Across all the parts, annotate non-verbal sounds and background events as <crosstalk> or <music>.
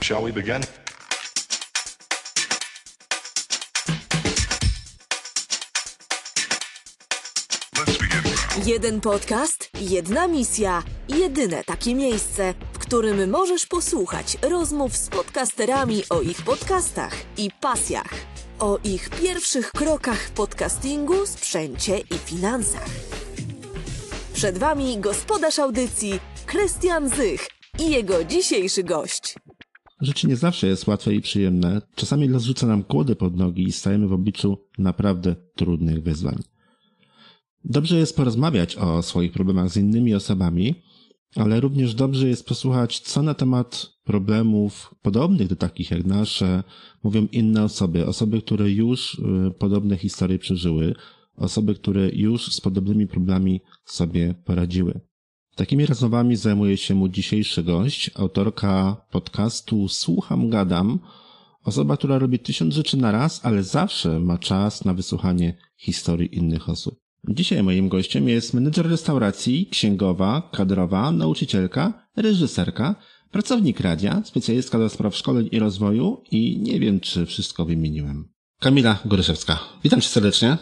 Shall we begin? Jeden podcast, jedna misja, jedyne takie miejsce, w którym możesz posłuchać rozmów z podcasterami o ich podcastach i pasjach, o ich pierwszych krokach podcastingu, sprzęcie i finansach. Przed Wami gospodarz audycji Krystian Zych i jego dzisiejszy gość. Życie nie zawsze jest łatwe i przyjemne. Czasami los rzuca nam kłody pod nogi i stajemy w obliczu naprawdę trudnych wyzwań. Dobrze jest porozmawiać o swoich problemach z innymi osobami, ale również dobrze jest posłuchać, co na temat problemów podobnych do takich jak nasze mówią inne osoby, osoby, które już y, podobne historie przeżyły, osoby, które już z podobnymi problemami sobie poradziły. Takimi rozmowami zajmuje się mój dzisiejszy gość, autorka podcastu Słucham Gadam, osoba, która robi tysiąc rzeczy na raz, ale zawsze ma czas na wysłuchanie historii innych osób. Dzisiaj moim gościem jest menedżer restauracji, księgowa, kadrowa, nauczycielka, reżyserka, pracownik radia, specjalistka do spraw szkoleń i rozwoju i nie wiem, czy wszystko wymieniłem. Kamila Goryszewska. Witam cię serdecznie.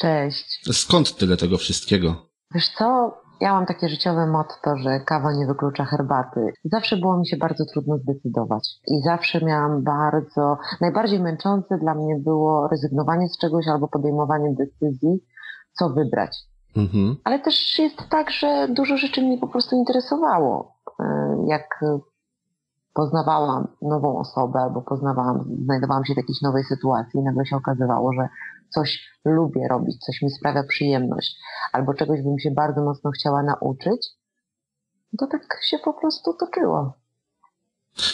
Cześć. Skąd tyle tego wszystkiego? Wiesz co, ja mam takie życiowe motto, że kawa nie wyklucza herbaty. Zawsze było mi się bardzo trudno zdecydować. I zawsze miałam bardzo, najbardziej męczące dla mnie było rezygnowanie z czegoś albo podejmowanie decyzji, co wybrać. Mhm. Ale też jest tak, że dużo rzeczy mnie po prostu interesowało. Y, Jak poznawałam nową osobę albo poznawałam, znajdowałam się w jakiejś nowej sytuacji i nagle się okazywało, że coś lubię robić, coś mi sprawia przyjemność, albo czegoś bym się bardzo mocno chciała nauczyć, to tak się po prostu toczyło.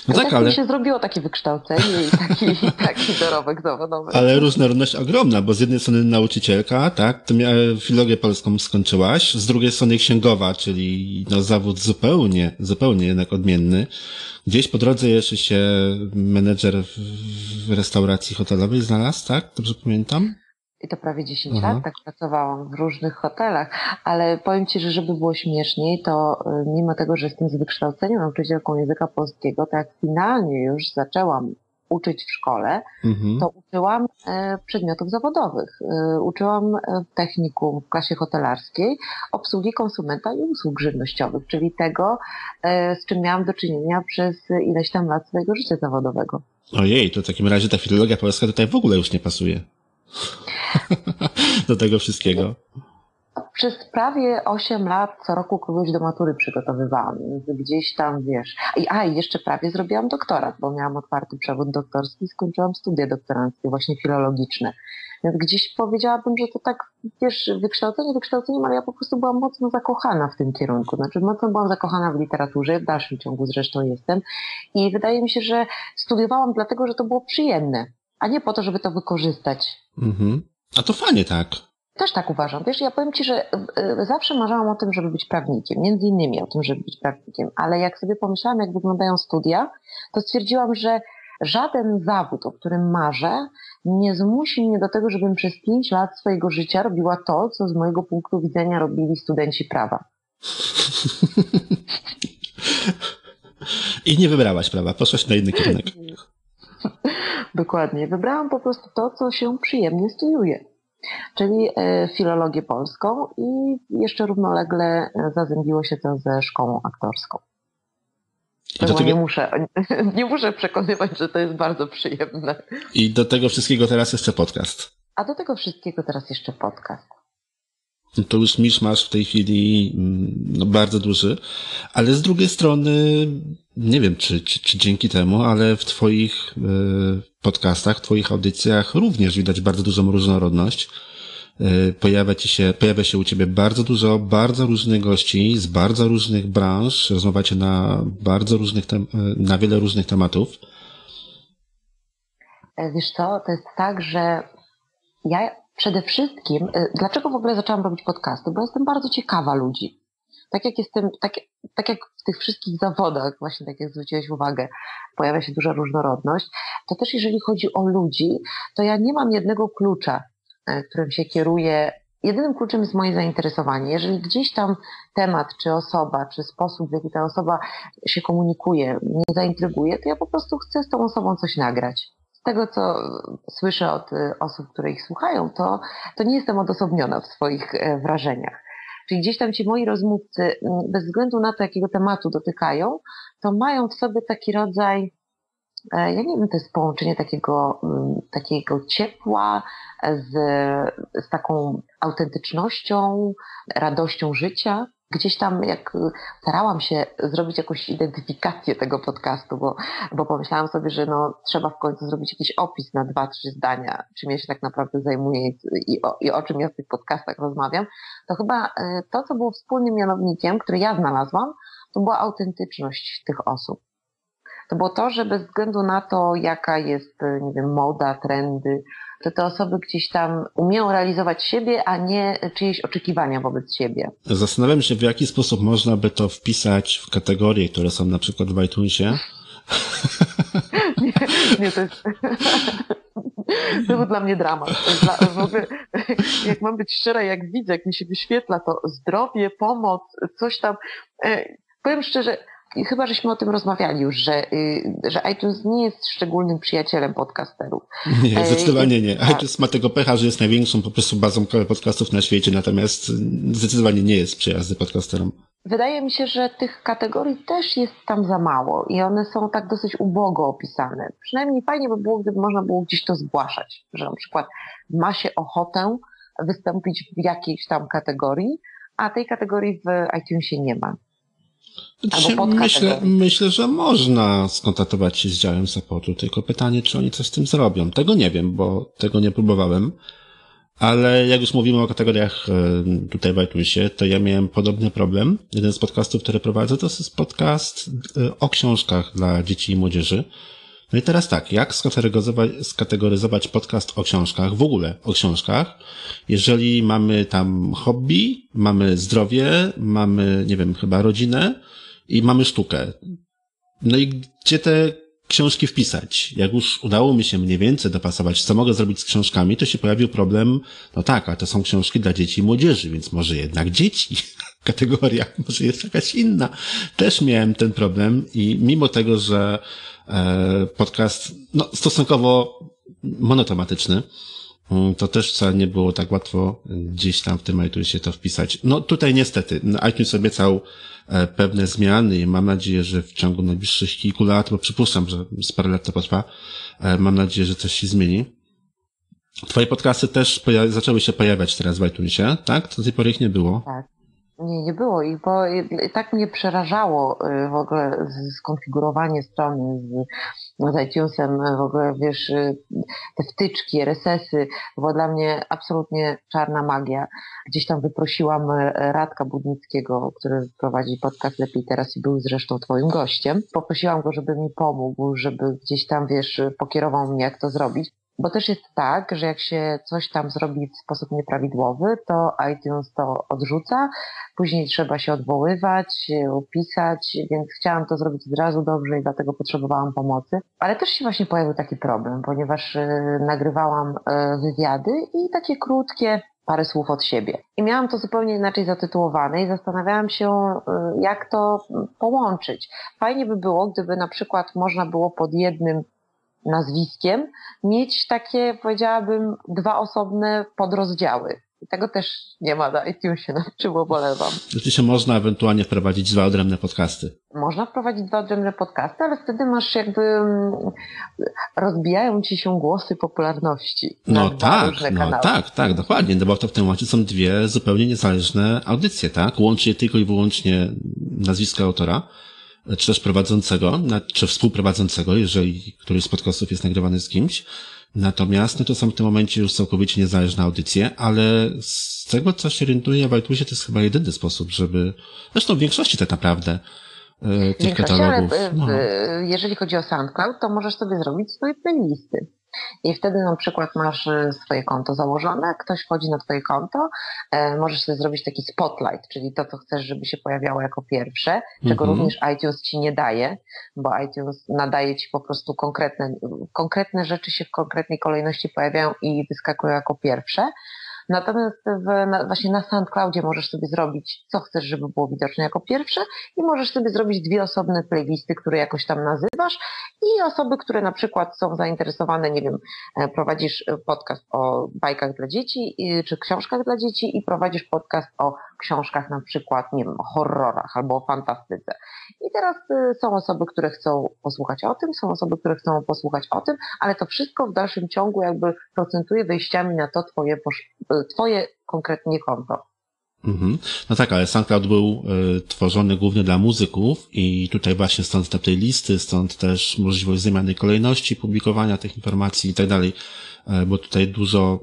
No tak, tak ale, mi się zrobiło takie wykształcenie i taki, taki dorobek zawodowy. ale różnorodność ogromna, bo z jednej strony nauczycielka, tak, miała filologię polską skończyłaś, z drugiej strony księgowa, czyli no zawód zupełnie, zupełnie jednak odmienny. Gdzieś po drodze jeszcze się menedżer w restauracji hotelowej znalazł, tak? Dobrze pamiętam? I to prawie 10 Aha. lat tak pracowałam w różnych hotelach, ale powiem Ci, że żeby było śmieszniej, to y, mimo tego, że jestem z wykształcenia nauczycielką języka polskiego, to jak finalnie już zaczęłam uczyć w szkole, Mhm. to uczyłam e, przedmiotów zawodowych. E, uczyłam e, w technikum w klasie hotelarskiej obsługi konsumenta i usług żywnościowych, czyli tego, z czym miałam do czynienia przez ileś tam lat swojego życia zawodowego. Ojej, to w takim razie ta filologia polska tutaj w ogóle już nie pasuje. <laughs> Do tego wszystkiego. Przez prawie 8 lat co roku kogoś do matury przygotowywałam, więc gdzieś tam wiesz. I, a i jeszcze prawie zrobiłam doktorat, bo miałam otwarty przewód doktorski i skończyłam studia doktoranckie, właśnie filologiczne. Więc gdzieś powiedziałabym, że to tak, wiesz, wykształcenie wykształceniem, ale ja po prostu byłam mocno zakochana w tym kierunku. Znaczy mocno byłam zakochana w literaturze, w dalszym ciągu zresztą jestem. I wydaje mi się, że studiowałam dlatego, że to było przyjemne, a nie po to, żeby to wykorzystać. Mhm. A to fajnie tak. Też tak uważam. Wiesz, ja powiem Ci, że y, zawsze marzyłam o tym, żeby być prawnikiem, między innymi o tym, żeby być prawnikiem, ale jak sobie pomyślałam, jak wyglądają studia, to stwierdziłam, że żaden zawód, o którym marzę, nie zmusi mnie do tego, żebym przez pięć lat swojego życia robiła to, co z mojego punktu widzenia robili studenci prawa. <laughs> I nie wybrałaś prawa, poszłaś na inny kierunek. <laughs> <laughs> Dokładnie. Wybrałam po prostu to, co się przyjemnie studiuje. Czyli e, filologię polską i jeszcze równolegle e, zazębiło się to ze szkołą aktorską. Tego nie muszę, <laughs> nie muszę przekonywać, że to jest bardzo przyjemne. I do tego wszystkiego teraz jeszcze podcast. A do tego wszystkiego teraz jeszcze podcast. To już misz masz w tej chwili mm, no, bardzo duży, ale z drugiej strony nie wiem, czy, czy, czy dzięki temu, ale w Twoich e, podcastach, Twoich audycjach również widać bardzo dużą różnorodność. E, Pojawia ci się, pojawia się u Ciebie bardzo dużo, bardzo różnych gości z bardzo różnych branż. Rozmawiacie na bardzo różnych, e, na wiele różnych tematów. Wiesz co, to jest tak, że ja przede wszystkim, e, dlaczego w ogóle zaczęłam robić podcasty? Bo jestem bardzo ciekawa ludzi. Tak jak jestem, tak, tak jak w tych wszystkich zawodach, właśnie tak jak zwróciłeś uwagę, pojawia się duża różnorodność, to też jeżeli chodzi o ludzi, to ja nie mam jednego klucza, e, którym się kieruję jedynym kluczem jest moje zainteresowanie. Jeżeli gdzieś tam temat, czy osoba, czy sposób, w jaki ta osoba się komunikuje, mnie zaintryguje, to ja po prostu chcę z tą osobą coś nagrać. Z tego, co słyszę od y, osób, które ich słuchają, to, to nie jestem odosobniona w swoich e, wrażeniach. Czyli gdzieś tam ci moi rozmówcy, mm, bez względu na to, jakiego tematu dotykają, to mają w sobie taki rodzaj E, ja nie wiem, to jest połączenie takiego, mm, takiego ciepła z, z taką autentycznością, radością życia. Gdzieś tam, jak starałam się zrobić jakąś identyfikację tego podcastu, bo, bo pomyślałam sobie, że no, trzeba w końcu zrobić jakiś opis na dwa, trzy zdania, czym ja się tak naprawdę zajmuję i, o, i o czym ja w tych podcastach rozmawiam, to chyba e, to, co było wspólnym mianownikiem, który ja znalazłam, to była autentyczność tych osób to było to, że bez względu na to, jaka jest, e, nie wiem, moda, trendy, to te osoby gdzieś tam umieją realizować siebie, a nie czyjeś oczekiwania wobec siebie. Zastanawiam się, w jaki sposób można by to wpisać w kategorie, które są na przykład w iTunesie. <laughs> nie, nie, to jest... <laughs> To był dla mnie dramat. Dla, w ogóle, jak mam być szczera, jak widzę, jak mi się wyświetla to zdrowie, pomoc, coś tam. E, powiem szczerze, chyba żeśmy o tym rozmawiali już, że, y, że iTunes nie jest szczególnym przyjacielem podcasterów. Nie, zdecydowanie nie. Tak. iTunes ma tego pecha, że jest największą po prostu bazą podcastów na świecie, natomiast zdecydowanie nie jest przyjazny podcasterom. Wydaje mi się, że tych kategorii też jest tam za mało i one są tak dosyć ubogo opisane. Przynajmniej fajnie by było, gdyby można było gdzieś to zgłaszać, że na przykład ma się ochotę wystąpić w jakiejś tam kategorii, a tej kategorii w iTunesie nie ma. Znaczy, myślę, myślę, że można skontaktować się z działem supportu, tylko pytanie, czy oni coś z tym zrobią. Tego nie wiem, bo tego nie próbowałem. Ale jak już mówimy o kategoriach e, tutaj w iTunesie, to ja miałem podobny problem. Jeden z podcastów, który prowadzę, to jest podcast e, o książkach dla dzieci i młodzieży. No i teraz tak, jak skategoryzować, skategoryzować podcast o książkach, w ogóle o książkach, jeżeli mamy tam hobby, mamy zdrowie, mamy, nie wiem, chyba rodzinę i mamy sztukę. No i gdzie te książki wpisać? Jak już udało mi się mniej więcej dopasować, co mogę zrobić z książkami, to się pojawił problem, no tak, a to są książki dla dzieci i młodzieży, więc może jednak dzieci <laughs> kategoria, może jest jakaś inna. Też miałem ten problem i mimo tego, że podcast no, stosunkowo monotematyczny. Mm, to też wcale nie było tak łatwo gdzieś tam w tym iTunesie to wpisać. No tutaj niestety, iTunes obiecał e, pewne zmiany i mam nadzieję, że w ciągu najbliższych kilku lat, bo przypuszczam, że z parę lat to potrwa, e, mam nadzieję, że coś się zmieni. Twoje podcasty też zaczęły się pojawiać teraz w iTunesie, tak? Do tej pory ich nie było. Tak. Nie, nie było i bo tak mnie przerażało y, w ogóle skonfigurowanie strony z, z iTunesem, w ogóle wiesz, y, te wtyczki, to była dla mnie absolutnie czarna magia. Gdzieś tam wyprosiłam y, Radka Budnickiego, który prowadzi podcast Lepiej Teraz i był zresztą twoim gościem. Poprosiłam go, żeby mi pomógł, żeby gdzieś tam, wiesz, pokierował mnie, jak to zrobić. Bo też jest tak, że jak się coś tam zrobi w sposób nieprawidłowy, to iTunes to odrzuca, później trzeba się odwoływać, upisać, więc chciałam to zrobić od razu dobrze i dlatego potrzebowałam pomocy. Ale też się właśnie pojawił taki problem, ponieważ y, nagrywałam y, wywiady i takie krótkie, parę słów od siebie. I miałam to zupełnie inaczej zatytułowane i zastanawiałam się, jak to połączyć. Fajnie by było, gdyby na przykład można było pod jednym nazwiskiem, mieć takie, powiedziałabym, dwa osobne podrozdziały. I tego też nie ma na iTunesie, na czym ubolewam. Oczywiście można ewentualnie wprowadzić dwa odrębne podcasty. Można wprowadzić dwa odrębne podcasty, ale wtedy masz jakby mm, rozbijają ci się głosy popularności. No tak, no tak, tak, dokładnie, no bo to w tym momencie są dwie zupełnie niezależne audycje, tak? Łączy je tylko i wyłącznie nazwisko autora czy też prowadzącego, czy współprowadzącego, jeżeli któryś z podcastów jest nagrywany z kimś. Natomiast no to są w tym momencie już całkowicie niezależne audycje, ale z tego, co się orientuję w iTunesie, to jest chyba jedyny sposób, żeby, zresztą w większości tak naprawdę, e, tych katalogów. Ale, no. jeżeli chodzi o SoundCloud, to możesz sobie zrobić swoje playlisty. I wtedy na przykład masz e, swoje konto założone, ktoś wchodzi na twoje konto, e, możesz sobie zrobić taki spotlight, czyli to, co chcesz, żeby się pojawiało jako pierwsze, czego mm -hmm. również iTunes ci nie daje, bo iTunes nadaje ci po prostu konkretne, konkretne rzeczy się w konkretnej kolejności pojawiają i wyskakują jako pierwsze. Natomiast w, na, właśnie na SoundCloudzie możesz sobie zrobić, co chcesz, żeby było widoczne jako pierwsze i możesz sobie zrobić dwie osobne playlisty, które jakoś tam nazywasz i osoby, które na przykład są zainteresowane, nie wiem, e, prowadzisz podcast o bajkach dla dzieci czy książkach dla dzieci i prowadzisz podcast o książkach na przykład, nie wiem, o horrorach albo o fantastyce. I teraz y, są osoby, które chcą posłuchać o tym, są osoby, które chcą posłuchać o tym, ale to wszystko w dalszym ciągu jakby procentuje wejściami na to twoje, y, twoje konkretnie konto. Mhm. No tak, ale SoundCloud był y, tworzony głównie dla muzyków i tutaj właśnie stąd te playlisty, stąd też możliwość zmiany kolejności publikowania tych informacji i tak dalej, y, bo tutaj dużo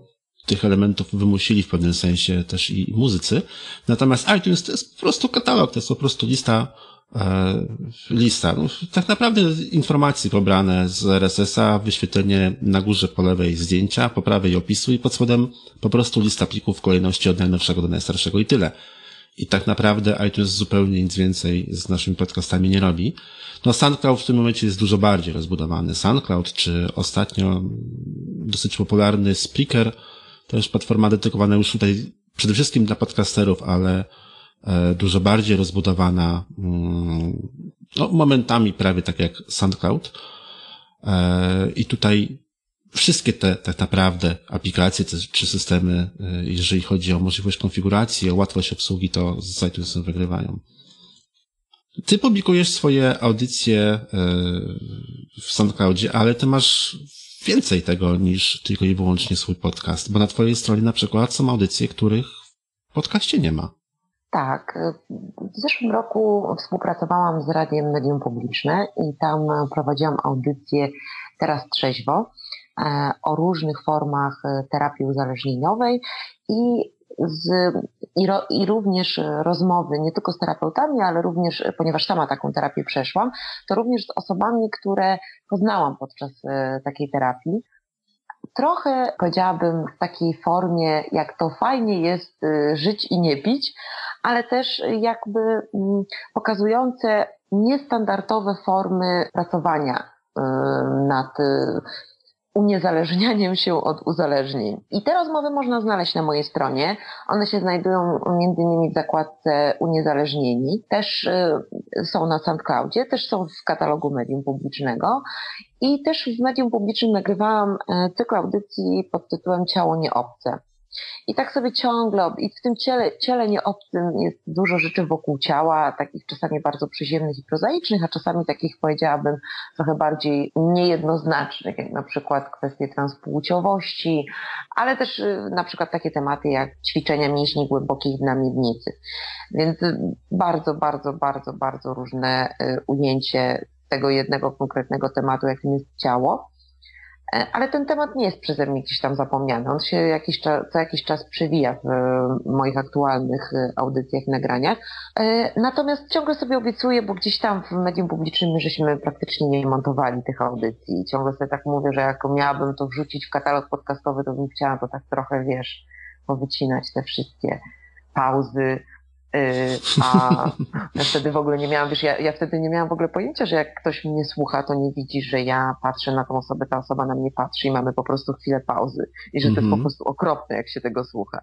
tych elementów wymusili w pewnym sensie też i muzycy. Natomiast iTunes to jest po prostu katalog, to jest po prostu lista E, lista. No, tak naprawdę informacje pobrane z RSS-a, wyświetlenie na górze po lewej zdjęcia, po prawej opisu i pod spodem po prostu lista plików w kolejności od najnowszego do najstarszego i tyle. I tak naprawdę iTunes zupełnie nic więcej z naszymi podcastami nie robi. No SoundCloud w tym momencie jest dużo bardziej rozbudowany. SoundCloud, czy ostatnio dosyć popularny Spreaker, to jest platforma dedykowana już tutaj przede wszystkim dla podcasterów, ale E, dużo bardziej rozbudowana, mm, no, momentami prawie tak jak SoundCloud. E, I tutaj wszystkie te tak naprawdę aplikacje czy systemy, e, jeżeli chodzi o możliwość konfiguracji, o łatwość obsługi, to z iTunesem wygrywają. Ty publikujesz swoje audycje w SoundCloudzie, ale ty masz więcej tego niż tylko i wyłącznie swój podcast, bo na twojej stronie na przykład są audycje, których w podcaście nie ma. Tak. W zeszłym roku współpracowałam z Radiem Medium Publiczne i tam prowadziłam audycję Teraz Trzeźwo e, o różnych formach terapii uzależnieniowej i, z, i, ro, i również rozmowy nie tylko z terapeutami, ale również, ponieważ sama taką terapię przeszłam, to również z osobami, które poznałam podczas e, takiej terapii. Trochę, powiedziałabym, w takiej formie, jak to fajnie jest y, żyć i nie pić, ale też jakby mm, pokazujące niestandardowe formy pracowania y, nad uniezależnianiem się od uzależnień. I te rozmowy można znaleźć na mojej stronie. One się znajdują innymi w zakładce uniezależnieni. Też y, są na SoundCloudzie, też są w katalogu medium publicznego. I też w medium publicznym nagrywałam cykl audycji pod tytułem Ciało nieobce. I tak sobie ciągle, i w tym ciele, ciele nieobcym jest dużo rzeczy wokół ciała, takich czasami bardzo przyziemnych i prozaicznych, a czasami takich powiedziałabym trochę bardziej niejednoznacznych, jak na przykład kwestie transpłciowości, ale też y, na przykład takie tematy jak ćwiczenia mięśni głębokich na miednicy. Więc bardzo, bardzo, bardzo, bardzo różne y, ujęcie tego jednego konkretnego tematu, jakim jest ciało. E, ale ten temat nie jest przeze mnie gdzieś tam zapomniany. On się jakiś czas, co jakiś czas przewija w moich aktualnych e, audycjach i nagraniach. E, natomiast ciągle sobie obiecuję, bo gdzieś tam w medium publicznym my żeśmy praktycznie nie montowali tych audycji. Ciągle sobie tak mówię, że jak miałabym to wrzucić w katalog podcastowy, to bym chciała to tak trochę, wiesz, powycinać te wszystkie pauzy, a ja wtedy w ogóle nie miałam, wiesz, ja, ja wtedy nie miałam w ogóle pojęcia, że jak ktoś mnie słucha, to nie widzi, że ja patrzę na tą osobę, ta osoba na mnie patrzy i mamy po prostu chwilę pauzy. I że to jest po mhm. prostu okropne, jak się tego słucha.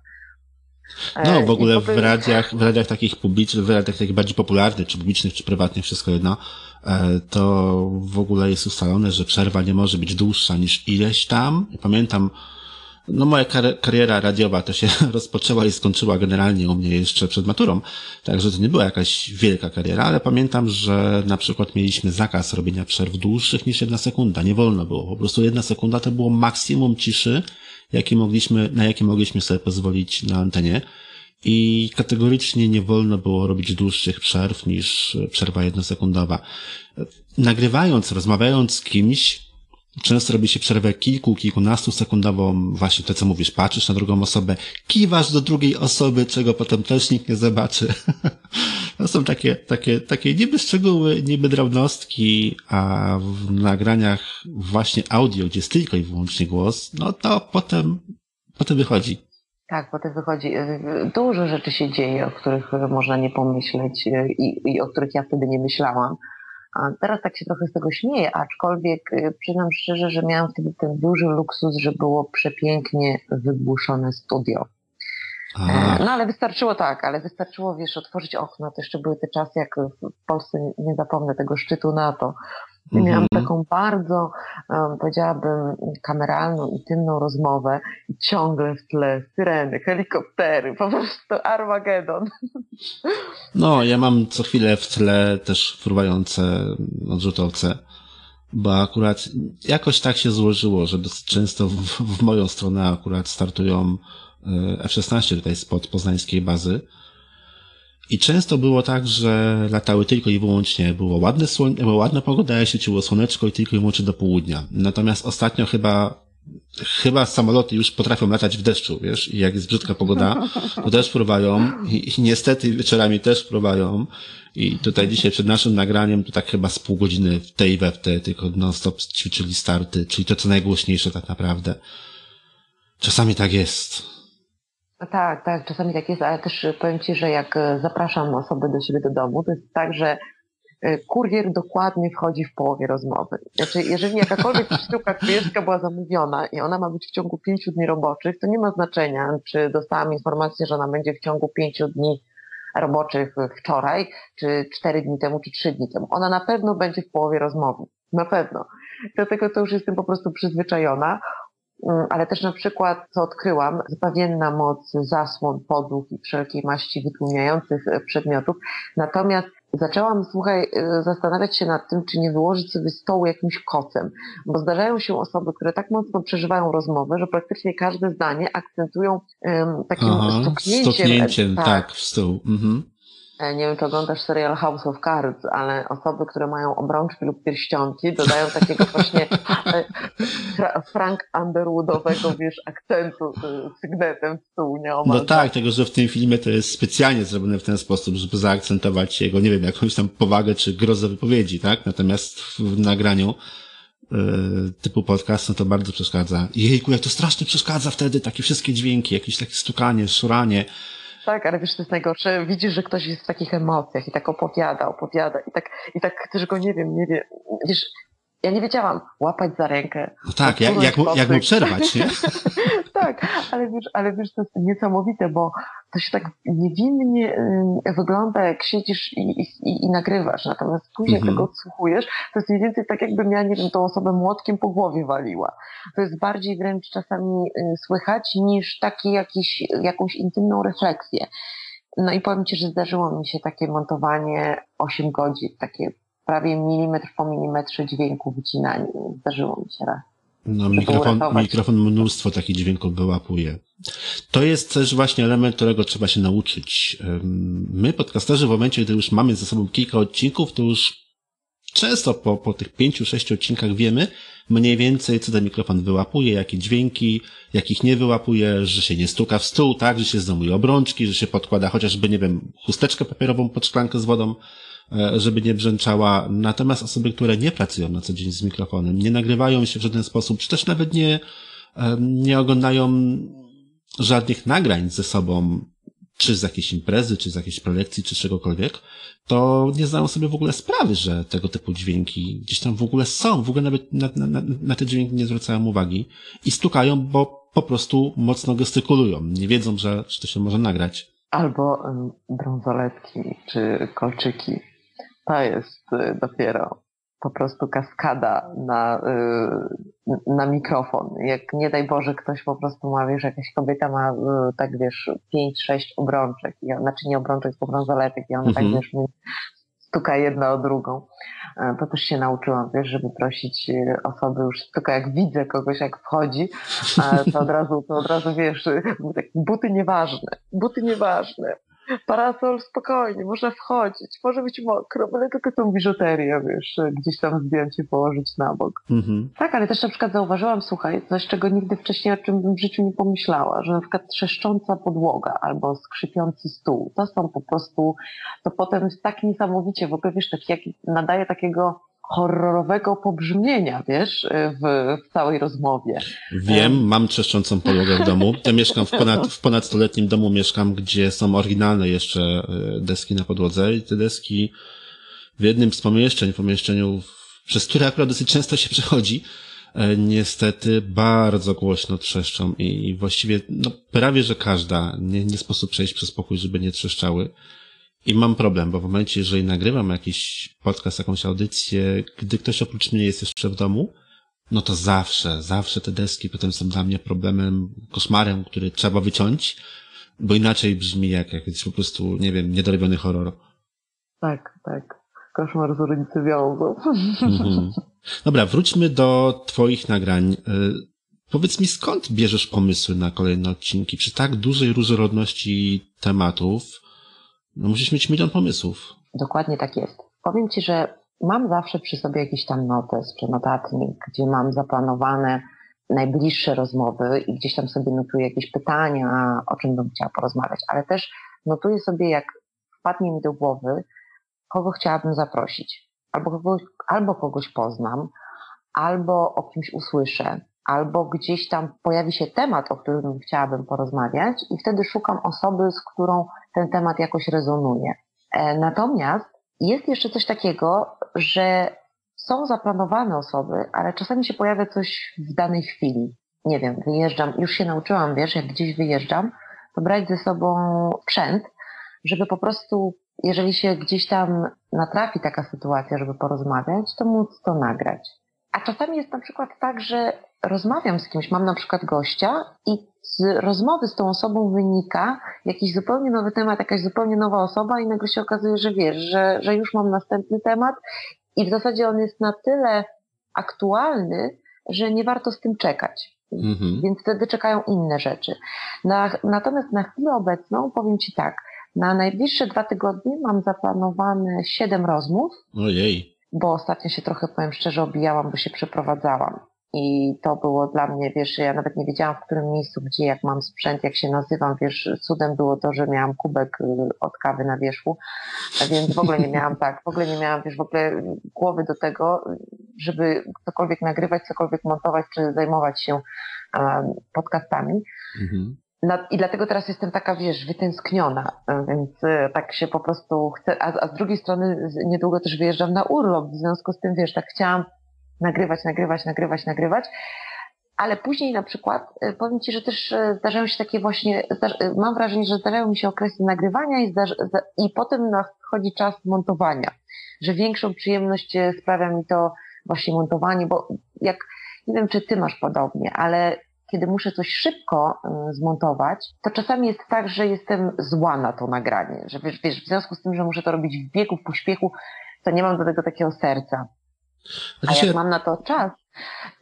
No, w ogóle potem... w radiach, w radiach takich publicznych, w radiach takich bardziej popularnych, czy publicznych, czy prywatnych, wszystko jedno, e, to w ogóle jest ustalone, że przerwa nie może być dłuższa niż ileś tam. Pamiętam, no moja kariera radiowa to się <laughs> rozpoczęła i skończyła generalnie u mnie jeszcze przed maturą, także to nie była jakaś wielka kariera, ale pamiętam, że na przykład mieliśmy zakaz robienia przerw dłuższych niż jedna sekunda. Nie wolno było. Po prostu jedna sekunda to było maksimum ciszy, mogliśmy, na jakie mogliśmy sobie pozwolić na antenie. I kategorycznie nie wolno było robić dłuższych przerw niż przerwa jednosekundowa. Nagrywając, rozmawiając z kimś, Często robi się przerwę kilku, kilkunastu sekundową, właśnie to, co mówisz, patrzysz na drugą osobę, kiwasz do drugiej osoby, czego potem też nikt nie zobaczy. <laughs> to są takie, takie, takie niby szczegóły, niby drobnostki, a w nagraniach właśnie audio, gdzie jest tylko i wyłącznie głos, no to potem, potem wychodzi. Tak, potem wychodzi. Dużo rzeczy się dzieje, o których można nie pomyśleć i, i o których ja wtedy nie myślałam. A teraz tak się trochę z tego śmieję, aczkolwiek y, przyznam szczerze, że miałam wtedy ten duży luksus, że było przepięknie wygłuszone studio. A, No ale wystarczyło tak, ale wystarczyło, wiesz, otworzyć okno. To jeszcze były te czasy, jak w Polsce, nie- nie zapomnę tego szczytu NATO. I Mhm. Miałam taką bardzo, powiedziałabym, kameralną, intymną rozmowę i ciągle w tle syreny, helikoptery, po prostu Armagedon. No, ja mam co chwilę w tle też fruwające odrzutowce, bo akurat jakoś tak się złożyło, że często w, w moją stronę akurat startują e, F-16 tutaj spod poznańskiej bazy. I często było tak, że latały tylko i wyłącznie, było ładne słoń, była ładna pogoda, świeciło słoneczko i tylko i wyłącznie do południa. Natomiast ostatnio chyba chyba samoloty już potrafią latać w deszczu, wiesz, i jak jest brzydka pogoda, to też próbają i, i niestety wieczorami też próbają i tutaj dzisiaj przed naszym nagraniem to tak chyba z pół godziny w tej we w te, tylko non-stop ćwiczyli starty, czyli to co najgłośniejsze tak naprawdę. Czasami tak jest. Tak, tak, czasami tak jest, ale też powiem Ci, że jak e, zapraszam osoby do siebie do domu, to jest tak, że e, kurier dokładnie wchodzi w połowie rozmowy. Znaczy, jeżeli jakakolwiek <laughs> sztuka kurierska była zamówiona i ona ma być w ciągu pięciu dni roboczych, to nie ma znaczenia, czy dostałam informację, że ona będzie w ciągu pięciu dni roboczych wczoraj, czy cztery dni temu, czy trzy dni temu. Ona na pewno będzie w połowie rozmowy. Na pewno. Dlatego to już jestem po prostu przyzwyczajona. Mm, ale też na przykład, co odkryłam, zbawienna moc zasłon, podłóg i wszelkiej maści wytłumiających e, przedmiotów. Natomiast zaczęłam, słuchaj, e, zastanawiać się nad tym, czy nie wyłożyć sobie stołu jakimś kocem, bo zdarzają się osoby, które tak mocno przeżywają rozmowę, że praktycznie każde zdanie akcentują em, takim Aha, stuknięciem. stuknięciem, tak, w stół. Mhm. E, Nie wiem, czy oglądasz serial House of Cards, ale osoby, które mają obrączki lub pierścionki, dodają takiego właśnie e, fra- Frank Underwoodowego, wiesz, akcentu sygnetem w stół nieomal. No tak, tego, że w tym filmie to jest specjalnie zrobione w ten sposób, żeby zaakcentować jego, nie wiem, jakąś tam powagę czy grozę wypowiedzi, tak? Natomiast w nagraniu e, typu podcast, no to bardzo przeszkadza. Jejku, jak to strasznie przeszkadza wtedy, takie wszystkie dźwięki, jakieś takie stukanie, szuranie. Tak, ale wiesz, to jest najgorsze. Widzisz, że ktoś jest w takich emocjach i tak opowiada, opowiada i tak, i tak też go nie wiem, nie wiem. Wiesz, ja nie wiedziałam łapać za rękę. No tak, jak, jak, mu, jak mu przerwać, nie? <laughs> tak, ale wiesz, ale wiesz, to jest niesamowite, bo to się tak niewinnie wygląda, jak siedzisz i, i, i nagrywasz, natomiast później Mhm. tego odsłuchujesz, to jest mniej więcej tak, jakbym ja, nie wiem, tą osobę młotkiem po głowie waliła. To jest bardziej wręcz czasami y, słychać niż taki jakiś, jakąś intymną refleksję. No i powiem Ci, że zdarzyło mi się takie montowanie 8 godzin, takie prawie milimetr po milimetrze dźwięku wycinanie. Zdarzyło mi się raz. No, mikrofon, mikrofon mnóstwo takich dźwięków wyłapuje. To jest też właśnie element, którego trzeba się nauczyć. My, podcasterzy, w momencie, gdy już mamy ze sobą kilka odcinków, to już często po, po tych pięciu, sześciu odcinkach wiemy mniej więcej, co ten mikrofon wyłapuje, jakie dźwięki, jakich nie wyłapuje, że się nie stuka w stół, tak, że się zdejmuje obrączki, że się podkłada chociażby, nie wiem, chusteczkę papierową pod szklankę z wodą, żeby nie brzęczała. Natomiast osoby, które nie pracują na co dzień z mikrofonem, nie nagrywają się w żaden sposób, czy też nawet nie, nie oglądają żadnych nagrań ze sobą, czy z jakiejś imprezy, czy z jakiejś prelekcji, czy czegokolwiek, to nie zdają sobie w ogóle sprawy, że tego typu dźwięki gdzieś tam w ogóle są, w ogóle nawet na, na, na, te dźwięki nie zwracają uwagi i stukają, bo po prostu mocno gestykulują. Nie wiedzą, że, że to się może nagrać. Albo brązoletki czy kolczyki. To jest y, dopiero po prostu kaskada na, y, na mikrofon. Jak nie daj Boże ktoś po prostu ma, wiesz, jakaś kobieta ma y, tak, wiesz, pięć, sześć obrączek, i, on- znaczy nie obrączek, tylko brązoletek i ona Mhm. tak, wiesz, stuka jedna o drugą. E, To też się nauczyłam, wiesz, żeby prosić osoby już tylko jak widzę kogoś, jak wchodzi, to od razu, to od razu wiesz, tak, buty nieważne, buty nieważne. Parasol spokojnie, można wchodzić, może być mokro, ale tylko tą biżuterię, wiesz, gdzieś tam zdjąć i położyć na bok. Mhm. Tak, ale też na przykład zauważyłam, słuchaj, coś, czego nigdy wcześniej o czym bym w życiu nie pomyślała, że na przykład trzeszcząca podłoga albo skrzypiący stół, to są po prostu, to potem jest tak niesamowicie, w ogóle wiesz, tak jak nadaje takiego horrorowego pobrzmienia, wiesz, w, w całej rozmowie. Wiem, mam trzeszczącą podłogę w domu. Ja mieszkam w ponad, w ponad stuletnim domu, mieszkam, gdzie są oryginalne jeszcze e, deski na podłodze i te deski w jednym z pomieszczeń, pomieszczeniu, przez które akurat dosyć często się przechodzi, e, niestety bardzo głośno trzeszczą i właściwie no, prawie, że każda. Nie, nie sposób przejść przez pokój, żeby nie trzeszczały. I mam problem, bo w momencie, jeżeli nagrywam jakiś podcast, jakąś audycję, gdy ktoś oprócz mnie jest jeszcze w domu, no to zawsze, zawsze te deski potem są dla mnie problemem, koszmarem, który trzeba wyciąć, bo inaczej brzmi jak jakiś po prostu, nie wiem, niedorobiony horror. Tak, tak. Koszmar z ulicy Wiązów. Mhm. Dobra, wróćmy do twoich nagrań. Y, powiedz mi, skąd bierzesz pomysły na kolejne odcinki? Przy tak dużej różnorodności tematów, no musisz mieć milion pomysłów. Dokładnie tak jest. Powiem Ci, że mam zawsze przy sobie jakiś tam notes czy notatnik, gdzie mam zaplanowane najbliższe rozmowy i gdzieś tam sobie notuję jakieś pytania, o czym bym chciała porozmawiać, ale też notuję sobie, jak wpadnie mi do głowy, kogo chciałabym zaprosić. Albo kogoś, albo kogoś poznam, albo o kimś usłyszę, albo gdzieś tam pojawi się temat, o którym chciałabym porozmawiać, i wtedy szukam osoby, z którą ten temat jakoś rezonuje. E, natomiast jest jeszcze coś takiego, że są zaplanowane osoby, ale czasami się pojawia coś w danej chwili. Nie wiem, wyjeżdżam, już się nauczyłam, wiesz, jak gdzieś wyjeżdżam, to brać ze sobą sprzęt, żeby po prostu, jeżeli się gdzieś tam natrafi taka sytuacja, żeby porozmawiać, to móc to nagrać. A czasami jest na przykład tak, że rozmawiam z kimś, mam na przykład gościa i z rozmowy z tą osobą wynika jakiś zupełnie nowy temat, jakaś zupełnie nowa osoba i nagle się okazuje, że wiesz, że, że już mam następny temat i w zasadzie on jest na tyle aktualny, że nie warto z tym czekać. Mhm. Więc wtedy czekają inne rzeczy. Na, natomiast na chwilę obecną powiem Ci tak, na najbliższe dwa tygodnie mam zaplanowane siedem rozmów. Ojej. Bo ostatnio się trochę, powiem szczerze, obijałam, bo się przeprowadzałam. I to było dla mnie, wiesz, ja nawet nie wiedziałam w którym miejscu, gdzie, jak mam sprzęt, jak się nazywam, wiesz, cudem było to, że miałam kubek y, od kawy na wierzchu, więc w ogóle nie miałam tak, w ogóle nie miałam, wiesz, w ogóle głowy do tego, żeby cokolwiek nagrywać, cokolwiek montować, czy zajmować się podcastami. Mhm. I dlatego teraz jestem taka, wiesz, wytęskniona, więc y, tak się po prostu chcę, a, a z drugiej strony niedługo też wyjeżdżam na urlop, w związku z tym, wiesz, tak chciałam nagrywać, nagrywać, nagrywać, nagrywać. Ale później na przykład y, powiem Ci, że też y, zdarzają się takie właśnie, y, mam wrażenie, że zdarzają mi się okresy nagrywania i, i potem nadchodzi czas montowania, że większą przyjemność sprawia mi to właśnie montowanie, bo jak, nie wiem czy Ty masz podobnie, ale kiedy muszę coś szybko zmontować, to czasami jest tak, że jestem zła na to nagranie, że wiesz, wiesz w związku z tym, że muszę to robić w biegu, w pośpiechu, to nie mam do tego takiego serca. A znaczy jak mam na to czas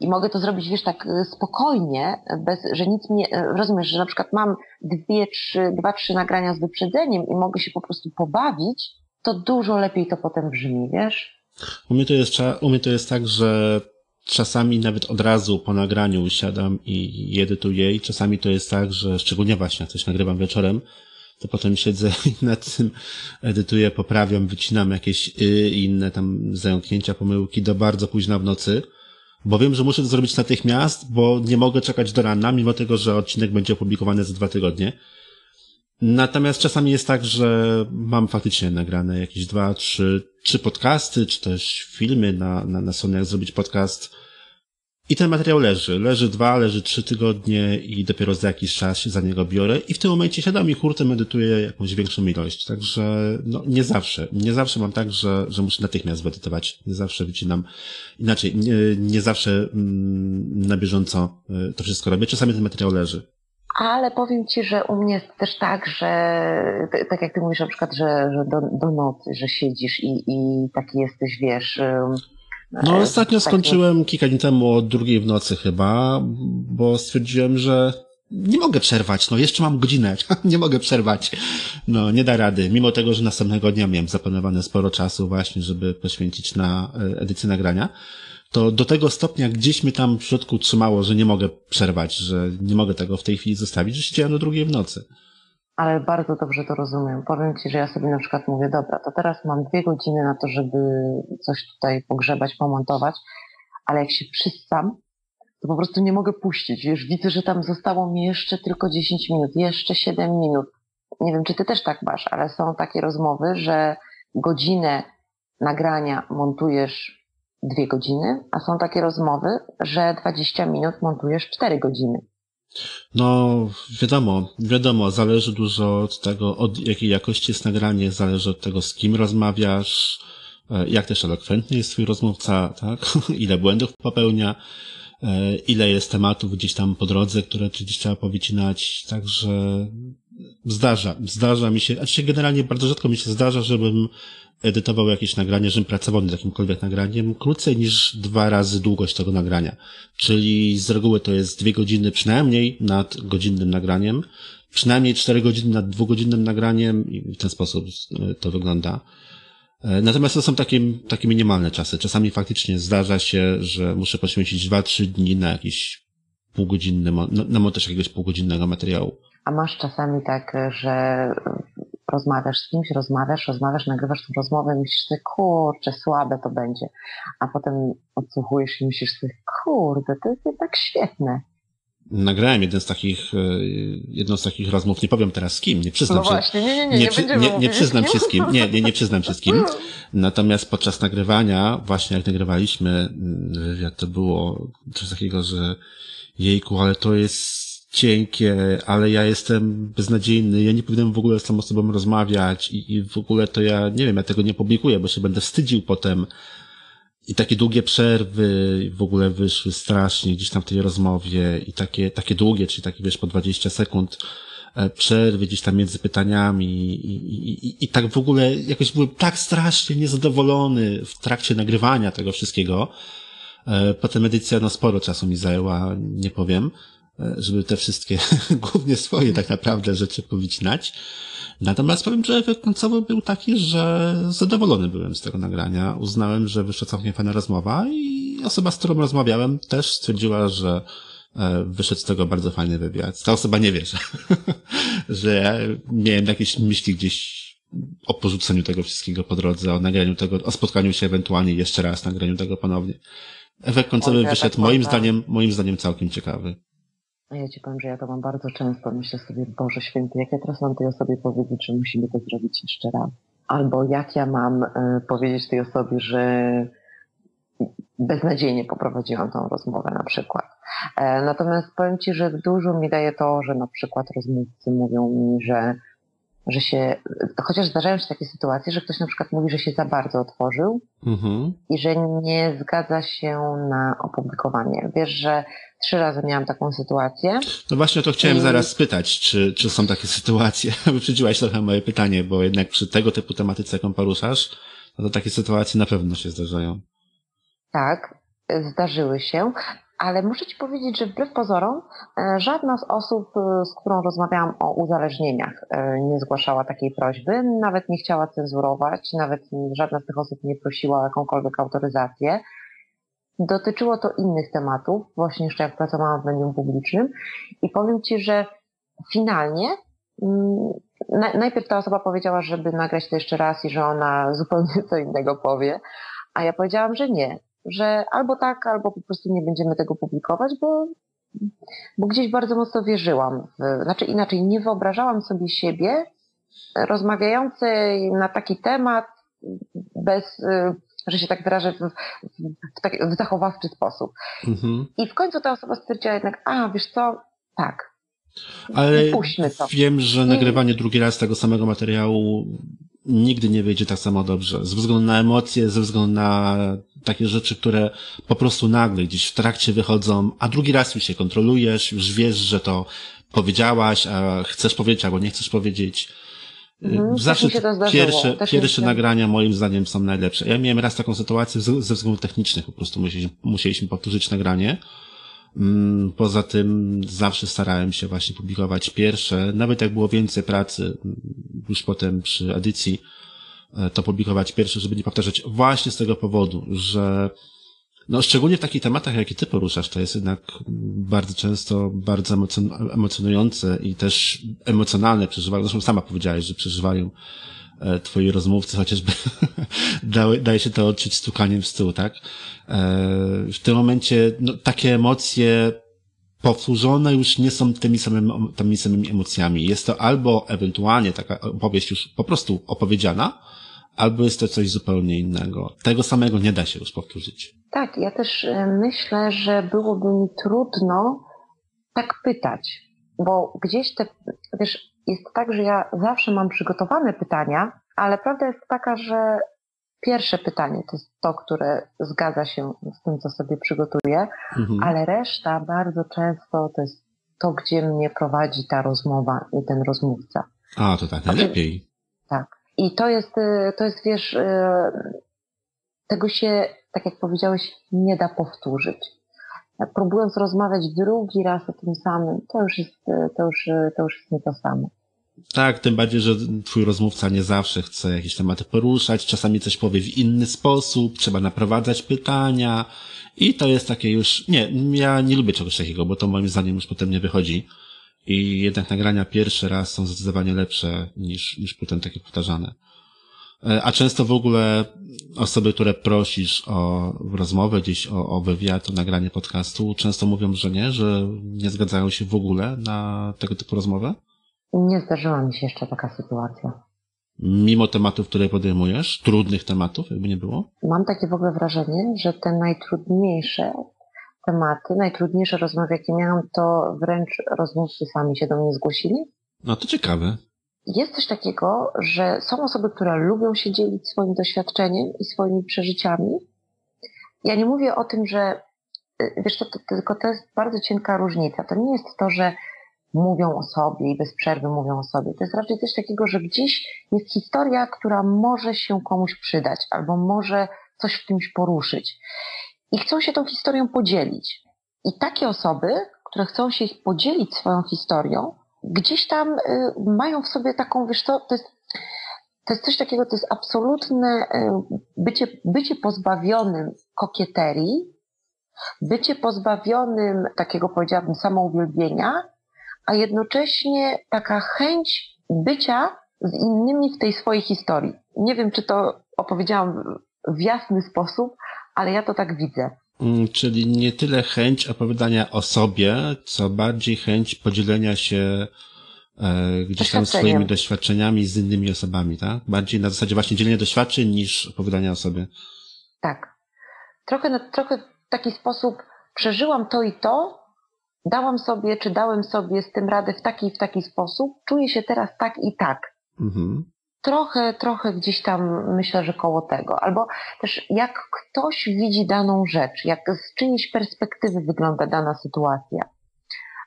i mogę to zrobić, wiesz, tak y, spokojnie, bez, że nic mnie, y, rozumiesz, że na przykład mam dwie, trzy, dwa, trzy nagrania z wyprzedzeniem i mogę się po prostu pobawić, to dużo lepiej to potem brzmi, wiesz? U mnie to jest, u mnie to jest tak, że czasami nawet od razu po nagraniu siadam i edytuję i czasami to jest tak, że szczególnie właśnie jak coś nagrywam wieczorem, to potem siedzę <laughs> i nad tym edytuję, poprawiam, wycinam jakieś y, inne tam zająknięcia, pomyłki do bardzo późna w nocy, bo wiem, że muszę to zrobić natychmiast, bo nie mogę czekać do rana, mimo tego, że odcinek będzie opublikowany za dwa tygodnie. Natomiast czasami jest tak, że mam faktycznie nagrane jakieś dwa, trzy, trzy podcasty, czy też filmy na, na, na Sony, jak zrobić podcast i ten materiał leży. Leży dwa, leży trzy tygodnie i dopiero za jakiś czas się za niego biorę i w tym momencie siadam i hurtem edytuję jakąś większą ilość. Także no, nie zawsze. Nie zawsze mam tak, że, że muszę natychmiast wyedytować. Nie zawsze wycinam. Inaczej, nie, nie zawsze mm, na bieżąco y, to wszystko robię. Czasami ten materiał leży. Ale powiem Ci, że u mnie jest też tak, że tak jak Ty mówisz na przykład, że, że do, do nocy, że siedzisz i, i taki jesteś, wiesz no ostatnio skończyłem kilka dni temu o drugiej w nocy chyba, bo stwierdziłem, że nie mogę przerwać, no jeszcze mam godzinę, <laughs> nie mogę przerwać. No nie da rady, mimo tego, że następnego dnia miałem zaplanowane sporo czasu właśnie, żeby poświęcić na e, edycję nagrania, to do tego stopnia gdzieś mnie tam w środku trzymało, że nie mogę przerwać, że nie mogę tego w tej chwili zostawić, że siedziałem do drugiej w nocy ale bardzo dobrze to rozumiem. Powiem Ci, że ja sobie na przykład mówię, dobra, to teraz mam dwie godziny na to, żeby coś tutaj pogrzebać, pomontować, ale jak się przystam, to po prostu nie mogę puścić. Wiesz, widzę, że tam zostało mi jeszcze tylko 10 minut, jeszcze 7 minut. Nie wiem, czy Ty też tak masz, ale są takie rozmowy, że godzinę nagrania montujesz dwie godziny, a są takie rozmowy, że 20 minut montujesz 4 godziny. No, wiadomo, wiadomo, zależy dużo od tego, od jakiej jakości jest nagranie, zależy od tego, z kim rozmawiasz, e, jak też elokwentny jest twój rozmówca, tak? <laughs> Ile błędów popełnia, e, ile jest tematów gdzieś tam po drodze, które gdzieś trzeba powycinać, także zdarza, zdarza mi się, a się generalnie bardzo rzadko mi się zdarza, żebym edytował jakieś nagranie, żebym pracował nad jakimkolwiek nagraniem krócej niż dwa razy długość tego nagrania. Czyli z reguły to jest dwie godziny przynajmniej nad godzinnym nagraniem, przynajmniej cztery godziny nad dwugodzinnym nagraniem i w ten sposób e, to wygląda. E, natomiast to są takie, takie minimalne czasy. Czasami faktycznie zdarza się, że muszę poświęcić dwa, trzy dni na jakiś półgodzinny, na montaż jakiegoś półgodzinnego materiału. A masz czasami tak, że rozmawiasz z kimś, rozmawiasz, rozmawiasz, nagrywasz tę rozmowę i myślisz sobie, kurczę, słabe to będzie. A potem odsłuchujesz i myślisz sobie, kurde, to jest jednak świetne. Nagrałem jeden z takich, e, jedną z takich rozmów, nie powiem teraz z kim, nie przyznam no się. właśnie, nie, nie, nie, nie, nie, przy, nie, nie przyznam się z kim, nie, nie, nie przyznam się z kim. <laughs> Natomiast podczas nagrywania, właśnie jak nagrywaliśmy mm, wywiad, to było coś takiego, że jejku, ale to jest cienkie, ale ja jestem beznadziejny, ja nie powinienem w ogóle z tą osobą rozmawiać i, i w ogóle to ja, nie wiem, ja tego nie publikuję, bo się będę wstydził potem. I takie długie przerwy w ogóle wyszły strasznie gdzieś tam w tej rozmowie i takie, takie długie, czyli takie wiesz po 20 sekund e, przerwy gdzieś tam między pytaniami i, i, i, i tak w ogóle jakoś byłem tak strasznie niezadowolony w trakcie nagrywania tego wszystkiego. E, potem edycja no sporo czasu mi zajęła, nie powiem. E, żeby te wszystkie <laughs> głównie swoje tak naprawdę rzeczy powycinać. Natomiast powiem, że efekt końcowy był taki, że zadowolony byłem z tego nagrania. Uznałem, że wyszła całkiem fajna rozmowa i osoba, z którą rozmawiałem też stwierdziła, że e, wyszedł z tego bardzo fajny wywiad. Ta osoba nie wie, że, <laughs> że ja miałem jakieś myśli gdzieś o porzuceniu tego wszystkiego po drodze, o nagraniu tego, o spotkaniu się ewentualnie jeszcze raz, nagraniu tego ponownie. Efekt końcowy wyszedł tak moim zdaniem, moim zdaniem całkiem ciekawy. Ja ci powiem, że ja to mam bardzo często. Myślę sobie, Boże Święty, jak ja teraz mam tej osobie powiedzieć, że musimy to zrobić jeszcze raz? Albo jak ja mam y, powiedzieć tej osobie, że beznadziejnie poprowadziłam tą rozmowę na przykład. E, natomiast powiem Ci, że dużo mi daje to, że na przykład rozmówcy mówią mi, że że się, chociaż zdarzają się takie sytuacje, że ktoś na przykład mówi, że się za bardzo otworzył mhm. i że nie zgadza się na opublikowanie. Wiesz, że trzy razy miałam taką sytuację. No właśnie o to chciałem I... zaraz spytać, czy, czy są takie sytuacje? <laughs> Wyprzedziłaś trochę moje pytanie, bo jednak przy tego typu tematyce, jaką poruszasz, no to takie sytuacje na pewno się zdarzają. Tak, zdarzyły się ale muszę Ci powiedzieć, że wbrew pozorom e, żadna z osób, e, z którą rozmawiałam o uzależnieniach, e, nie zgłaszała takiej prośby, nawet nie chciała cenzurować, nawet żadna z tych osób nie prosiła o jakąkolwiek autoryzację. Dotyczyło to innych tematów, właśnie jeszcze jak pracowałam w medium publicznym i powiem Ci, że finalnie mm, najpierw ta osoba powiedziała, żeby nagrać to jeszcze raz i że ona <laughs> zupełnie co innego powie, a ja powiedziałam, że nie, że albo tak, albo po prostu nie będziemy tego publikować, bo, bo gdzieś bardzo mocno wierzyłam. W, znaczy inaczej, nie wyobrażałam sobie siebie rozmawiającej na taki temat bez, że się tak wyrażę, w, w, taki, w zachowawczy sposób. Mhm. I w końcu ta osoba stwierdziła jednak, a wiesz co, tak, ale wiem, że nagrywanie drugi raz tego samego materiału nigdy nie wyjdzie tak samo dobrze. Ze względu na emocje, ze względu na takie rzeczy, które po prostu nagle gdzieś w trakcie wychodzą, a drugi raz już się kontrolujesz, już wiesz, że to powiedziałaś, a chcesz powiedzieć albo nie chcesz powiedzieć. Mhm, Zawsze pierwsze, pierwsze nagrania moim zdaniem są najlepsze. Ja miałem raz taką sytuację ze względów technicznych, po prostu musieliśmy, musieliśmy powtórzyć nagranie. Mm, poza tym zawsze starałem się właśnie publikować pierwsze, nawet jak było więcej pracy, już potem przy edycji, e, to publikować pierwsze, żeby nie powtarzać właśnie z tego powodu, że no szczególnie w takich tematach, jakie ty poruszasz, to jest jednak bardzo często bardzo emocjonujące i też emocjonalne przeżywają. Zresztą sama powiedziałeś, że przeżywają twoi rozmówcy, chociażby <laughs> daje, daje się to odczuć stukaniem w stół, tak? E, w tym momencie no, takie emocje powtórzone już nie są tymi samymi, tymi samymi emocjami. Jest to albo ewentualnie taka opowieść już po prostu opowiedziana, albo jest to coś zupełnie innego. Tego samego nie da się już powtórzyć. Tak, ja też e, myślę, że byłoby mi trudno tak pytać, bo gdzieś te, wiesz, jest tak, że ja zawsze mam przygotowane pytania, ale prawda jest taka, że pierwsze pytanie to jest to, które zgadza się z tym, co sobie przygotuję, mhm. ale reszta bardzo często to jest to, gdzie mnie prowadzi ta rozmowa i ten rozmówca. A, to tak najlepiej. Tak. I to jest, y, to jest, wiesz, y, tego się, tak jak powiedziałeś, nie da powtórzyć. Próbując rozmawiać drugi raz o tym samym, to już jest, to już, to już jest nie to samo. Tak, tym bardziej, że twój rozmówca nie zawsze chce jakieś tematy poruszać, czasami coś powie w inny sposób, trzeba naprowadzać pytania i to jest takie już, nie, ja nie lubię czegoś takiego, bo to moim zdaniem już potem nie wychodzi i jednak nagrania pierwszy raz są zdecydowanie lepsze niż, niż potem takie powtarzane. E, a często w ogóle osoby, które prosisz o rozmowę, gdzieś o, o wywiad, o nagranie podcastu, często mówią, że nie, że nie zgadzają się w ogóle na tego typu rozmowę? Nie zdarzyła mi się jeszcze taka sytuacja. Mimo tematów, które podejmujesz, trudnych tematów, jakby nie było? Mam takie w ogóle wrażenie, że te najtrudniejsze tematy, najtrudniejsze rozmowy, jakie miałam, to wręcz rozmówcy sami się do mnie zgłosili. No to ciekawe. Jest coś takiego, że są osoby, które lubią się dzielić swoim doświadczeniem i swoimi przeżyciami. Ja nie mówię o tym, że wiesz, to, to, tylko to jest bardzo cienka różnica. To nie jest to, że mówią o sobie i bez przerwy mówią o sobie. To jest raczej coś takiego, że gdzieś jest historia, która może się komuś przydać albo może coś w kimś poruszyć. I chcą się tą historią podzielić. I takie osoby, które chcą się podzielić swoją historią, gdzieś tam y, mają w sobie taką, wiesz co, to jest, to jest coś takiego, to jest absolutne y, bycie, bycie pozbawionym kokieterii, bycie pozbawionym takiego, powiedziałabym, samouwielbienia, a jednocześnie taka chęć bycia z innymi w tej swojej historii. Nie wiem, czy to opowiedziałam w jasny sposób, ale ja to tak widzę. Mm, czyli nie tyle chęć opowiadania o sobie, co bardziej chęć podzielenia się e, gdzieś tam swoimi doświadczeniami z innymi osobami, tak? Bardziej na zasadzie właśnie dzielenia doświadczeń niż opowiadania o sobie. Tak. Trochę, trochę w taki sposób przeżyłam to i to, dałam sobie, czy dałem sobie z tym radę w taki i w taki sposób, czuję się teraz tak i tak. Mhm. Trochę, trochę gdzieś tam myślę, że koło tego. Albo też jak ktoś widzi daną rzecz, jak z czyjejś perspektywy wygląda dana sytuacja.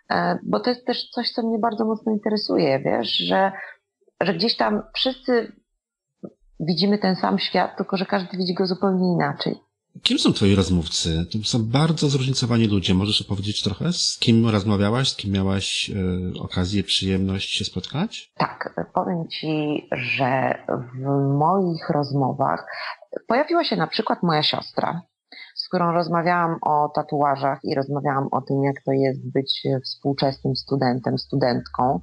E, bo to jest też coś, co mnie bardzo mocno interesuje, wiesz, że, że gdzieś tam wszyscy widzimy ten sam świat, tylko że każdy widzi go zupełnie inaczej. Kim są twoi rozmówcy? To są bardzo zróżnicowani ludzie. Możesz opowiedzieć trochę, z kim rozmawiałaś, z kim miałaś e, okazję, przyjemność się spotkać? Tak, powiem ci, że w moich rozmowach pojawiła się na przykład moja siostra, z którą rozmawiałam o tatuażach i rozmawiałam o tym, jak to jest być współczesnym studentem, studentką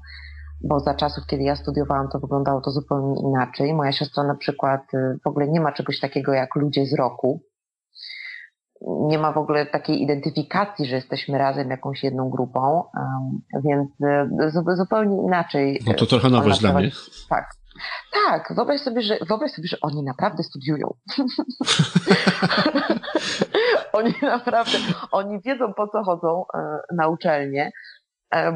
bo za czasów, kiedy ja studiowałam, to wyglądało to zupełnie inaczej. Moja siostra na przykład e, w ogóle nie ma czegoś takiego jak ludzie z roku nie ma w ogóle takiej identyfikacji, że jesteśmy razem jakąś jedną grupą, więc e, zupełnie inaczej. No to trochę nowość dla mnie. Tak. Tak, wyobraź sobie, że, wyobraź sobie, że oni naprawdę studiują. <laughs> <laughs> oni naprawdę, oni wiedzą po co chodzą e, na uczelnię,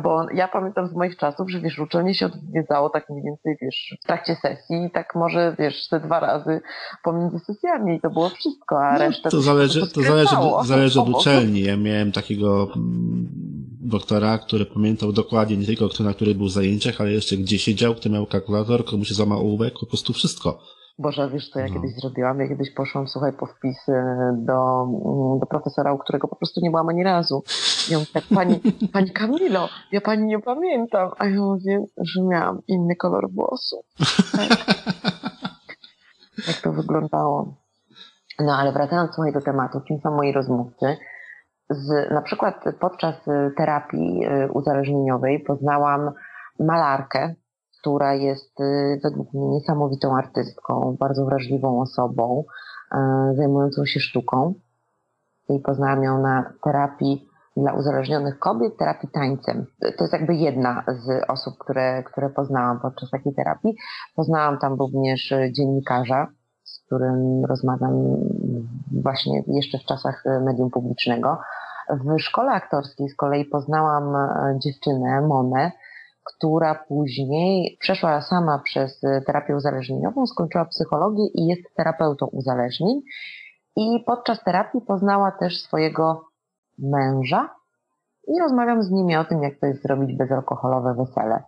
bo ja pamiętam z moich czasów, że wiesz, uczelnie się odwiedzało tak mniej więcej, wiesz, w trakcie sesji, tak może, wiesz, te dwa razy pomiędzy sesjami i to było wszystko, a no, resztę... To zależy, to zależy, zależy od uczelni. Ja miałem takiego mm, doktora, który pamiętał dokładnie nie tylko kto na których był zajęciach, ale jeszcze gdzie siedział, kto miał kalkulator, komu się złamał ołówek, po prostu wszystko. Boże, wiesz co ja no. kiedyś zrobiłam? Ja kiedyś poszłam, słuchaj, po wpis do, mm, do profesora, u którego po prostu nie byłam ani razu. I on tak, pani, <laughs> pani Kamilo, ja pani nie pamiętam. A ja mówię, że miałam inny kolor włosów. Tak. Jak to wyglądało. No ale wracając słuchaj do tematu, kim są moi rozmówcy? Z, na przykład podczas terapii y, uzależnieniowej poznałam malarkę, która jest y, według mnie niesamowitą artystką, bardzo wrażliwą osobą, y, zajmującą się sztuką. I poznałam ją na terapii dla uzależnionych kobiet, terapii tańcem. To jest jakby jedna z osób, które, które poznałam podczas takiej terapii. Poznałam tam również dziennikarza, którym rozmawiam właśnie jeszcze w czasach medium publicznego. W szkole aktorskiej z kolei poznałam dziewczynę, Monę, która później przeszła sama przez terapię uzależnieniową, skończyła psychologię i jest terapeutą uzależnień. I podczas terapii poznała też swojego męża i rozmawiam z nimi o tym, jak to jest zrobić bezalkoholowe wesele.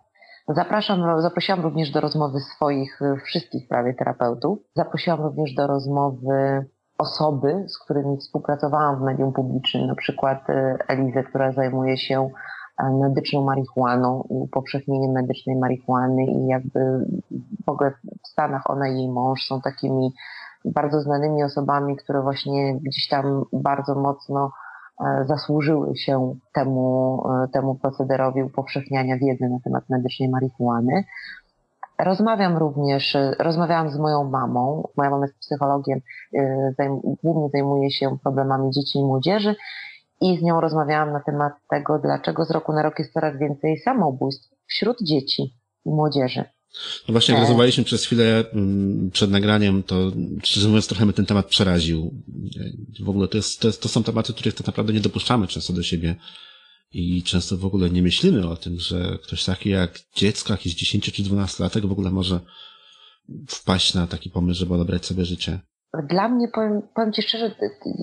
Zapraszam, zaprosiłam również do rozmowy swoich wszystkich prawie terapeutów. Zaprosiłam również do rozmowy osoby, z którymi współpracowałam w medium publicznym, na przykład e, Elizę, która zajmuje się e, medyczną marihuaną i upowszechnieniem medycznej marihuany i jakby w ogóle w Stanach ona i jej mąż są takimi bardzo znanymi osobami, które właśnie gdzieś tam bardzo mocno e, zasłużyły się temu, e, temu procederowi upowszechniania wiedzy na temat medycznej marihuany. Rozmawiam również, e, rozmawiałam z moją mamą. Moja mama jest psychologiem, głównie zajmuje się problemami dzieci i młodzieży i z nią rozmawiałam na temat tego, dlaczego z roku na rok jest coraz więcej samobójstw wśród dzieci i młodzieży. No właśnie, jak rozmawialiśmy przez chwilę mm, przed nagraniem, to szczerze mówiąc trochę mnie ten temat przeraził. W ogóle to, jest, to, jest, to są tematy, których tak naprawdę nie dopuszczamy często do siebie i często w ogóle nie myślimy o tym, że ktoś taki jak dziecko, jakieś 10 czy 12 latek w ogóle może wpaść na taki pomysł, żeby odebrać sobie życie. Dla mnie, powiem, powiem Ci szczerze,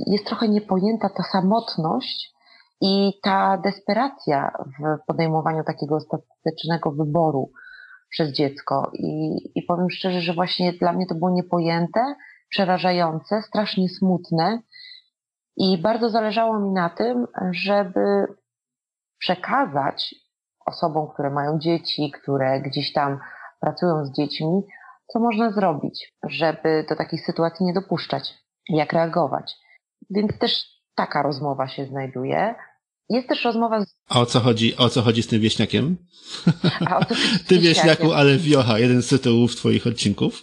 jest trochę niepojęta ta samotność i ta desperacja w podejmowaniu takiego ostatecznego wyboru przez dziecko. I, I powiem szczerze, że właśnie dla mnie to było niepojęte, przerażające, strasznie smutne. I bardzo zależało mi na tym, żeby przekazać osobom, które mają dzieci, które gdzieś tam pracują z dziećmi, co można zrobić, żeby do takich sytuacji nie dopuszczać, jak reagować. Więc też taka rozmowa się znajduje. Jest też rozmowa z... A o co chodzi, o co chodzi z tym wieśniakiem? A o co <laughs> Ty wieśniaku, ale wiocha, jeden z tytułów twoich odcinków.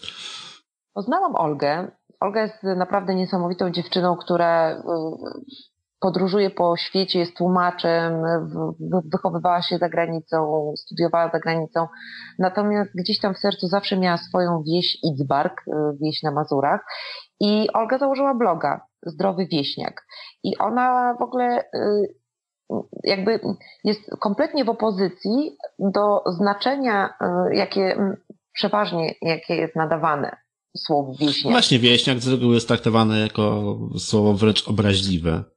Poznałam Olgę. Olga jest naprawdę niesamowitą dziewczyną, która y, podróżuje po świecie, jest tłumaczem, wychowywała się za granicą, studiowała za granicą. Natomiast gdzieś tam w sercu zawsze miała swoją wieś Idzbark, y, wieś na Mazurach. I Olga założyła bloga Zdrowy Wieśniak. I ona w ogóle y, jakby jest kompletnie w opozycji do znaczenia, e, jakie przeważnie, jakie jest nadawane słowu wieśniak. Właśnie wieśniak z reguły jest traktowane jako słowo wręcz obraźliwe.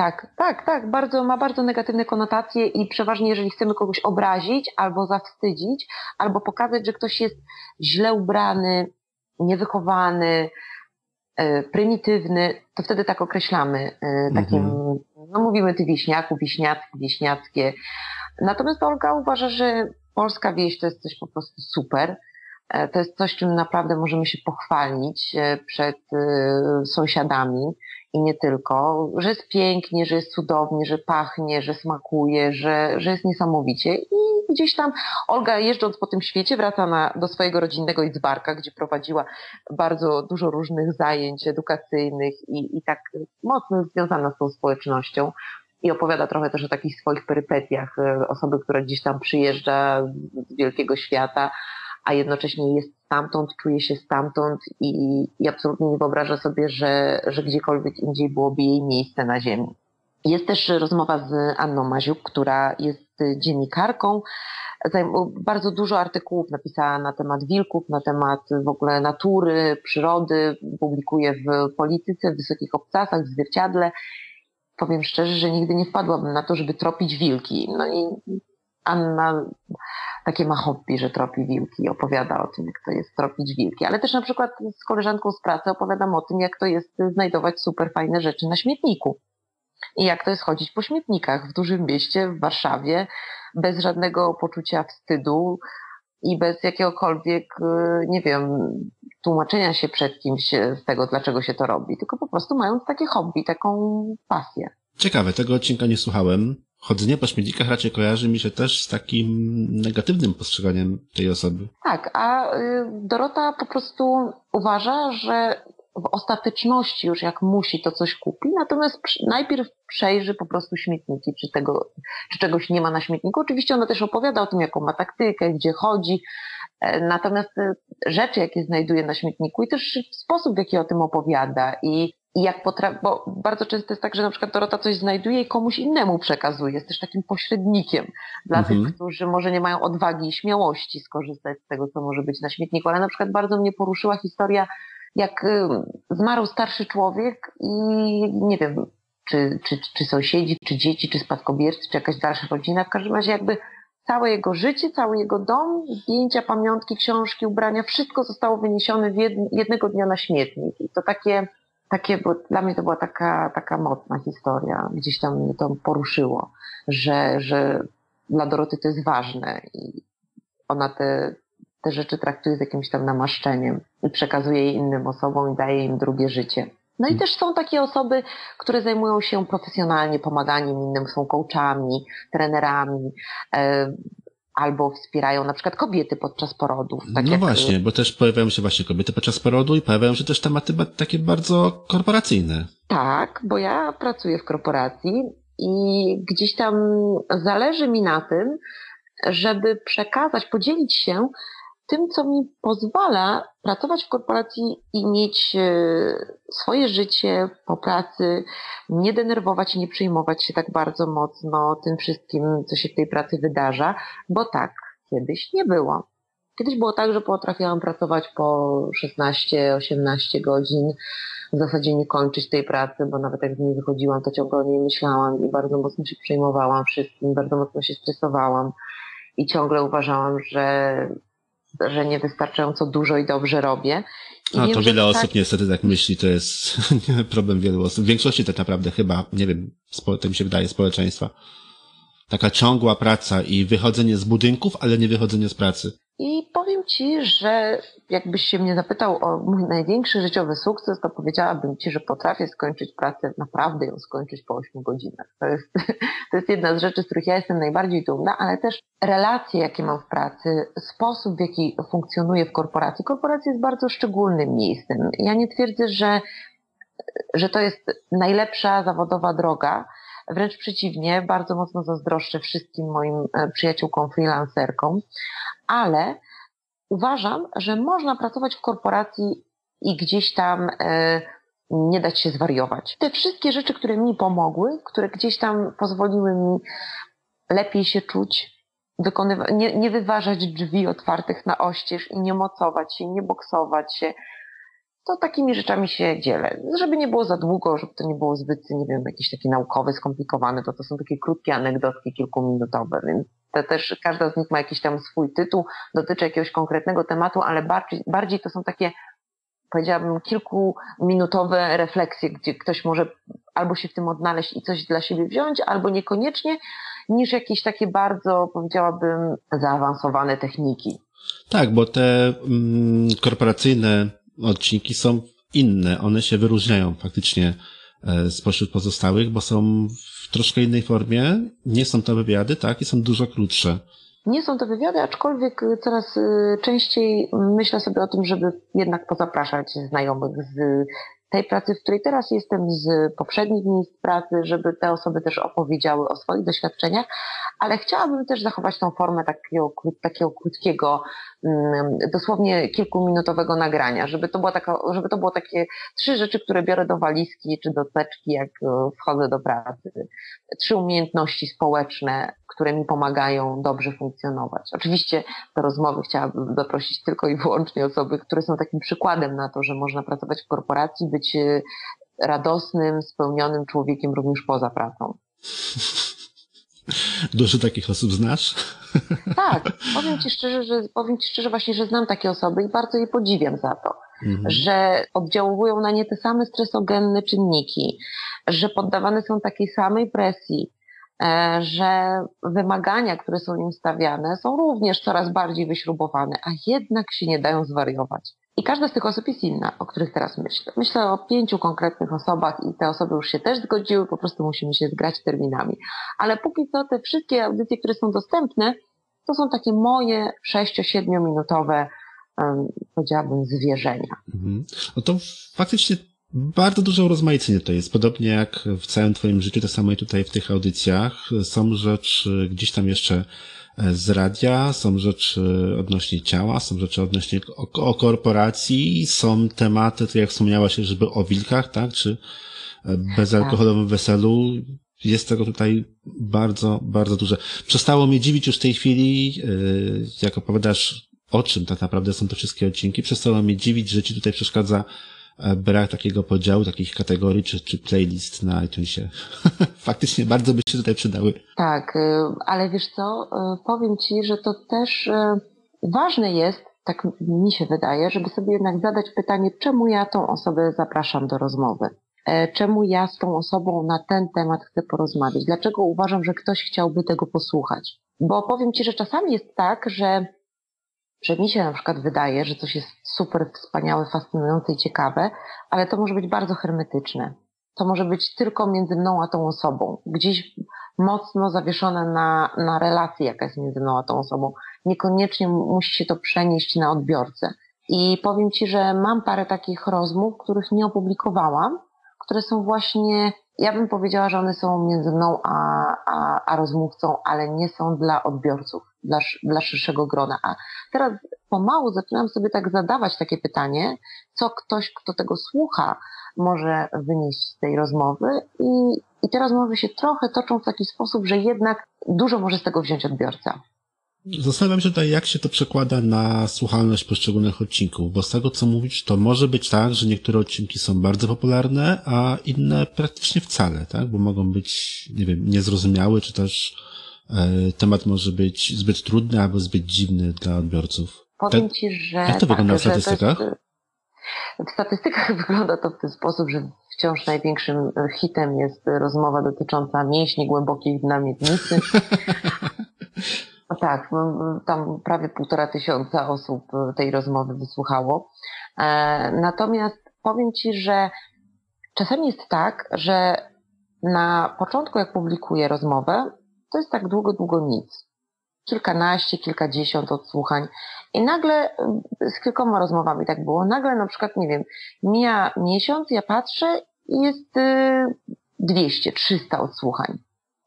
Tak, tak, tak. Bardzo, ma bardzo negatywne konotacje i przeważnie jeżeli chcemy kogoś obrazić albo zawstydzić, albo pokazać, że ktoś jest źle ubrany, niewychowany, e, prymitywny, to wtedy tak określamy e, takim mhm no mówimy ty wieśniaku, wieśniacki, wieśniackie. Natomiast Olga uważa, że polska wieś to jest coś po prostu super. E, to jest coś, czym naprawdę możemy się pochwalić przed sąsiadami i nie tylko, że jest pięknie, że jest cudownie, że pachnie, że smakuje, że, że jest niesamowicie. I gdzieś tam Olga jeżdżąc po tym świecie wraca na, do swojego rodzinnego Idzbarka, gdzie prowadziła bardzo dużo różnych zajęć edukacyjnych i, i tak mocno związana z tą społecznością. I opowiada trochę też o takich swoich perypetiach osoby, która gdzieś tam przyjeżdża z wielkiego świata, a jednocześnie jest stamtąd, czuje się stamtąd i, i absolutnie nie wyobraża sobie, że, że gdziekolwiek indziej byłoby jej miejsce na ziemi. Jest też rozmowa z Anną Maziuk, która jest dziennikarką. Bardzo dużo artykułów napisała na temat wilków, na temat w ogóle natury, przyrody, publikuje w polityce, w wysokich obcasach, w zwierciadle. Powiem szczerze, że nigdy nie wpadłabym na to, żeby tropić wilki. No i Anna takie ma hobby, że tropi wilki i opowiada o tym, jak to jest tropić wilki. Ale też na przykład z koleżanką z pracy opowiadam o tym, jak to jest znajdować super fajne rzeczy na śmietniku. I jak to jest chodzić po śmietnikach w dużym mieście, w Warszawie, bez żadnego poczucia wstydu i bez jakiegokolwiek, y, nie wiem, tłumaczenia się przed kimś z tego, dlaczego się to robi, tylko po prostu mając takie hobby, taką pasję. Ciekawe, tego odcinka nie słuchałem. Chodzenie po śmietnikach raczej kojarzy mi się też z takim negatywnym postrzeganiem tej osoby. Tak, a y, Dorota po prostu uważa, że w ostateczności już jak musi, to coś kupi, natomiast najpierw przejrzy po prostu śmietniki, czy, tego, czy czegoś nie ma na śmietniku. Oczywiście ona też opowiada o tym, jaką ma taktykę, gdzie chodzi, E, natomiast e, rzeczy, jakie znajduje na śmietniku i też sposób, w jaki o tym opowiada i, i jak potrafi, bo bardzo często jest tak, że na przykład Dorota coś znajduje i komuś innemu przekazuje. Jest też takim pośrednikiem dla Mhm. tych, którzy może nie mają odwagi i śmiałości skorzystać z tego, co może być na śmietniku. Ale na przykład bardzo mnie poruszyła historia, jak zmarł starszy człowiek i nie wiem, czy, czy, czy sąsiedzi, czy dzieci, czy spadkobiercy, czy jakaś dalsza rodzina. W każdym razie jakby całe jego życie, cały jego dom, zdjęcia, pamiątki, książki, ubrania, wszystko zostało wyniesione jednego dnia na śmietnik. I to takie, takie bo dla mnie to była taka, taka mocna historia. Gdzieś tam mnie to poruszyło, że, że dla Doroty to jest ważne i ona te, te rzeczy traktuje z jakimś tam namaszczeniem i przekazuje je innym osobom i daje im drugie życie. No i też są takie osoby, które zajmują się profesjonalnie pomaganiem innym, są coachami, trenerami, albo wspierają na przykład kobiety podczas porodów. Tak no jak, właśnie, bo też pojawiają się właśnie kobiety podczas porodu i pojawiają się też tematy takie bardzo korporacyjne. Tak, bo ja pracuję w korporacji i gdzieś tam zależy mi na tym, żeby przekazać, podzielić się tym, co mi pozwala pracować w korporacji i mieć e, swoje życie po pracy, nie denerwować i nie przejmować się tak bardzo mocno tym wszystkim, co się w tej pracy wydarza, bo tak kiedyś nie było. Kiedyś było tak, że potrafiłam pracować po 16-18 godzin, w zasadzie nie kończyć tej pracy, bo nawet jak z niej wychodziłam, to ciągle o niej myślałam i bardzo mocno się przejmowałam wszystkim, bardzo mocno się stresowałam i ciągle uważałam, że, że niewystarczająco dużo i dobrze robię. I A wiem, to wiele tak- osób niestety tak myśli, to jest <laughs> problem wielu osób. W większości tak naprawdę chyba, nie wiem, to mi się wydaje, społeczeństwa. Taka ciągła praca i wychodzenie z budynków, ale nie wychodzenie z pracy. I powiem Ci, że jakbyś się mnie zapytał o mój największy życiowy sukces, to powiedziałabym Ci, że potrafię skończyć pracę, naprawdę ją skończyć po 8 godzinach. To jest, <laughs> to jest jedna z rzeczy, z których ja jestem najbardziej dumna, ale też relacje, jakie mam w pracy, sposób, w jaki funkcjonuję w korporacji. Korporacja jest bardzo szczególnym miejscem. Ja nie twierdzę, że, że to jest najlepsza zawodowa droga, Wręcz przeciwnie, bardzo mocno zazdroszczę wszystkim moim e, przyjaciółkom freelancerkom, ale uważam, że można pracować w korporacji i gdzieś tam e, nie dać się zwariować. Te wszystkie rzeczy, które mi pomogły, które gdzieś tam pozwoliły mi lepiej się czuć, wykonywa- nie, nie wyważać drzwi otwartych na oścież i nie mocować się, nie boksować się, to takimi rzeczami się dzielę. Żeby nie było za długo, żeby to nie było zbyt, nie wiem, jakieś takie naukowe, skomplikowane, to to są takie krótkie anegdotki kilkuminutowe, więc to też każda z nich ma jakiś tam swój tytuł, dotyczy jakiegoś konkretnego tematu, ale bardziej, bardziej to są takie, powiedziałabym, kilkuminutowe refleksje, gdzie ktoś może albo się w tym odnaleźć i coś dla siebie wziąć, albo niekoniecznie, niż jakieś takie bardzo, powiedziałabym, zaawansowane techniki. Tak, bo te mm, korporacyjne odcinki są inne. One się wyróżniają faktycznie spośród pozostałych, bo są w troszkę innej formie. Nie są to wywiady, tak, i są dużo krótsze. Nie są to wywiady, aczkolwiek coraz y, częściej myślę sobie o tym, żeby jednak pozapraszać znajomych z tej pracy, w której teraz jestem, z poprzednich miejsc pracy, żeby te osoby też opowiedziały o swoich doświadczeniach, ale chciałabym też zachować tą formę takiego, takiego krótkiego, dosłownie kilkuminutowego nagrania, żeby to, była taka, żeby to było takie trzy rzeczy, które biorę do walizki czy do teczki, jak e, wchodzę do pracy. Trzy umiejętności społeczne, które mi pomagają dobrze funkcjonować. Oczywiście do rozmowy chciałabym zaprosić tylko i wyłącznie osoby, które są takim przykładem na to, że można pracować w korporacji, być e, radosnym, spełnionym człowiekiem również poza pracą. <laughs> Dużo takich osób znasz? Tak, powiem Ci szczerze, że powiem Ci szczerze właśnie, że znam takie osoby i bardzo je podziwiam za to, Mhm. że oddziałują na nie te same stresogenne czynniki, że poddawane są takiej samej presji, e, że wymagania, które są im stawiane, są również coraz bardziej wyśrubowane, a jednak się nie dają zwariować. I każda z tych osób jest inna, o których teraz myślę. Myślę o pięciu konkretnych osobach i te osoby już się też zgodziły, po prostu musimy się zgrać terminami. Ale póki co te wszystkie audycje, które są dostępne, to są takie moje 6-7 minutowe, um, powiedziałabym, zwierzenia. Mhm. No to faktycznie bardzo dużo urozmaicenia to jest. Podobnie jak w całym twoim życiu, to samo i tutaj w tych audycjach. Są rzeczy gdzieś tam jeszcze z radia, są rzeczy odnośnie ciała, są rzeczy odnośnie o, o korporacji, są tematy, tak jak wspomniałaś, żeby o wilkach, tak, czy e, bezalkoholowym weselu. Jest tego tutaj bardzo, bardzo dużo. Przestało mnie dziwić już w tej chwili, e, jak opowiadasz o czym tak naprawdę są te wszystkie odcinki. Przestało mnie dziwić, że ci tutaj przeszkadza brak takiego podziału, takich kategorii czy, czy playlist na iTunesie. <laughs> Faktycznie bardzo by się tutaj przydały. Tak, y, ale wiesz co, y, powiem Ci, że to też ważne jest, tak mi się wydaje, żeby sobie jednak zadać pytanie, czemu ja tą osobę zapraszam do rozmowy? E, czemu ja z tą osobą na ten temat chcę porozmawiać? Dlaczego uważam, że ktoś chciałby tego posłuchać? Bo powiem Ci, że czasami jest tak, że że mi się na przykład wydaje, że coś jest super wspaniałe, fascynujące i ciekawe, ale to może być bardzo hermetyczne. To może być tylko między mną a tą osobą, gdzieś mocno zawieszone na, na relacji, jaka jest między mną a tą osobą. Niekoniecznie musi się to przenieść na odbiorcę. I powiem Ci, że mam parę takich rozmów, których nie opublikowałam, które są właśnie, ja bym powiedziała, że one są między mną a, a, a rozmówcą, ale nie są dla odbiorców dla, dla szerszego grona. A teraz pomału zaczynam sobie tak zadawać takie pytanie, co ktoś, kto tego słucha, może wynieść z tej rozmowy i, i te rozmowy się trochę toczą w taki sposób, że jednak dużo może z tego wziąć odbiorca. Zastanawiam się tutaj, jak się to przekłada na słuchalność poszczególnych odcinków, bo z tego, co mówisz, to może być tak, że niektóre odcinki są bardzo popularne, a inne praktycznie wcale, tak? Bo mogą być, nie wiem, niezrozumiałe, czy też E, temat może być zbyt trudny albo zbyt dziwny dla odbiorców. Powiem tak? Ci, że. Jak to wygląda tak, w statystykach? w statystykach <laughs> wygląda to w ten sposób, że wciąż największym hitem jest rozmowa dotycząca mięśni głębokich dna <laughs> tak, no, tam prawie półtora tysiąca osób tej rozmowy wysłuchało. E, natomiast powiem Ci, że czasami jest tak, że na początku, jak publikuję rozmowę, to jest tak długo, długo nic. Kilkanaście, kilkadziesiąt odsłuchań. I nagle z kilkoma rozmowami tak było. Nagle na przykład, nie wiem, mija miesiąc, ja patrzę i jest 200, y, 300 odsłuchań.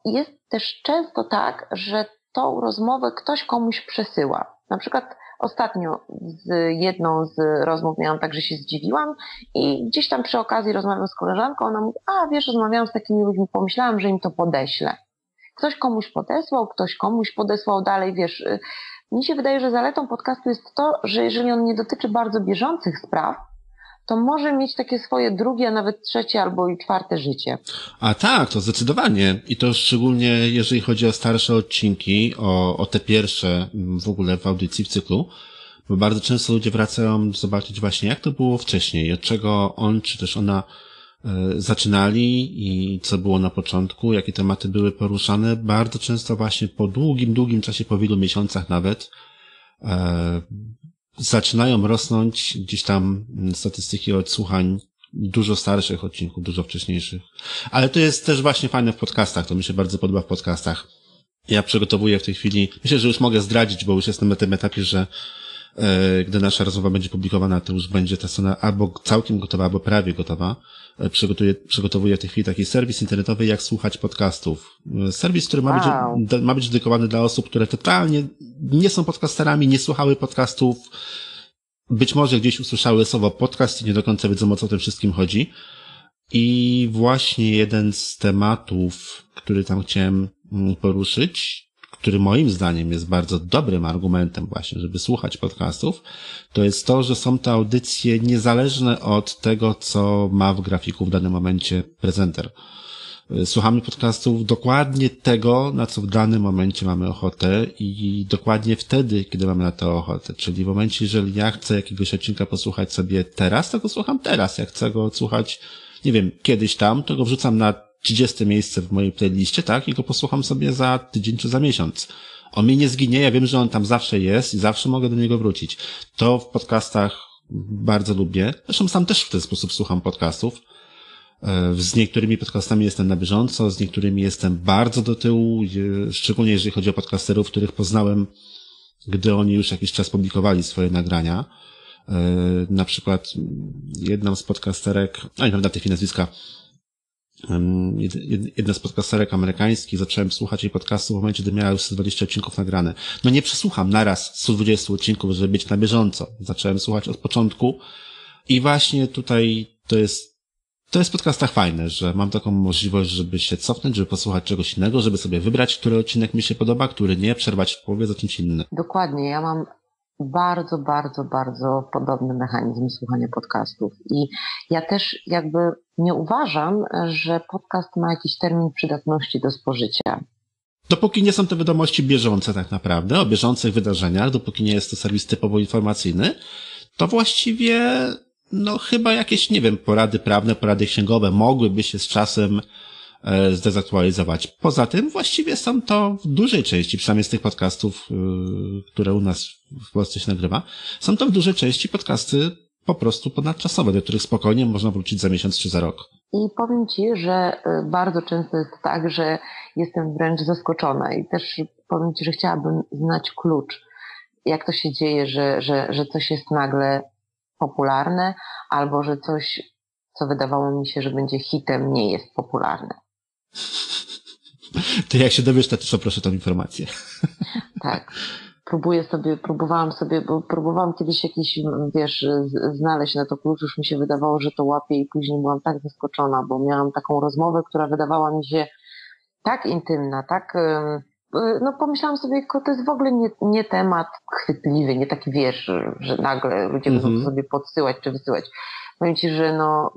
I jest też często tak, że tą rozmowę ktoś komuś przesyła. Na przykład ostatnio z jedną z rozmów miałam tak, że się zdziwiłam i gdzieś tam przy okazji rozmawiam z koleżanką, ona mówi, a wiesz, rozmawiałam z takimi ludźmi, pomyślałam, że im to podeślę. Ktoś komuś podesłał, ktoś komuś podesłał dalej, wiesz. Y, mi się wydaje, że zaletą podcastu jest to, że jeżeli on nie dotyczy bardzo bieżących spraw, to może mieć takie swoje drugie, a nawet trzecie albo i czwarte życie. A tak, to zdecydowanie. I to szczególnie jeżeli chodzi o starsze odcinki, o, o te pierwsze w ogóle w audycji, w cyklu, bo bardzo często ludzie wracają zobaczyć właśnie, jak to było wcześniej, od czego on czy też ona E, zaczynali i co było na początku, jakie tematy były poruszane. Bardzo często właśnie po długim, długim czasie, po wielu miesiącach nawet, e, zaczynają rosnąć gdzieś tam statystyki odsłuchań dużo starszych odcinków, dużo wcześniejszych. Ale to jest też właśnie fajne w podcastach, to mi się bardzo podoba w podcastach. Ja przygotowuję w tej chwili, myślę, że już mogę zdradzić, bo już jestem na tym etapie, że gdy nasza rozmowa będzie publikowana, to już będzie ta strona albo całkiem gotowa, albo prawie gotowa. E, przygotuję, przygotowuję w tej chwili taki serwis internetowy, jak słuchać podcastów. E, serwis, który ma, wow. być, ma być dedykowany dla osób, które totalnie nie są podcasterami, nie słuchały podcastów, być może gdzieś usłyszały słowo podcast i nie do końca wiedzą, o co tym wszystkim chodzi. I właśnie jeden z tematów, który tam chciałem mm, poruszyć, który moim zdaniem jest bardzo dobrym argumentem właśnie, żeby słuchać podcastów, to jest to, że są to audycje niezależne od tego, co ma w grafiku w danym momencie prezenter. Słuchamy podcastów dokładnie tego, na co w danym momencie mamy ochotę i dokładnie wtedy, kiedy mamy na to ochotę. Czyli w momencie, jeżeli ja chcę jakiegoś odcinka posłuchać sobie teraz, to go słucham teraz. Jak chcę go słuchać, nie wiem, kiedyś tam, to go wrzucam na 30 miejsce w mojej playliście, tak? I go posłucham sobie za tydzień czy za miesiąc. On mi nie zginie, ja wiem, że on tam zawsze jest i zawsze mogę do niego wrócić. To w podcastach bardzo lubię. Zresztą sam też w ten sposób słucham podcastów. E, z niektórymi podcastami jestem na bieżąco, z niektórymi jestem bardzo do tyłu, szczególnie jeżeli chodzi o podcasterów, których poznałem, gdy oni już jakiś czas publikowali swoje nagrania. E, na przykład jedną z podcasterek, a nie pamiętam tych nazwiska, jedna z podcasterek amerykańskich, zacząłem słuchać jej podcastu w momencie, gdy miała już 120 odcinków nagrane. No nie przesłucham naraz 120 odcinków, żeby być na bieżąco. Zacząłem słuchać od początku i właśnie tutaj to jest to jest w podcastach fajne, że mam taką możliwość, żeby się cofnąć, żeby posłuchać czegoś innego, żeby sobie wybrać, który odcinek mi się podoba, który nie, przerwać w połowie, zacząć inny. Dokładnie, ja mam bardzo, bardzo, bardzo podobny mechanizm słuchania podcastów. I ja też jakby nie uważam, że podcast ma jakiś termin przydatności do spożycia. Dopóki nie są to wiadomości bieżące tak naprawdę, o bieżących wydarzeniach, dopóki nie jest to serwis typowo informacyjny, to właściwie, no chyba jakieś, nie wiem, porady prawne, porady księgowe mogłyby się z czasem e, zdezaktualizować. Poza tym właściwie są to w dużej części, przynajmniej z tych podcastów, y, które u nas w Polsce się nagrywa, są to w dużej części podcasty po prostu ponadczasowe, do których spokojnie można wrócić za miesiąc czy za rok. I powiem Ci, że y, bardzo często jest tak, że jestem wręcz zaskoczona i też powiem Ci, że chciałabym znać klucz, jak to się dzieje, że, że, że coś jest nagle popularne, albo że coś, co wydawało mi się, że będzie hitem, nie jest popularne. <laughs> Ty jak się dowiesz, to też proszę tą informację. Tak. <laughs> Próbuję sobie, próbowałam sobie, bo próbowałam kiedyś jakiś, wiesz, znaleźć na to klucz, już mi się wydawało, że to łapie i później byłam tak zaskoczona, bo miałam taką rozmowę, która wydawała mi się tak intymna, tak, y, no pomyślałam sobie, to jest w ogóle nie, nie temat chwytliwy, nie taki, wiesz, że nagle ludzie będą Mhm. to sobie podsyłać czy wysyłać. Powiem Ci, że no,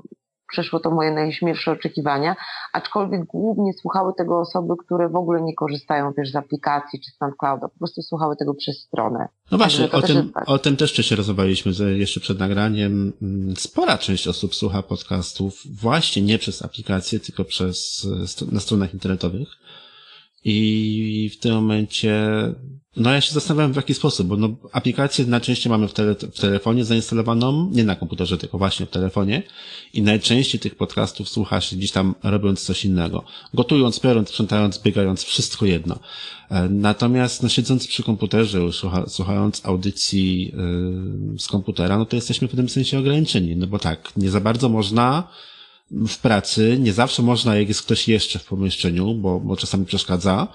przeszło to moje najśmielsze oczekiwania, aczkolwiek głównie słuchały tego osoby, które w ogóle nie korzystają wiesz, z aplikacji czy z SoundClouda, po prostu słuchały tego przez stronę. No właśnie, o tym, jest tak. o tym też wcześniej rozmawialiśmy jeszcze przed nagraniem. Mm, Spora część osób słucha podcastów właśnie nie przez aplikacje, tylko przez, e, na stronach internetowych. I w tym momencie, no ja się zastanawiałem w jaki sposób, bo no, aplikację najczęściej mamy w, tele, w telefonie zainstalowaną, nie na komputerze, tylko właśnie w telefonie i najczęściej tych podcastów słucha się gdzieś tam robiąc coś innego. Gotując, piorąc, sprzątając, biegając, wszystko jedno. E, Natomiast no, siedząc przy komputerze, już słucha, słuchając audycji yy, z komputera, no to jesteśmy w tym sensie ograniczeni, no bo tak, nie za bardzo można w pracy, nie zawsze można, jak jest ktoś jeszcze w pomieszczeniu, bo, bo czasami przeszkadza.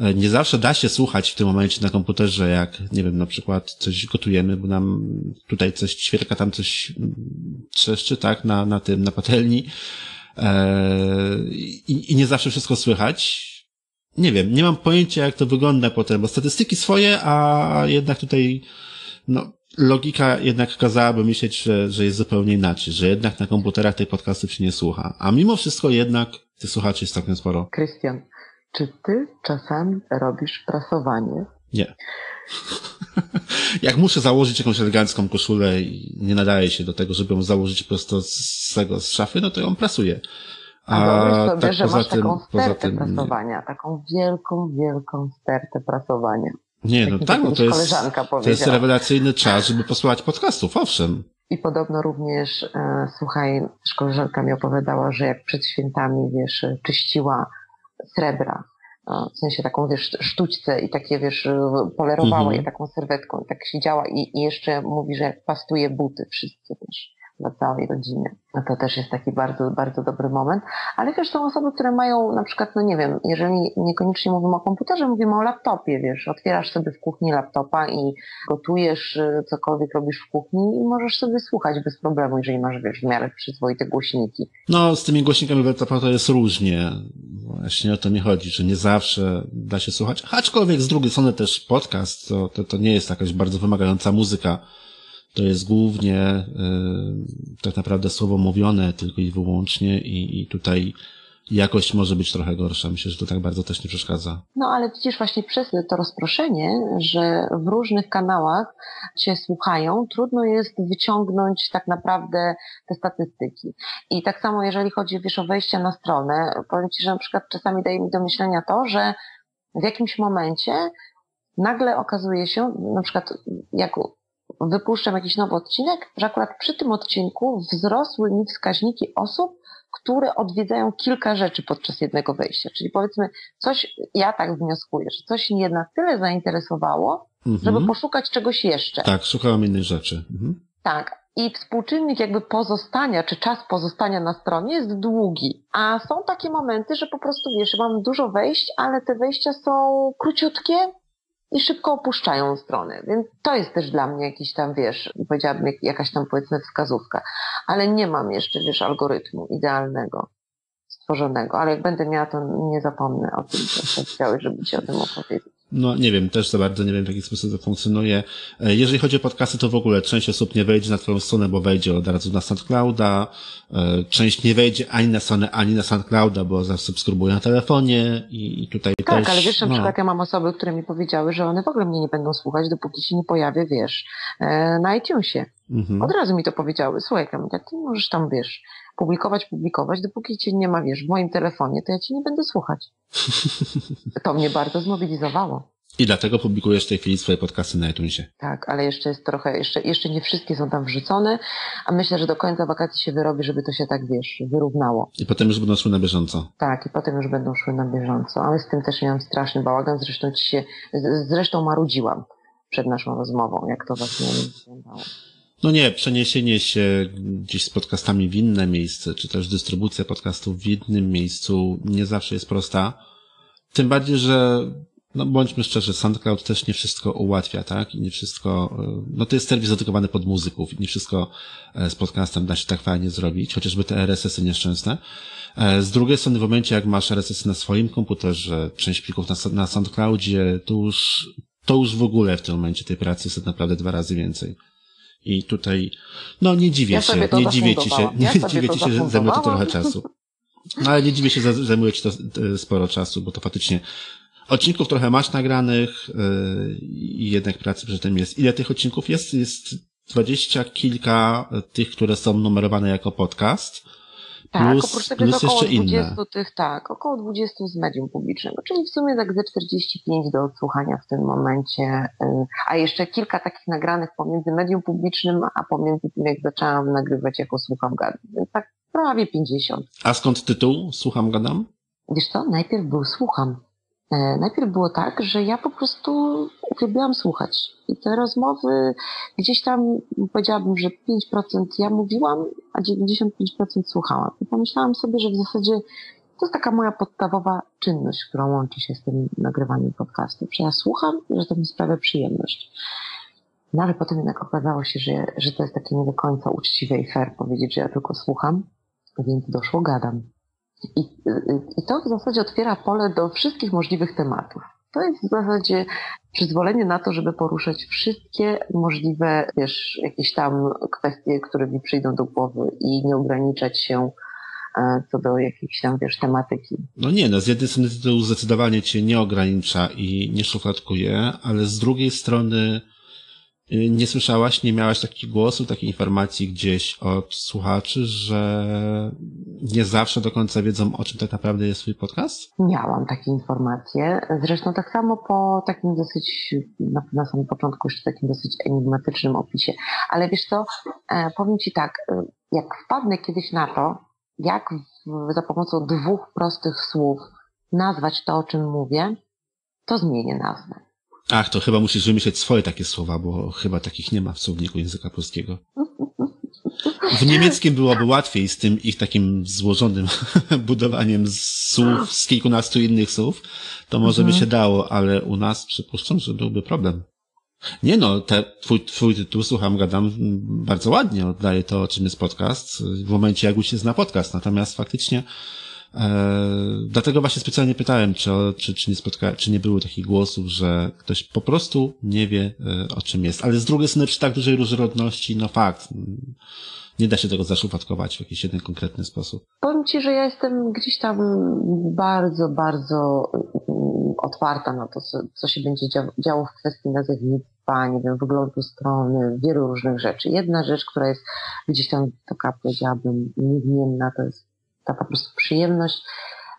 E, Nie zawsze da się słuchać w tym momencie na komputerze, jak, nie wiem, na przykład coś gotujemy, bo nam tutaj coś ćwierka, tam coś trzeszczy, tak, na, na tym, na patelni. Eee, i, I nie zawsze wszystko słychać. Nie wiem, nie mam pojęcia, jak to wygląda potem, bo statystyki swoje, a jednak tutaj, no, logika jednak kazałaby myśleć, że, że jest zupełnie inaczej, że jednak na komputerach tych podcastów się nie słucha. A mimo wszystko jednak tych słuchaczy jest całkiem sporo. Krystian, czy ty czasami robisz prasowanie? Nie. <laughs> Jak muszę założyć jakąś elegancką koszulę i nie nadaje się do tego, żeby ją założyć prosto z tego, z szafy, no to ją prasuję. A wyobraź sobie, tak że masz tym- taką stertę tym prasowania, taką wielką, wielką stertę prasowania. Nie, no tak, no kiedyś to jest, to jest rewelacyjny czas, żeby posłuchać podcastów, owszem. I podobno również, e, słuchaj, koleżanka mi opowiadała, że jak przed świętami, wiesz, czyściła srebra, e, w sensie taką, wiesz, sztućce i takie, wiesz, polerowała Mhm. je taką serwetką i tak siedziała i, i jeszcze mówi, że jak pastuje buty wszystkie też dla całej rodziny. No to też jest taki bardzo, bardzo dobry moment. Ale wiesz, są osoby, które mają na przykład, no nie wiem, jeżeli niekoniecznie mówimy o komputerze, mówimy o laptopie, wiesz, otwierasz sobie w kuchni laptopa i gotujesz, y, cokolwiek robisz w kuchni i możesz sobie słuchać bez problemu, jeżeli masz, wiesz, w miarę przyzwoite głośniki. No, z tymi głośnikami laptopa to jest różnie. Właśnie o to mi chodzi, że nie zawsze da się słuchać. Aczkolwiek z drugiej strony też podcast, to, to, to nie jest jakaś bardzo wymagająca muzyka. To jest głównie y, tak naprawdę słowo mówione tylko i wyłącznie i, i tutaj jakość może być trochę gorsza. Myślę, że to tak bardzo też nie przeszkadza. No ale widzisz właśnie przez to rozproszenie, że w różnych kanałach się słuchają, trudno jest wyciągnąć tak naprawdę te statystyki. I tak samo jeżeli chodzi wiesz, o wejście na stronę, powiem Ci, że na przykład czasami daje mi do myślenia to, że w jakimś momencie nagle okazuje się, na przykład jak wypuszczam jakiś nowy odcinek, że akurat przy tym odcinku wzrosły mi wskaźniki osób, które odwiedzają kilka rzeczy podczas jednego wejścia. Czyli powiedzmy, coś, ja tak wnioskuję, że coś mnie na tyle zainteresowało, Mhm. żeby poszukać czegoś jeszcze. Tak, szukałem innych rzeczy. Mhm. Tak. i współczynnik jakby pozostania, czy czas pozostania na stronie jest długi. A są takie momenty, że po prostu wiesz, mam dużo wejść, ale te wejścia są króciutkie i szybko opuszczają stronę. Więc to jest też dla mnie jakiś tam, wiesz, powiedziałabym, jakaś tam powiedzmy wskazówka. Ale nie mam jeszcze, wiesz, algorytmu idealnego stworzonego, ale jak będę miała, to nie zapomnę o tym, co chciałeś, żeby ci o tym opowiedzieć. No nie wiem, też za bardzo nie wiem w jaki sposób to funkcjonuje. E, jeżeli chodzi o podcasty, to w ogóle część osób nie wejdzie na twoją stronę, bo wejdzie od razu na SoundClouda, e, część nie wejdzie ani na stronę, ani na SoundClouda, bo zasubskrybuje na telefonie i tutaj tak, też... Tak, ale wiesz, na no. przykład ja mam osoby, które mi powiedziały, że one w ogóle mnie nie będą słuchać, dopóki się nie pojawię, wiesz, e, na iTunesie. Mhm. Od razu mi to powiedziały. Słuchaj, Kamila, ty możesz tam, wiesz, publikować, publikować, dopóki cię nie ma, wiesz, w moim telefonie, to ja cię nie będę słuchać. To mnie bardzo zmobilizowało. I dlatego publikujesz w tej chwili swoje podcasty na iTunesie. Tak, ale jeszcze jest trochę, jeszcze, jeszcze nie wszystkie są tam wrzucone, a myślę, że do końca wakacji się wyrobi, żeby to się tak, wiesz, wyrównało. I potem już będą szły na bieżąco. Tak, i potem już będą szły na bieżąco. Ale z tym też miałam straszny bałagan, zresztą ci się, zresztą marudziłam przed naszą rozmową, jak to właśnie wyglądało. No nie, przeniesienie się gdzieś z podcastami w inne miejsce, czy też dystrybucja podcastów w innym miejscu nie zawsze jest prosta. Tym bardziej, że no bądźmy szczerzy, SoundCloud też nie wszystko ułatwia, tak? I nie wszystko, no to jest serwis dedykowany pod muzyków i nie wszystko z podcastem da się tak fajnie zrobić, chociażby te RSS-y nieszczęsne. Z drugiej strony, w momencie jak masz RSS na swoim komputerze, część plików na, na SoundCloudzie, to już, to już w ogóle w tym momencie tej pracy jest naprawdę dwa razy więcej. I tutaj, no nie dziwię ja się, nie dziwię ci się, nie ja <laughs> dziwię ci się, że zajmuje to trochę czasu. No ale nie dziwię się, że zajmuje ci to sporo czasu, bo to faktycznie odcinków trochę masz nagranych i jednak pracy przy tym jest. Ile tych odcinków jest? Jest dwadzieścia kilka tych, które są numerowane jako podcast. Tak, plus, oprócz tego plus około jeszcze 20 inne. tych, tak, około 20 z medium publicznego, czyli w sumie tak ze 45 do odsłuchania w tym momencie, y, a jeszcze kilka takich nagranych pomiędzy medium publicznym, a pomiędzy tym jak zaczęłam nagrywać jako słucham gadam, więc tak prawie 50. A skąd tytuł? Słucham, gadam? Wiesz co, najpierw był słucham. E, Najpierw było tak, że ja po prostu uwielbiałam słuchać. I te rozmowy gdzieś tam powiedziałabym, że 5% ja mówiłam, a 95% słuchałam. I pomyślałam sobie, że w zasadzie to jest taka moja podstawowa czynność, która łączy się z tym nagrywaniem podcastu. Że ja słucham i że to mi sprawia przyjemność. No ale potem jednak okazało się, że, że to jest takie nie do końca uczciwe i fair powiedzieć, że ja tylko słucham, więc doszło gadam. I, I to w zasadzie otwiera pole do wszystkich możliwych tematów. To jest w zasadzie przyzwolenie na to, żeby poruszać wszystkie możliwe, wiesz, jakieś tam kwestie, które mi przyjdą do głowy i nie ograniczać się e, co do jakiejś tam, wiesz, tematyki. No nie, no z jednej strony tytuł zdecydowanie cię nie ogranicza i nie szufladkuje, ale z drugiej strony nie słyszałaś, nie miałaś takich głosów, takiej informacji gdzieś od słuchaczy, że nie zawsze do końca wiedzą, o czym tak naprawdę jest twój podcast? Miałam takie informacje. Zresztą tak samo po takim dosyć, na, na samym początku jeszcze takim dosyć enigmatycznym opisie. Ale wiesz co, e, powiem Ci tak, e, jak wpadnę kiedyś na to, jak w, za pomocą dwóch prostych słów nazwać to, o czym mówię, to zmienię nazwę. Ach, to chyba musisz wymyśleć swoje takie słowa, bo chyba takich nie ma w słowniku języka polskiego. W niemieckim byłoby łatwiej z tym ich takim złożonym <laughs> budowaniem słów, z kilkunastu innych słów. To może by się dało, ale u nas przypuszczam, że byłby problem. Nie no, te, twój, twój tytuł, słucham, gadam, bardzo ładnie oddaje to, o czym jest podcast, w momencie jak już się zna podcast. Natomiast faktycznie, dlatego właśnie specjalnie pytałem, czy, czy, czy, nie spotka, czy nie było takich głosów, że ktoś po prostu nie wie, e, o czym jest. Ale z drugiej strony, przy tak dużej różnorodności, no fakt, nie da się tego zaszufladkować w jakiś jeden konkretny sposób. Powiem Ci, że ja jestem gdzieś tam bardzo, bardzo mm, otwarta na to, co, się będzie dzia- działo w kwestii nazewnictwa, nie wiem, wyglądu strony, wielu różnych rzeczy. Jedna rzecz, która jest gdzieś tam taka, powiedziałabym, niezmienna, to jest ta po prostu przyjemność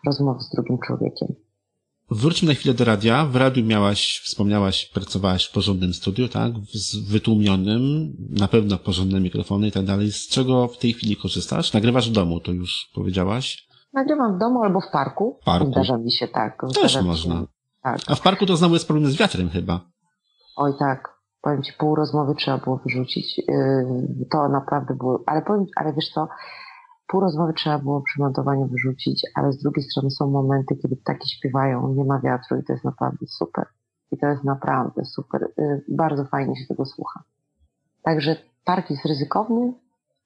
rozmowy z drugim człowiekiem. Wróćmy na chwilę do radia. W radiu miałaś, wspomniałaś, pracowałaś w porządnym studiu, tak? Z wytłumionym, na pewno porządne mikrofony i tak dalej. Z czego w tej chwili korzystasz? Nagrywasz w domu, to już powiedziałaś. Nagrywam w domu albo w parku. W parku. Zdarza mi się tak. Też można. Się, tak. A w parku to znowu jest problem z wiatrem chyba. Oj tak. powiem Ci, pół rozmowy trzeba było wyrzucić. Yy, to naprawdę było, ale powiem, ale wiesz co, pół rozmowy trzeba było przy montowaniu wyrzucić, ale z drugiej strony są momenty, kiedy ptaki śpiewają, nie ma wiatru i to jest naprawdę super. I to jest naprawdę super. Yy, bardzo fajnie się tego słucha. Także park jest ryzykowny,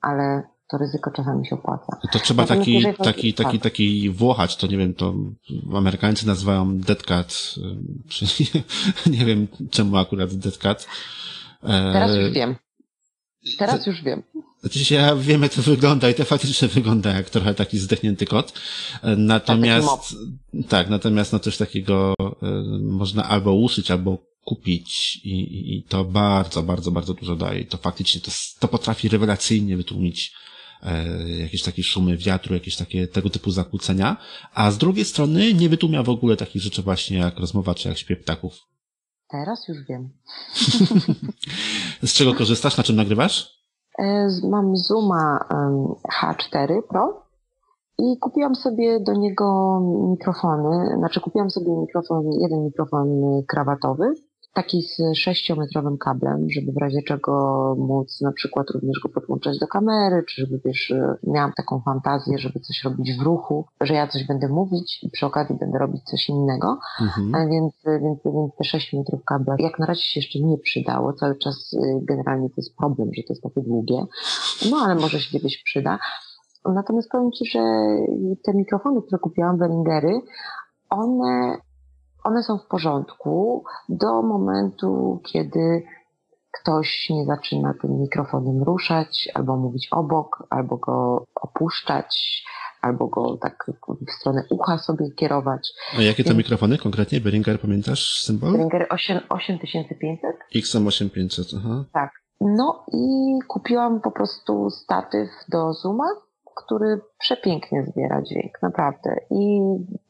ale to ryzyko czasami się opłaca. To trzeba Natomiast taki, jeżeli taki, taki, tak. taki włochać, to nie wiem, to Amerykańcy nazywają dead cat, y, czyli <laughs> nie wiem czemu akurat dead cat. E, Teraz już wiem. Teraz już wiem. Znaczy ja wiem jak to wygląda i to faktycznie <laughs> wygląda jak trochę taki zdechnięty kot. Natomiast, tak, natomiast no coś takiego e, można albo uszyć, albo kupić i, i- i to bardzo, bardzo, bardzo dużo daje. To faktycznie to, to potrafi rewelacyjnie wytłumić e, jakieś takie szumy wiatru, jakieś takie tego typu zakłócenia, a z drugiej strony nie wytłumia w ogóle takich rzeczy właśnie jak rozmowa czy jak śpiew ptaków. Teraz już wiem. <laughs> Z czego korzystasz? Na czym nagrywasz? E, Mam Zooma em, H4 Pro i kupiłam sobie do niego mikrofony. Znaczy kupiłam sobie mikrofon, jeden mikrofon krawatowy, taki z sześciometrowym kablem, żeby w razie czego móc na przykład również go podłączać do kamery, czy żeby wiesz, e, miałam taką fantazję, żeby coś robić w ruchu, że ja coś będę mówić i przy okazji będę robić coś innego. Mhm. A więc, więc, więc te 6 metrów kabla jak na razie się jeszcze nie przydało. Cały czas generalnie to jest problem, że to jest takie długie. No ale może się kiedyś przyda. Natomiast powiem Ci, że te mikrofony, które kupiłam, Behringery, one, one są w porządku do momentu, kiedy ktoś nie zaczyna tym mikrofonem ruszać, albo mówić obok, albo go opuszczać, albo go tak w stronę ucha sobie kierować. A jakie to Więc- mikrofony konkretnie? Behringer, pamiętasz symbol? Behringer 8, 8500. XM8500, aha. No i kupiłam po prostu statyw do Zooma, który przepięknie zbiera dźwięk, naprawdę. I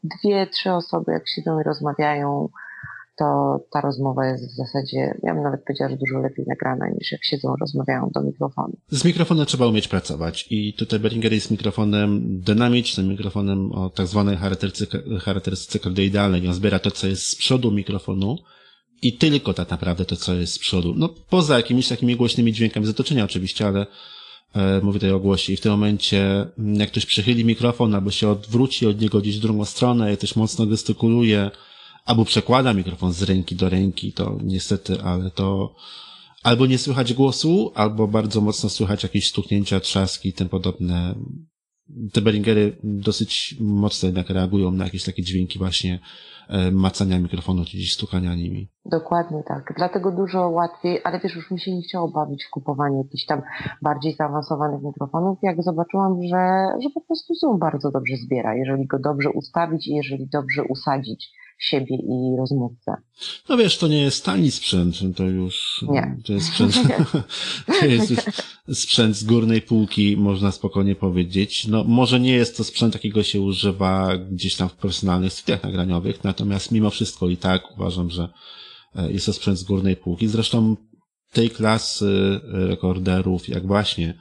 dwie, trzy osoby, jak siedzą i rozmawiają, to ta rozmowa jest w zasadzie, ja bym nawet powiedziała, że dużo lepiej nagrana niż jak siedzą rozmawiają do mikrofonu. Z mikrofonem trzeba umieć pracować i tutaj Behringer jest mikrofonem dynamicznym, mikrofonem o tak zwanej charakterystyce, charakterystyce. On zbiera to, co jest z przodu mikrofonu i tylko tak naprawdę to, co jest z przodu. No poza jakimiś takimi głośnymi dźwiękami z otoczenia oczywiście, ale mówię tutaj o głosie i w tym momencie mm, jak ktoś przychyli mikrofon albo się odwróci od niego gdzieś w drugą stronę, jak ktoś mocno gestykuluje albo przekłada mikrofon z ręki do ręki, to niestety, ale to albo nie słychać głosu, albo bardzo mocno słychać jakieś stuknięcia, trzaski i tym podobne. Te Behringery dosyć mocno jednak reagują na jakieś takie dźwięki właśnie e, macania mikrofonu, czy gdzieś stukania nimi. Dokładnie tak. Dlatego dużo łatwiej, ale wiesz, już mi się nie chciało bawić w kupowanie jakichś tam bardziej zaawansowanych mikrofonów, jak zobaczyłam, że, że po prostu Zoom bardzo dobrze zbiera, jeżeli go dobrze ustawić i jeżeli dobrze usadzić siebie i rozmówcę. No wiesz, to nie jest tani sprzęt, to już, Nie. to jest sprzęt, <laughs> to jest już sprzęt z górnej półki, można spokojnie powiedzieć. No, może nie jest to sprzęt, jakiego się używa gdzieś tam w profesjonalnych studiach nagraniowych, natomiast mimo wszystko i tak uważam, że e, jest to sprzęt z górnej półki. Zresztą tej klasy e, rekorderów, jak właśnie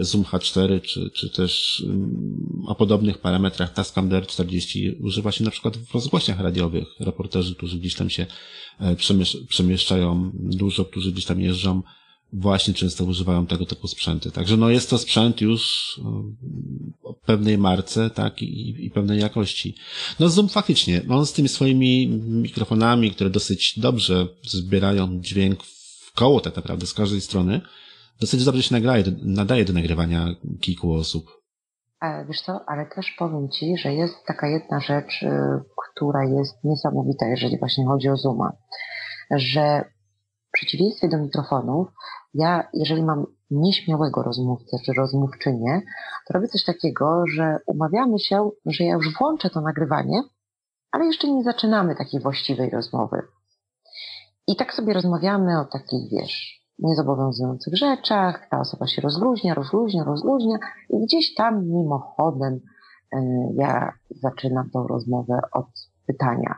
Zoom H4, czy, czy też mm, o podobnych parametrach Tascam DR40 używa się na przykład w rozgłośniach radiowych. Reporterzy, którzy gdzieś tam się e, przemiesz- przemieszczają dużo, którzy gdzieś tam jeżdżą, właśnie często używają tego typu sprzęty. Także no jest to sprzęt już e, o pewnej marce, tak, i, i pewnej jakości. No Zoom faktycznie, on z tymi swoimi mikrofonami, które dosyć dobrze zbierają dźwięk w koło tak naprawdę z każdej strony, dosyć dobrze się nagraje, nadaje do nagrywania kilku osób. Ale wiesz co, ale też powiem Ci, że jest taka jedna rzecz, y, która jest niesamowita, jeżeli właśnie chodzi o Zooma, że w przeciwieństwie do mikrofonów, ja, jeżeli mam nieśmiałego rozmówcę czy rozmówczynię, to robię coś takiego, że umawiamy się, że ja już włączę to nagrywanie, ale jeszcze nie zaczynamy takiej właściwej rozmowy. I tak sobie rozmawiamy o takich, wiesz, niezobowiązujących rzeczach, ta osoba się rozluźnia, rozluźnia, rozluźnia i gdzieś tam mimochodem y, ja zaczynam tą rozmowę od pytania.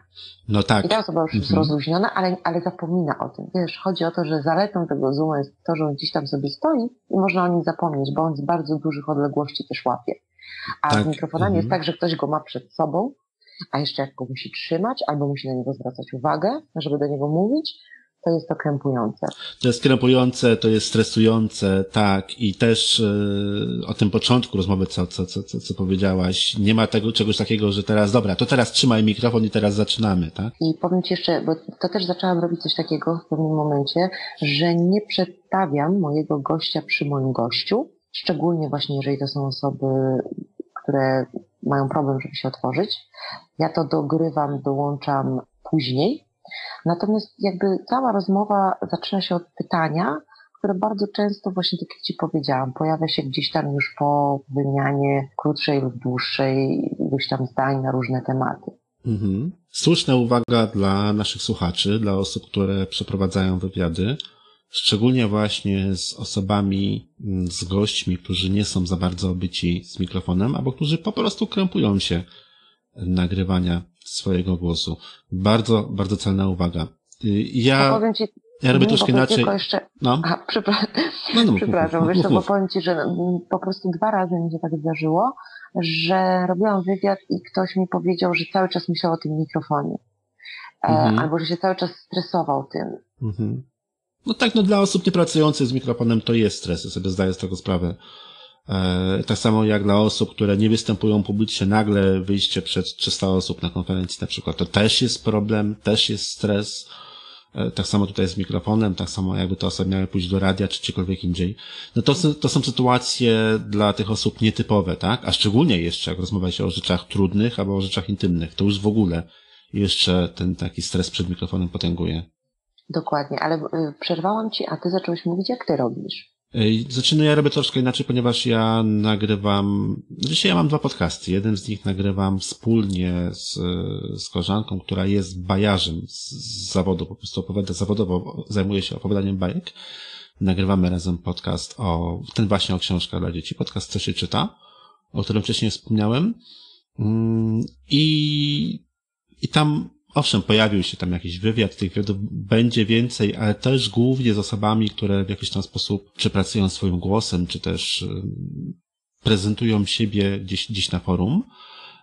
No tak. I ta osoba już jest Mhm. rozluźniona, ale, ale zapomina o tym. Wiesz, chodzi o to, że zaletą tego Zooma jest to, że on gdzieś tam sobie stoi i można o nim zapomnieć, bo on z bardzo dużych odległości też łapie. A Tak, z mikrofonami mhm. jest tak, że ktoś go ma przed sobą, a jeszcze jak go musi trzymać, albo musi na niego zwracać uwagę, żeby do niego mówić, to jest to krępujące. To jest krępujące, to jest stresujące, tak, i też e, o tym początku rozmowy, co, co, co, co, co powiedziałaś, nie ma tego czegoś takiego, że teraz, dobra, to teraz trzymaj mikrofon i teraz zaczynamy, tak? I powiem Ci jeszcze, bo to też zaczęłam robić coś takiego w pewnym momencie, że nie przedstawiam mojego gościa przy moim gościu, szczególnie właśnie jeżeli to są osoby, które mają problem, żeby się otworzyć. Ja to dogrywam, dołączam później. Natomiast jakby cała rozmowa zaczyna się od pytania, które bardzo często, właśnie tak jak Ci powiedziałam, pojawia się gdzieś tam już po wymianie krótszej lub dłuższej iluś tam zdań na różne tematy. Mhm. Słuszna uwaga dla naszych słuchaczy, dla osób, które przeprowadzają wywiady, szczególnie właśnie z osobami, mm, z gośćmi, którzy nie są za bardzo obyci z mikrofonem, albo którzy po prostu krępują się nagrywania swojego głosu. Bardzo, bardzo celna uwaga. Y, Ja, Ci, ja robię troszkę inaczej. Jeszcze, No, aha, przepraszam, no, no, przepraszam, wiesz co, bo powiem Ci, że mm, po prostu dwa razy mi się tak zdarzyło, że robiłam wywiad i ktoś mi powiedział, że cały czas myślał o tym mikrofonie. E, Mhm. Albo że się cały czas stresował tym. Mhm. No tak, no dla osób niepracujących z mikrofonem to jest stres, ja sobie zdaję z tego sprawę. E, tak samo jak dla osób, które nie występują publicznie, nagle wyjście przed 300 osób na konferencji na przykład, to też jest problem, też jest stres. E, tak samo tutaj z mikrofonem, tak samo jakby te osoby miały pójść do radia czy gdziekolwiek indziej. No to, to są sytuacje dla tych osób nietypowe, tak? A szczególnie jeszcze jak rozmawia się o rzeczach trudnych albo o rzeczach intymnych, to już w ogóle jeszcze ten taki stres przed mikrofonem potęguje. Dokładnie, ale y, przerwałam Ci, a Ty zacząłeś mówić, jak Ty robisz. Znaczy, no ja robię troszkę inaczej, ponieważ ja nagrywam, dzisiaj ja mam dwa podcasty. Jeden z nich nagrywam wspólnie z, z koleżanką, która jest bajarzem z, z zawodu, po prostu opowiada zawodowo, zajmuje się opowiadaniem bajek. Nagrywamy razem podcast o, ten właśnie o książkach dla dzieci, podcast Co się czyta, o którym wcześniej wspomniałem. Mm, I, i tam, owszem, pojawił się tam jakiś wywiad, tych wywiadów będzie więcej, ale też głównie z osobami, które w jakiś tam sposób czy pracują swoim głosem, czy też ym, prezentują siebie gdzieś, gdzieś na forum.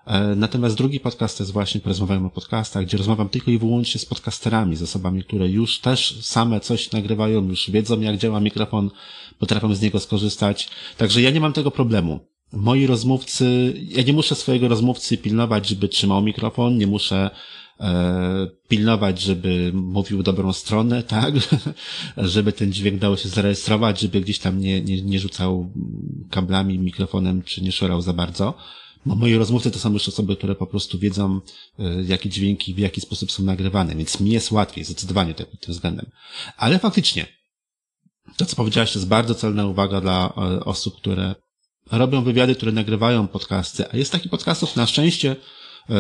E, Natomiast drugi podcast to jest właśnie porozmawiamy o podcastach, gdzie rozmawiam tylko i wyłącznie z podcasterami, z osobami, które już też same coś nagrywają, już wiedzą jak działa mikrofon, potrafią z niego skorzystać. Także ja nie mam tego problemu. Moi rozmówcy, ja nie muszę swojego rozmówcy pilnować, żeby trzymał mikrofon, nie muszę pilnować, żeby mówił dobrą stronę, <laughs> tak, żeby ten dźwięk dało się zarejestrować, żeby gdzieś tam nie, nie, nie rzucał kablami, mikrofonem, czy nie szorał za bardzo. Bo moi rozmówcy to są już osoby, które po prostu wiedzą, e, jakie dźwięki, w jaki sposób są nagrywane, więc mi jest łatwiej, zdecydowanie tym, tym względem. Ale faktycznie, to co powiedziałaś, to jest bardzo celna uwaga dla e, osób, które robią wywiady, które nagrywają podcasty, a jest takich podcastów na szczęście e,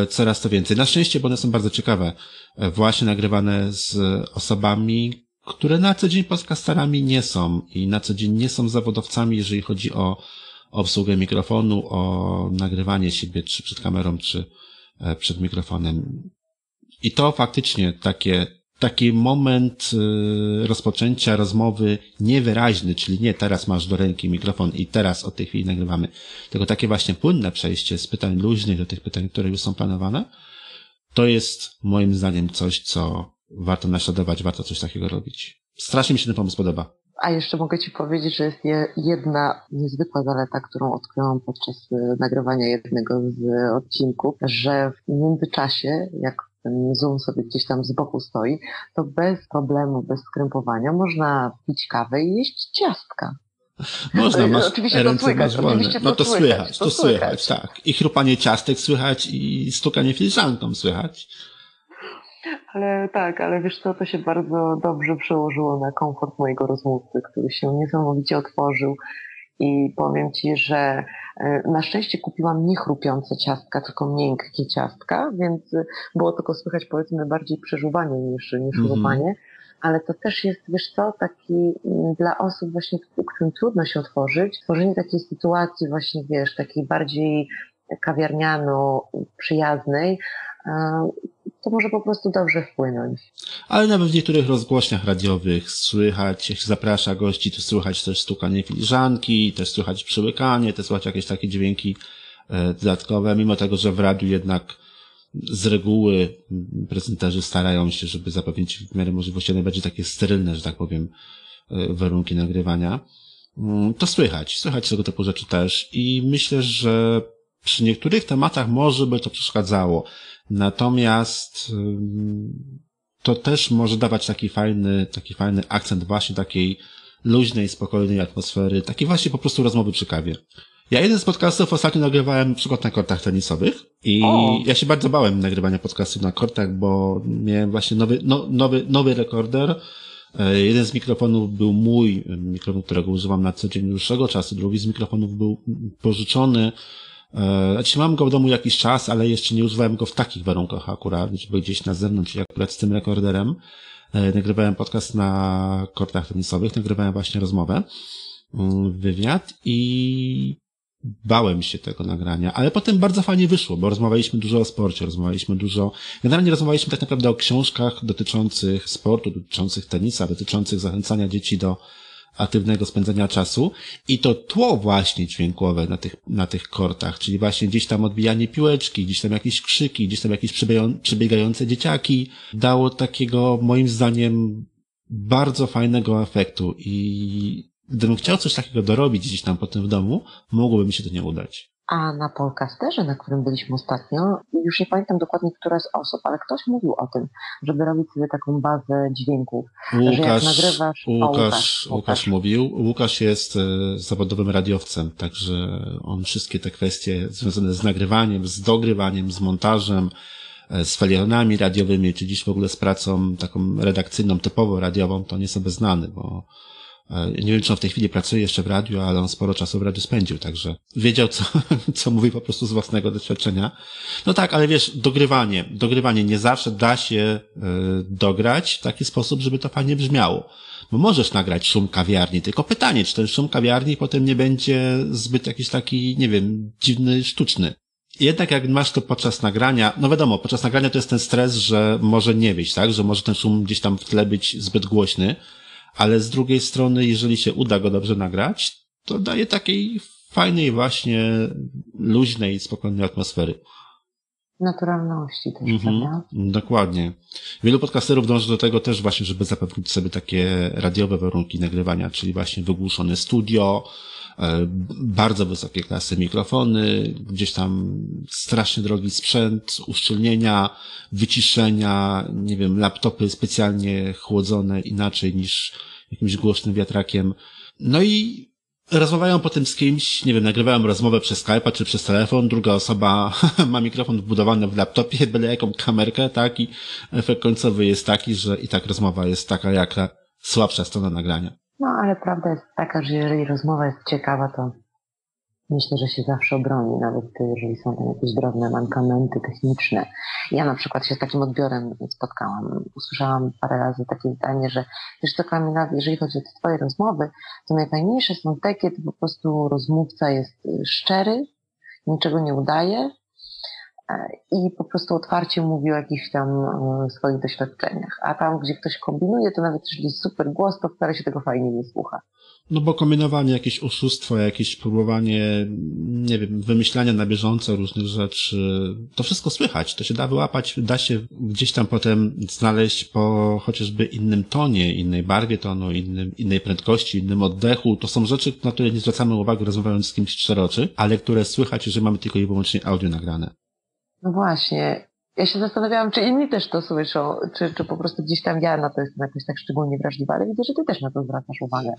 coraz to więcej. Na szczęście, bo one są bardzo ciekawe, e, właśnie nagrywane z osobami, które na co dzień podcasterami nie są i na co dzień nie są zawodowcami, jeżeli chodzi o obsługę mikrofonu, o nagrywanie siebie, czy przed kamerą, czy e, przed mikrofonem. I to faktycznie takie, taki moment y, rozpoczęcia rozmowy niewyraźny, czyli nie teraz masz do ręki mikrofon i teraz od tej chwili nagrywamy, tylko takie właśnie płynne przejście z pytań luźnych do tych pytań, które już są planowane, to jest moim zdaniem coś, co warto naśladować, warto coś takiego robić. Strasznie mi się ten pomysł podoba. A jeszcze mogę Ci powiedzieć, że jest je- jedna niezwykła zaleta, którą odkryłam podczas y, nagrywania jednego z y, odcinków, że w międzyczasie, jak Zoom sobie gdzieś tam z boku stoi, to bez problemu, bez skrępowania można pić kawę i jeść ciastka. Można, <laughs> masz Oczywiście to ręce słychać, masz wolne. No to słychać, słychać, to słychać. słychać, tak. I chrupanie ciastek słychać i stukanie filiżanką słychać. Ale tak, ale wiesz co, to się bardzo dobrze przełożyło na komfort mojego rozmówcy, który się niesamowicie otworzył i powiem Ci, że na szczęście kupiłam nie chrupiące ciastka, tylko miękkie ciastka, więc e, było tylko słychać powiedzmy bardziej przeżuwanie niż, niż Mhm. chrupanie. Ale to też jest, wiesz co, taki mm, dla osób właśnie, którym trudno się otworzyć, stworzenie takiej sytuacji właśnie, wiesz, takiej bardziej kawiarniano przyjaznej, e, to może po prostu dobrze wpłynąć. Ale nawet w niektórych rozgłośniach radiowych słychać, jak się zaprasza gości, to słychać też stukanie filiżanki, też słychać przyłykanie, też słychać jakieś takie dźwięki e, dodatkowe, mimo tego, że w radiu jednak z reguły prezenterzy starają się, żeby zapewnić w miarę możliwości najbardziej takie sterylne, że tak powiem, e, warunki nagrywania. Mm, to słychać, słychać tego typu rzeczy też i myślę, że przy niektórych tematach może by to przeszkadzało. Natomiast to też może dawać taki fajny, taki fajny akcent właśnie takiej luźnej, spokojnej atmosfery, takiej właśnie po prostu rozmowy przy kawie. Ja jeden z podcastów ostatnio nagrywałem przykład na kortach tenisowych i o. ja się bardzo bałem nagrywania podcastów na kortach, bo miałem właśnie nowy, no, nowy, nowy rekorder. E, jeden z mikrofonów był mój, mikrofon, którego używam na co dzień dłuższego czasu, drugi z mikrofonów był pożyczony. E, znaczy mam go w domu jakiś czas, ale jeszcze nie używałem go w takich warunkach akurat, żeby gdzieś na zewnątrz, akurat z tym rekorderem. E, nagrywałem podcast na kortach tenisowych, nagrywałem właśnie rozmowę, mm, wywiad i bałem się tego nagrania, ale potem bardzo fajnie wyszło, bo rozmawialiśmy dużo o sporcie, rozmawialiśmy dużo, generalnie rozmawialiśmy tak naprawdę o książkach dotyczących sportu, dotyczących tenisa, dotyczących zachęcania dzieci do aktywnego spędzania czasu i to tło właśnie dźwiękowe na tych, na tych kortach, czyli właśnie gdzieś tam odbijanie piłeczki, gdzieś tam jakieś krzyki, gdzieś tam jakieś przebiegające dzieciaki, dało takiego moim zdaniem bardzo fajnego efektu i gdybym chciał coś takiego dorobić gdzieś tam potem w domu, mogłoby mi się to nie udać. A na Polcasterze, na którym byliśmy ostatnio, już nie pamiętam dokładnie, która z osób, ale ktoś mówił o tym, żeby robić sobie taką bazę dźwięków. Łukasz, że jak nagrywasz... Łukasz, o, Łukasz, Łukasz mówił. Łukasz jest e, zawodowym radiowcem, także on wszystkie te kwestie związane z nagrywaniem, z dogrywaniem, z montażem, e, z felionami radiowymi, czy dziś w ogóle z pracą taką redakcyjną, typowo radiową, to nie są znany, bo nie wiem, czy on w tej chwili pracuje jeszcze w radiu, ale on sporo czasu w radiu spędził, także wiedział, co, <laughs> co mówi po prostu z własnego doświadczenia. No tak, ale wiesz, dogrywanie, dogrywanie nie zawsze da się y, dograć w taki sposób, żeby to fajnie brzmiało. Bo możesz nagrać szum kawiarni, tylko pytanie, czy ten szum kawiarni potem nie będzie zbyt jakiś taki, nie wiem, dziwny, sztuczny. Jednak jak masz to podczas nagrania, no wiadomo, podczas nagrania to jest ten stres, że może nie wyjść, tak? Że może ten szum gdzieś tam w tle być zbyt głośny ale z drugiej strony, jeżeli się uda go dobrze nagrać, to daje takiej fajnej właśnie, luźnej, spokojnej atmosfery. Naturalności też, mhm, prawda? Dokładnie. Wielu podcasterów dąży do tego też właśnie, żeby zapewnić sobie takie radiowe warunki nagrywania, czyli właśnie wygłuszone studio, bardzo wysokie klasy mikrofony, gdzieś tam strasznie drogi sprzęt, uszczelnienia, wyciszenia, nie wiem, laptopy specjalnie chłodzone inaczej niż jakimś głośnym wiatrakiem. No i rozmawiają potem z kimś, nie wiem, nagrywają rozmowę przez Skype'a czy przez telefon, druga osoba <laughs> ma mikrofon wbudowany w laptopie, <laughs> byle jaką kamerkę, tak, i efekt końcowy jest taki, że i tak rozmowa jest taka, jak słabsza strona nagrania. No, ale prawda jest taka, że jeżeli rozmowa jest ciekawa, to myślę, że się zawsze obroni, nawet jeżeli są tam jakieś drobne mankamenty techniczne. Ja na przykład się z takim odbiorem spotkałam. Usłyszałam parę razy takie zdanie, że wiesz co Kamila, jeżeli chodzi o te twoje rozmowy, to najfajniejsze są te, kiedy po prostu rozmówca jest szczery, niczego nie udaje i po prostu otwarcie mówi o jakichś tam e, swoich doświadczeniach. A tam, gdzie ktoś kombinuje, to nawet jest super głos, to wcale się tego fajnie nie słucha. No bo kombinowanie, jakieś oszustwo, jakieś próbowanie, nie wiem, wymyślania na bieżąco różnych rzeczy, to wszystko słychać, to się da wyłapać, da się gdzieś tam potem znaleźć po chociażby innym tonie, innej barwie tonu, innym, innej prędkości, innym oddechu. To są rzeczy, na które nie zwracamy uwagi rozmawiając z kimś czteroczy, ale które słychać, jeżeli mamy tylko i wyłącznie audio nagrane. No właśnie ja się zastanawiałam, czy inni też to słyszą, czy, czy po prostu gdzieś tam ja na to jestem jakoś tak szczególnie wrażliwa, ale widzę, że ty też na to zwracasz uwagę.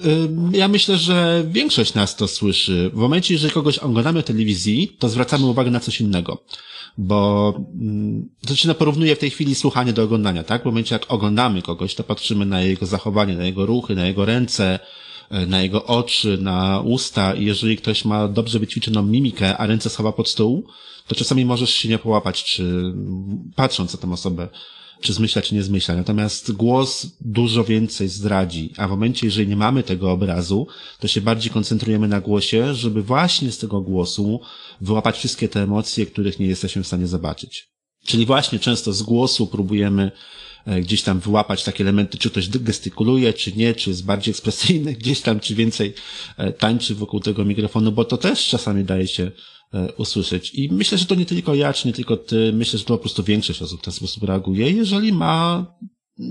Ja myślę, że większość nas to słyszy. W momencie, jeżeli kogoś oglądamy w telewizji, to zwracamy uwagę na coś innego. Bo to się porównuje w tej chwili słuchanie do oglądania, tak? W momencie, jak oglądamy kogoś, to patrzymy na jego zachowanie, na jego ruchy, na jego ręce, e, na jego oczy, na usta i jeżeli ktoś ma dobrze wyćwiczoną mimikę, a ręce schowa pod stół, to czasami możesz się nie połapać, czy patrząc na tę osobę, czy zmyśla, czy nie zmyśla. Natomiast głos dużo więcej zdradzi, a w momencie, jeżeli nie mamy tego obrazu, to się bardziej koncentrujemy na głosie, żeby właśnie z tego głosu wyłapać wszystkie te emocje, których nie jesteśmy w stanie zobaczyć. Czyli właśnie często z głosu próbujemy e, gdzieś tam wyłapać takie elementy, czy ktoś gestykuluje, czy nie, czy jest bardziej ekspresyjny <laughs> gdzieś tam, czy więcej e, tańczy wokół tego mikrofonu, bo to też czasami daje się usłyszeć. I myślę, że to nie tylko ja, czy nie tylko ty, myślę, że to po prostu większość osób w ten sposób reaguje, jeżeli ma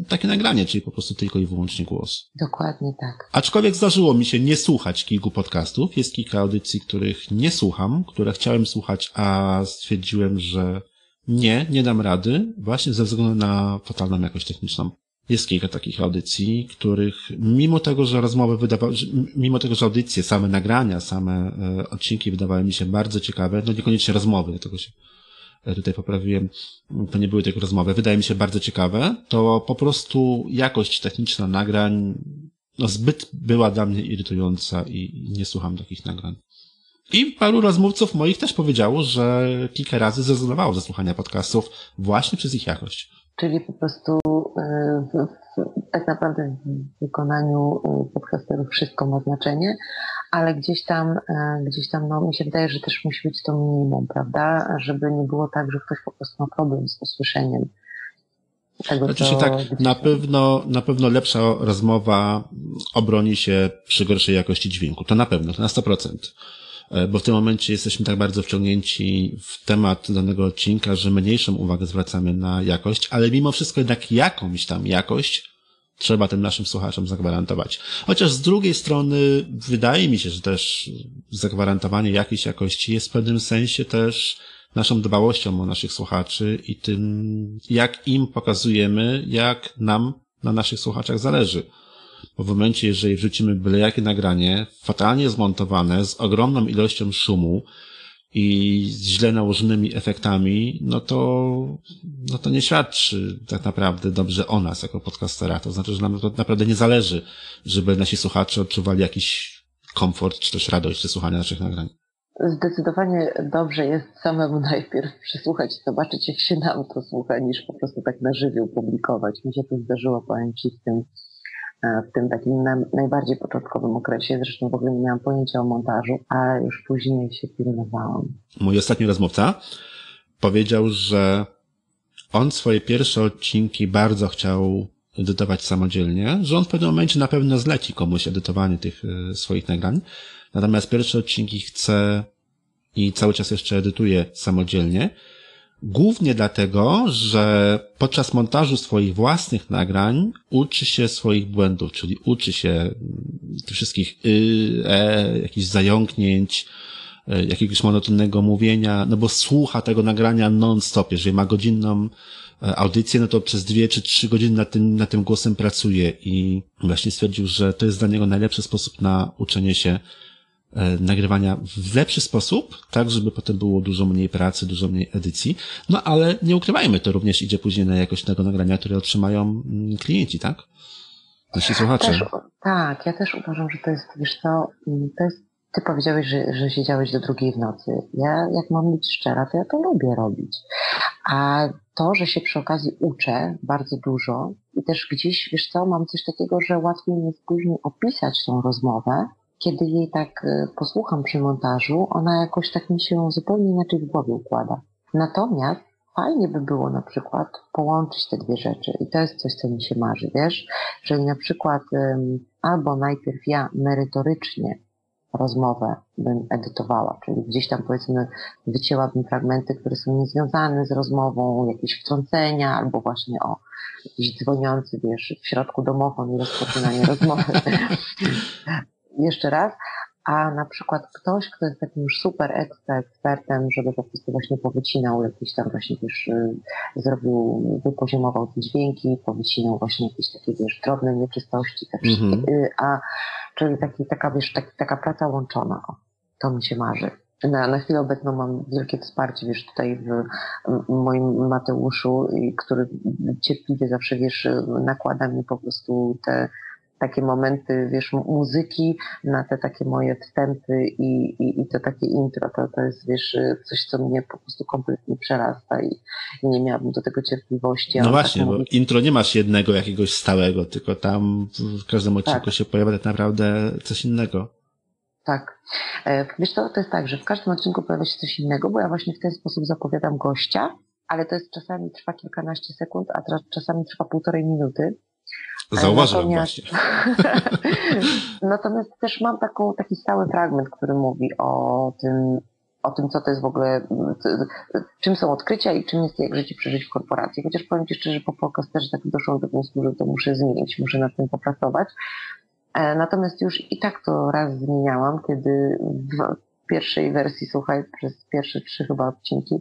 takie nagranie, czyli po prostu tylko i wyłącznie głos. Dokładnie tak. Aczkolwiek zdarzyło mi się nie słuchać kilku podcastów. Jest kilka audycji, których nie słucham, które chciałem słuchać, a stwierdziłem, że nie, nie dam rady, właśnie ze względu na fatalną jakość techniczną. Jest kilka takich audycji, których mimo tego, że rozmowy wydawały, mimo tego, że audycje, same nagrania, same e, odcinki wydawały mi się bardzo ciekawe, no niekoniecznie rozmowy, dlatego się e, tutaj poprawiłem, to nie były tylko rozmowy, wydaje mi się bardzo ciekawe, to po prostu jakość techniczna nagrań no zbyt była dla mnie irytująca i nie słucham takich nagrań. I paru rozmówców moich też powiedziało, że kilka razy zrezygnowało ze słuchania podcastów właśnie przez ich jakość. Czyli po prostu e, w, w, tak naprawdę w wykonaniu e, podcasterów wszystko ma znaczenie, ale gdzieś tam, e, gdzieś tam, no mi się wydaje, że też musi być to minimum, prawda? Żeby nie było tak, że ktoś po prostu ma problem z usłyszeniem. Tego, znaczy się tak, na pewno, na pewno lepsza rozmowa obroni się przy gorszej jakości dźwięku. To na pewno, to na 100%. E, bo w tym momencie jesteśmy tak bardzo wciągnięci w temat danego odcinka, że mniejszą uwagę zwracamy na jakość, ale mimo wszystko jednak jakąś tam jakość trzeba tym naszym słuchaczom zagwarantować. Chociaż z drugiej strony wydaje mi się, że też zagwarantowanie jakiejś jakości jest w pewnym sensie też naszą dbałością o naszych słuchaczy i tym, jak im pokazujemy, jak nam na naszych słuchaczach zależy. Bo w momencie, jeżeli wrzucimy byle jakie nagranie, fatalnie zmontowane, z ogromną ilością szumu i z źle nałożonymi efektami, no to, no to nie świadczy tak naprawdę dobrze o nas jako podcastera. To znaczy, że nam to naprawdę nie zależy, żeby nasi słuchacze odczuwali jakiś komfort, czy też radość ze słuchania naszych nagrań. Zdecydowanie dobrze jest samemu najpierw przysłuchać, zobaczyć jak się nam to słucha, niż po prostu tak na żywioł publikować. Mi się to zdarzyło, powiem Ci, z tym w tym takim najbardziej początkowym okresie. Zresztą w ogóle nie miałam pojęcia o montażu, a już później się pilnowałam. Mój ostatni rozmówca powiedział, że on swoje pierwsze odcinki bardzo chciał edytować samodzielnie, że on w pewnym momencie na pewno zleci komuś edytowanie tych e, swoich nagrań. Natomiast pierwsze odcinki chce i cały czas jeszcze edytuje samodzielnie. Głównie dlatego, że podczas montażu swoich własnych nagrań uczy się swoich błędów, czyli uczy się mm, tych wszystkich y, e, jakichś zająknięć, e, jakiegoś monotonnego mówienia, no bo słucha tego nagrania non-stop. Jeżeli ma godzinną e, audycję, no to przez dwie czy trzy godziny nad tym, nad tym głosem pracuje i właśnie stwierdził, że to jest dla niego najlepszy sposób na uczenie się nagrywania w lepszy sposób, tak, żeby potem było dużo mniej pracy, dużo mniej edycji. No ale nie ukrywajmy, to również idzie później na jakość tego nagrania, które otrzymają mm, klienci, tak? Nasi słuchacze. Też, tak, ja też uważam, że to jest, wiesz co, mm, to jest, ty powiedziałeś, że, że siedziałeś do drugiej w nocy. Ja, jak mam być szczera, to ja to lubię robić. A to, że się przy okazji uczę bardzo dużo i też gdzieś, wiesz co, mam coś takiego, że łatwiej mi jest później opisać tą rozmowę, kiedy jej tak e, posłucham przy montażu, ona jakoś tak mi się zupełnie inaczej w głowie układa. Natomiast fajnie by było na przykład połączyć te dwie rzeczy i to jest coś, co mi się marzy, wiesz? Czyli na przykład albo najpierw ja merytorycznie rozmowę bym edytowała, czyli gdzieś tam powiedzmy wycięłabym fragmenty, które są niezwiązane z rozmową, jakieś wtrącenia, albo właśnie o jakiś dzwoniący, wiesz, w środku domofon i rozpoczynanie <laughs> rozmowy. Jeszcze raz, a na przykład ktoś, kto jest takim już super ekstra ekspertem, żeby po prostu właśnie powycinał jakieś tam właśnie też y, zrobił, wypoziomował te dźwięki, powycinał właśnie jakieś takie wiesz, drobne nieczystości, te mm -hmm. a czyli taki, taka wiesz, taki, taka praca łączona, o, to mi się marzy. Na, na chwilę obecną mam wielkie wsparcie, wiesz, tutaj w moim Mateuszu, który cierpliwie zawsze, wiesz, nakłada mi po prostu te takie momenty, wiesz, muzyki na te takie moje wstępy i, i, i to takie intro, to, to jest, wiesz, coś, co mnie po prostu kompletnie przerasta i, i nie miałabym do tego cierpliwości. No właśnie, tak bo intro nie masz jednego jakiegoś stałego, tylko tam w każdym odcinku tak. się pojawia tak naprawdę coś innego. Tak. E, wiesz to, to jest tak, że w każdym odcinku pojawia się coś innego, bo ja właśnie w ten sposób zapowiadam gościa, ale to jest czasami trwa kilkanaście sekund, a czasami trwa półtorej minuty. Zauważyłem natomiast, właśnie. <laughs> natomiast też mam taką, taki stały fragment, który mówi o tym, o tym, co to jest w ogóle, czym są odkrycia i czym jest jak życie przeżyć w korporacji. Chociaż powiem Ci szczerze, po podcast też tak doszłam do wniosku, że to muszę zmienić, muszę nad tym popracować. E, natomiast już i tak to raz zmieniałam, kiedy pierwszej wersji, słuchaj, przez pierwsze trzy chyba odcinki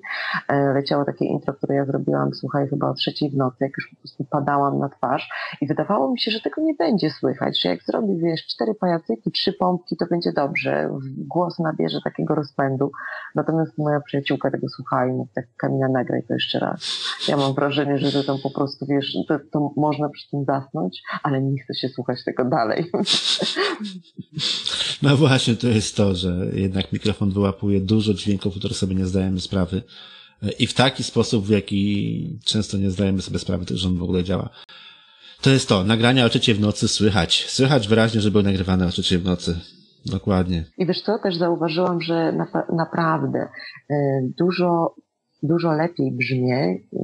e, leciało takie intro, które ja zrobiłam, słuchaj, chyba o trzeciej w nocy, jak już po prostu padałam na twarz i wydawało mi się, że tego nie będzie słychać, że jak zrobię, wiesz, cztery pajacyki, trzy pompki, to będzie dobrze, głos nabierze takiego rozpędu, natomiast moja przyjaciółka tego słuchała i mówi tak, Kamila, nagraj to jeszcze raz. Ja mam wrażenie, że to tam po prostu, wiesz, to, to można przy tym zasnąć, ale nie chce się słuchać tego dalej. No właśnie, to jest to, że jednak mikrofon wyłapuje dużo dźwięków, które sobie nie zdajemy sprawy. I w taki sposób, w jaki często nie zdajemy sobie sprawy, że on w ogóle działa. To jest to, nagrania o trzeciej w nocy słychać. Słychać wyraźnie, że były nagrywane o trzeciej w nocy. Dokładnie. I wiesz co, też zauważyłam, że na, naprawdę y, dużo, dużo lepiej brzmię, y,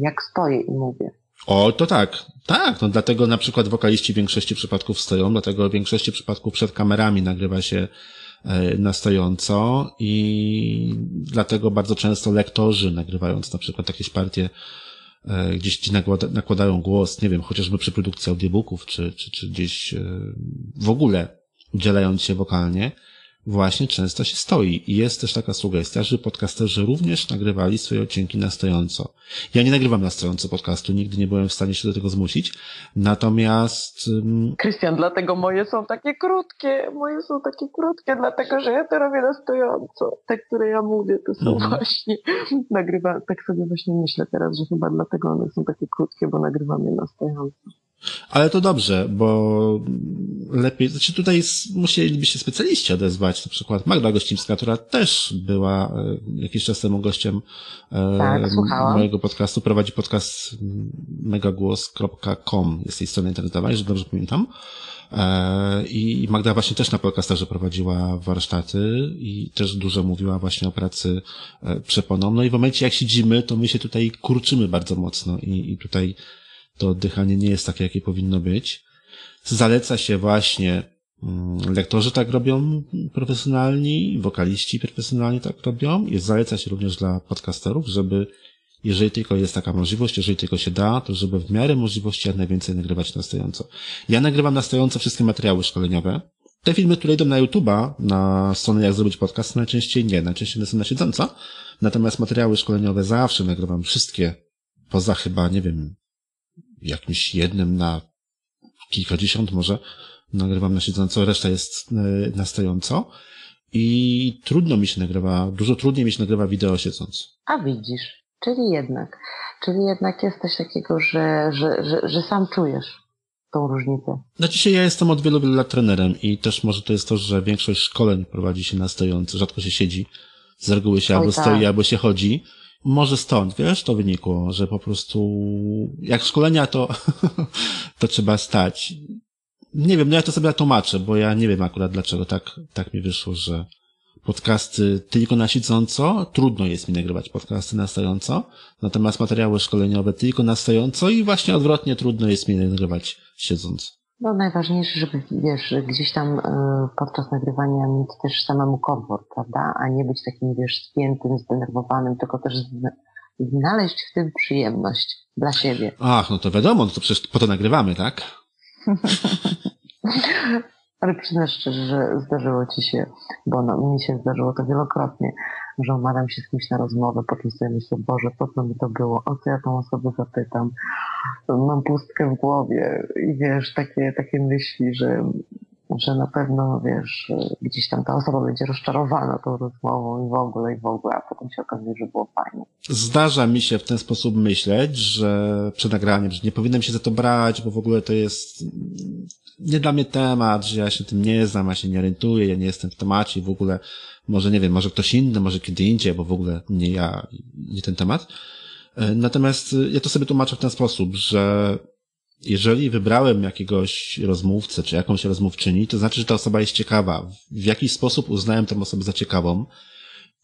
jak stoję i mówię. O, to tak. Tak, no dlatego na przykład wokaliści w większości przypadków stoją, dlatego w większości przypadków przed kamerami nagrywa się e, na stojąco i dlatego bardzo często lektorzy nagrywając na przykład jakieś partie e, gdzieś ci nakładają głos, nie wiem, chociażby przy produkcji audiobooków, czy, czy, czy gdzieś e, w ogóle udzielając się wokalnie, właśnie często się stoi. I jest też taka sugestia, że podcasterzy również nagrywali swoje odcinki na stojąco. Ja nie nagrywam na stojąco podcastu, nigdy nie byłem w stanie się do tego zmusić. Natomiast... Krystian, dlatego moje są takie krótkie. Moje są takie krótkie, dlatego że ja to robię na stojąco. Te, które ja mówię, to są mhm. właśnie nagrywa. Tak sobie właśnie myślę teraz, że chyba dlatego one są takie krótkie, bo nagrywam je na stojąco. Ale to dobrze, bo lepiej, znaczy tutaj musieliby się specjaliści odezwać, na przykład Magda Gościmska, która też była e, jakiś czas temu gościem e, tak, mojego podcastu, prowadzi podcast megagłos.com, jest jej strona internetowa, jeżeli dobrze pamiętam. E, I Magda właśnie też na podcasterze prowadziła warsztaty i też dużo mówiła właśnie o pracy przeponą. No i w momencie jak siedzimy, to my się tutaj kurczymy bardzo mocno i, i tutaj to oddychanie nie jest takie, jakie powinno być. Zaleca się właśnie, mm, lektorzy tak robią profesjonalni, wokaliści profesjonalni tak robią. Jest zaleca się również dla podcasterów, żeby jeżeli tylko jest taka możliwość, jeżeli tylko się da, to żeby w miarę możliwości jak najwięcej nagrywać na stojąco. Ja nagrywam na stojąco wszystkie materiały szkoleniowe. Te filmy, które idą na YouTube'a, na stronę jak zrobić podcast, najczęściej nie, najczęściej są na siedząco. Natomiast materiały szkoleniowe zawsze nagrywam wszystkie, poza chyba, nie wiem, jakimś jednym na kilkadziesiąt może nagrywam na siedząco, reszta jest e, na stojąco i trudno mi się nagrywa, dużo trudniej mi się nagrywa wideo siedząc. A widzisz, czyli jednak, czyli jednak jest coś takiego, że, że, że, że sam czujesz tą różnicę. Znaczy się, ja jestem od wielu, wielu lat trenerem i też może to jest to, że większość szkoleń prowadzi się na stojąco, rzadko się siedzi. Z reguły się Oj, albo tak. stoi, albo się chodzi. Może stąd, wiesz, to wynikło, że po prostu jak szkolenia to, <laughs> to trzeba stać. Nie wiem, no ja to sobie tłumaczę, bo ja nie wiem akurat dlaczego tak, tak mi wyszło, że podcasty tylko na siedząco, trudno jest mi nagrywać podcasty na stojąco, natomiast materiały szkoleniowe tylko na stojąco i właśnie odwrotnie trudno jest mi nagrywać siedząc. No najważniejsze, żeby wiesz, gdzieś tam e, podczas nagrywania mieć też samemu komfort, prawda? A nie być takim, wiesz, spiętym, zdenerwowanym, tylko też znaleźć w tym przyjemność dla siebie. Ach, no to wiadomo, no to przecież po to nagrywamy, tak? <laughs> Ale przyznasz szczerze, że zdarzyło ci się, bo no, mi się zdarzyło to wielokrotnie, że umawiam się z kimś na rozmowę, po czym sobie myślę, Boże, po co mi to było, o co ja tą osobę zapytam, mam pustkę w głowie i wiesz, takie, takie myśli, że, że na pewno, wiesz, gdzieś tam ta osoba będzie rozczarowana tą rozmową i w ogóle, i w ogóle, a potem się okazuje, że było fajnie. Zdarza mi się w ten sposób myśleć, że przed nagraniem, że nie powinienem się za to brać, bo w ogóle to jest nie dla mnie temat, że ja się tym nie znam, ja się nie orientuję, ja nie jestem w temacie i w ogóle może nie wiem, może ktoś inny, może kiedy indziej, bo w ogóle nie ja, nie ten temat. E, natomiast e, ja to sobie tłumaczę w ten sposób, że jeżeli wybrałem jakiegoś rozmówcę, czy jakąś rozmówczyni, to znaczy, że ta osoba jest ciekawa. W jakiś sposób uznałem tę osobę za ciekawą.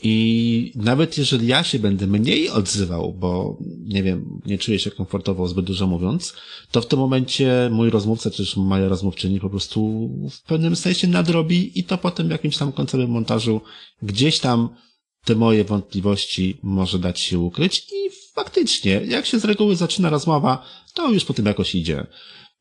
I nawet jeżeli ja się będę mniej odzywał, bo nie wiem, nie czuję się komfortowo zbyt dużo mówiąc, to w tym momencie mój rozmówca, czy też moja rozmówczyni po prostu w pewnym sensie nadrobi i to potem w jakimś tam końcowym montażu gdzieś tam te moje wątpliwości może dać się ukryć i faktycznie, jak się z reguły zaczyna rozmowa, to już po tym jakoś idzie.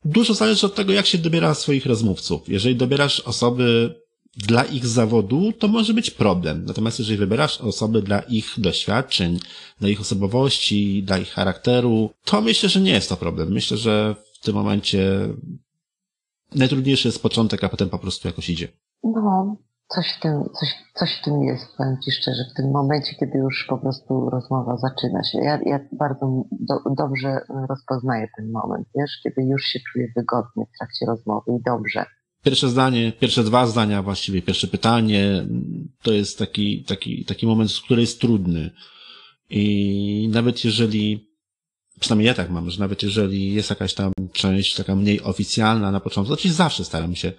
Dużo zależy od tego, jak się dobiera swoich rozmówców. Jeżeli dobierasz osoby dla ich zawodu, to może być problem. Natomiast jeżeli wybierasz osoby dla ich doświadczeń, dla ich osobowości, dla ich charakteru, to myślę, że nie jest to problem. Myślę, że w tym momencie najtrudniejszy jest początek, a potem po prostu jakoś idzie. No, coś w tym, coś, coś w tym jest, powiem Ci szczerze, w tym momencie, kiedy już po prostu rozmowa zaczyna się. Ja, ja bardzo do, dobrze rozpoznaję ten moment, wiesz, kiedy już się czuję wygodnie w trakcie rozmowy i dobrze. Pierwsze zdanie, pierwsze dwa zdania właściwie, pierwsze pytanie, to jest taki, taki, taki moment, który jest trudny. I nawet jeżeli, przynajmniej ja tak mam, że nawet jeżeli jest jakaś tam część taka mniej oficjalna na początku, to zawsze staram się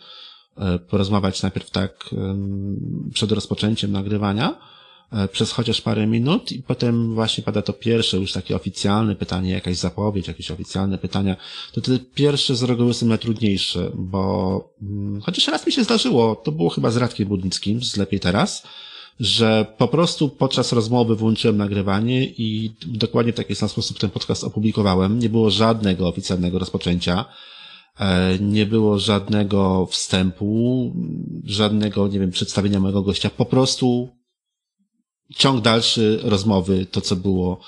e, porozmawiać najpierw tak przed rozpoczęciem nagrywania, przez chociaż parę minut i potem właśnie pada to pierwsze, już takie oficjalne pytanie, jakaś zapowiedź, jakieś oficjalne pytania, to te pierwsze z reguły są najtrudniejsze, bo mm, chociaż raz mi się zdarzyło, to było chyba z Radkiem Budnickim, z Lepiej Teraz, że po prostu podczas rozmowy włączyłem nagrywanie i dokładnie w taki sam sposób ten podcast opublikowałem. Nie było żadnego oficjalnego rozpoczęcia, e, nie było żadnego wstępu, żadnego, nie wiem, przedstawienia mojego gościa. Po prostu ciąg dalszy rozmowy, to co było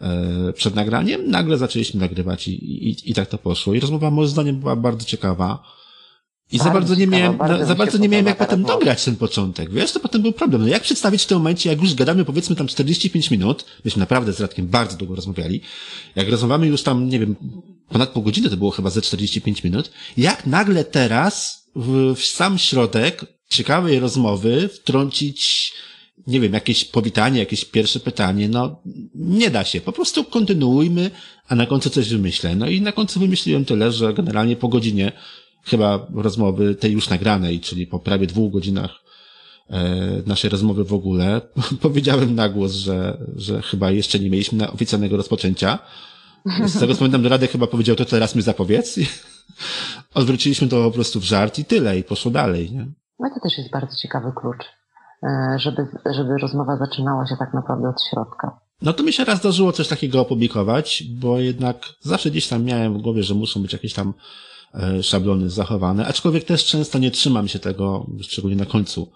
e, przed nagraniem, nagle zaczęliśmy nagrywać i, i, i tak to poszło. I rozmowa moim zdaniem była bardzo ciekawa. I bardzo za bardzo nie miałem, bardzo za bardzo nie miałem jak potem rozmowa. dograć ten początek. Wiesz, to potem był problem. No jak przedstawić w tym momencie, jak już gadamy powiedzmy tam 45 minut, myśmy naprawdę z Radkiem bardzo długo rozmawiali, jak rozmawiamy już tam, nie wiem, ponad pół godziny to było chyba ze 45 minut, jak nagle teraz w, w sam środek ciekawej rozmowy wtrącić nie wiem, jakieś powitanie, jakieś pierwsze pytanie, no nie da się. Po prostu kontynuujmy, a na końcu coś wymyślę. No i na końcu wymyśliłem tyle, że generalnie po godzinie chyba rozmowy tej już nagranej, czyli po prawie dwóch godzinach e, naszej rozmowy w ogóle, <laughs> powiedziałem na głos, że, że chyba jeszcze nie mieliśmy na oficjalnego rozpoczęcia. Z tego co pamiętam, Radek chyba powiedział, to teraz mi zapowiedz. <laughs> Odwróciliśmy to po prostu w żart i tyle, i poszło dalej. Nie? No to też jest bardzo ciekawy klucz. E, żeby, żeby rozmowa zaczynała się tak naprawdę od środka. No to mi się raz zdarzyło coś takiego opublikować, bo jednak zawsze gdzieś tam miałem w głowie, że muszą być jakieś tam e, szablony zachowane, aczkolwiek też często nie trzymam się tego, szczególnie na końcu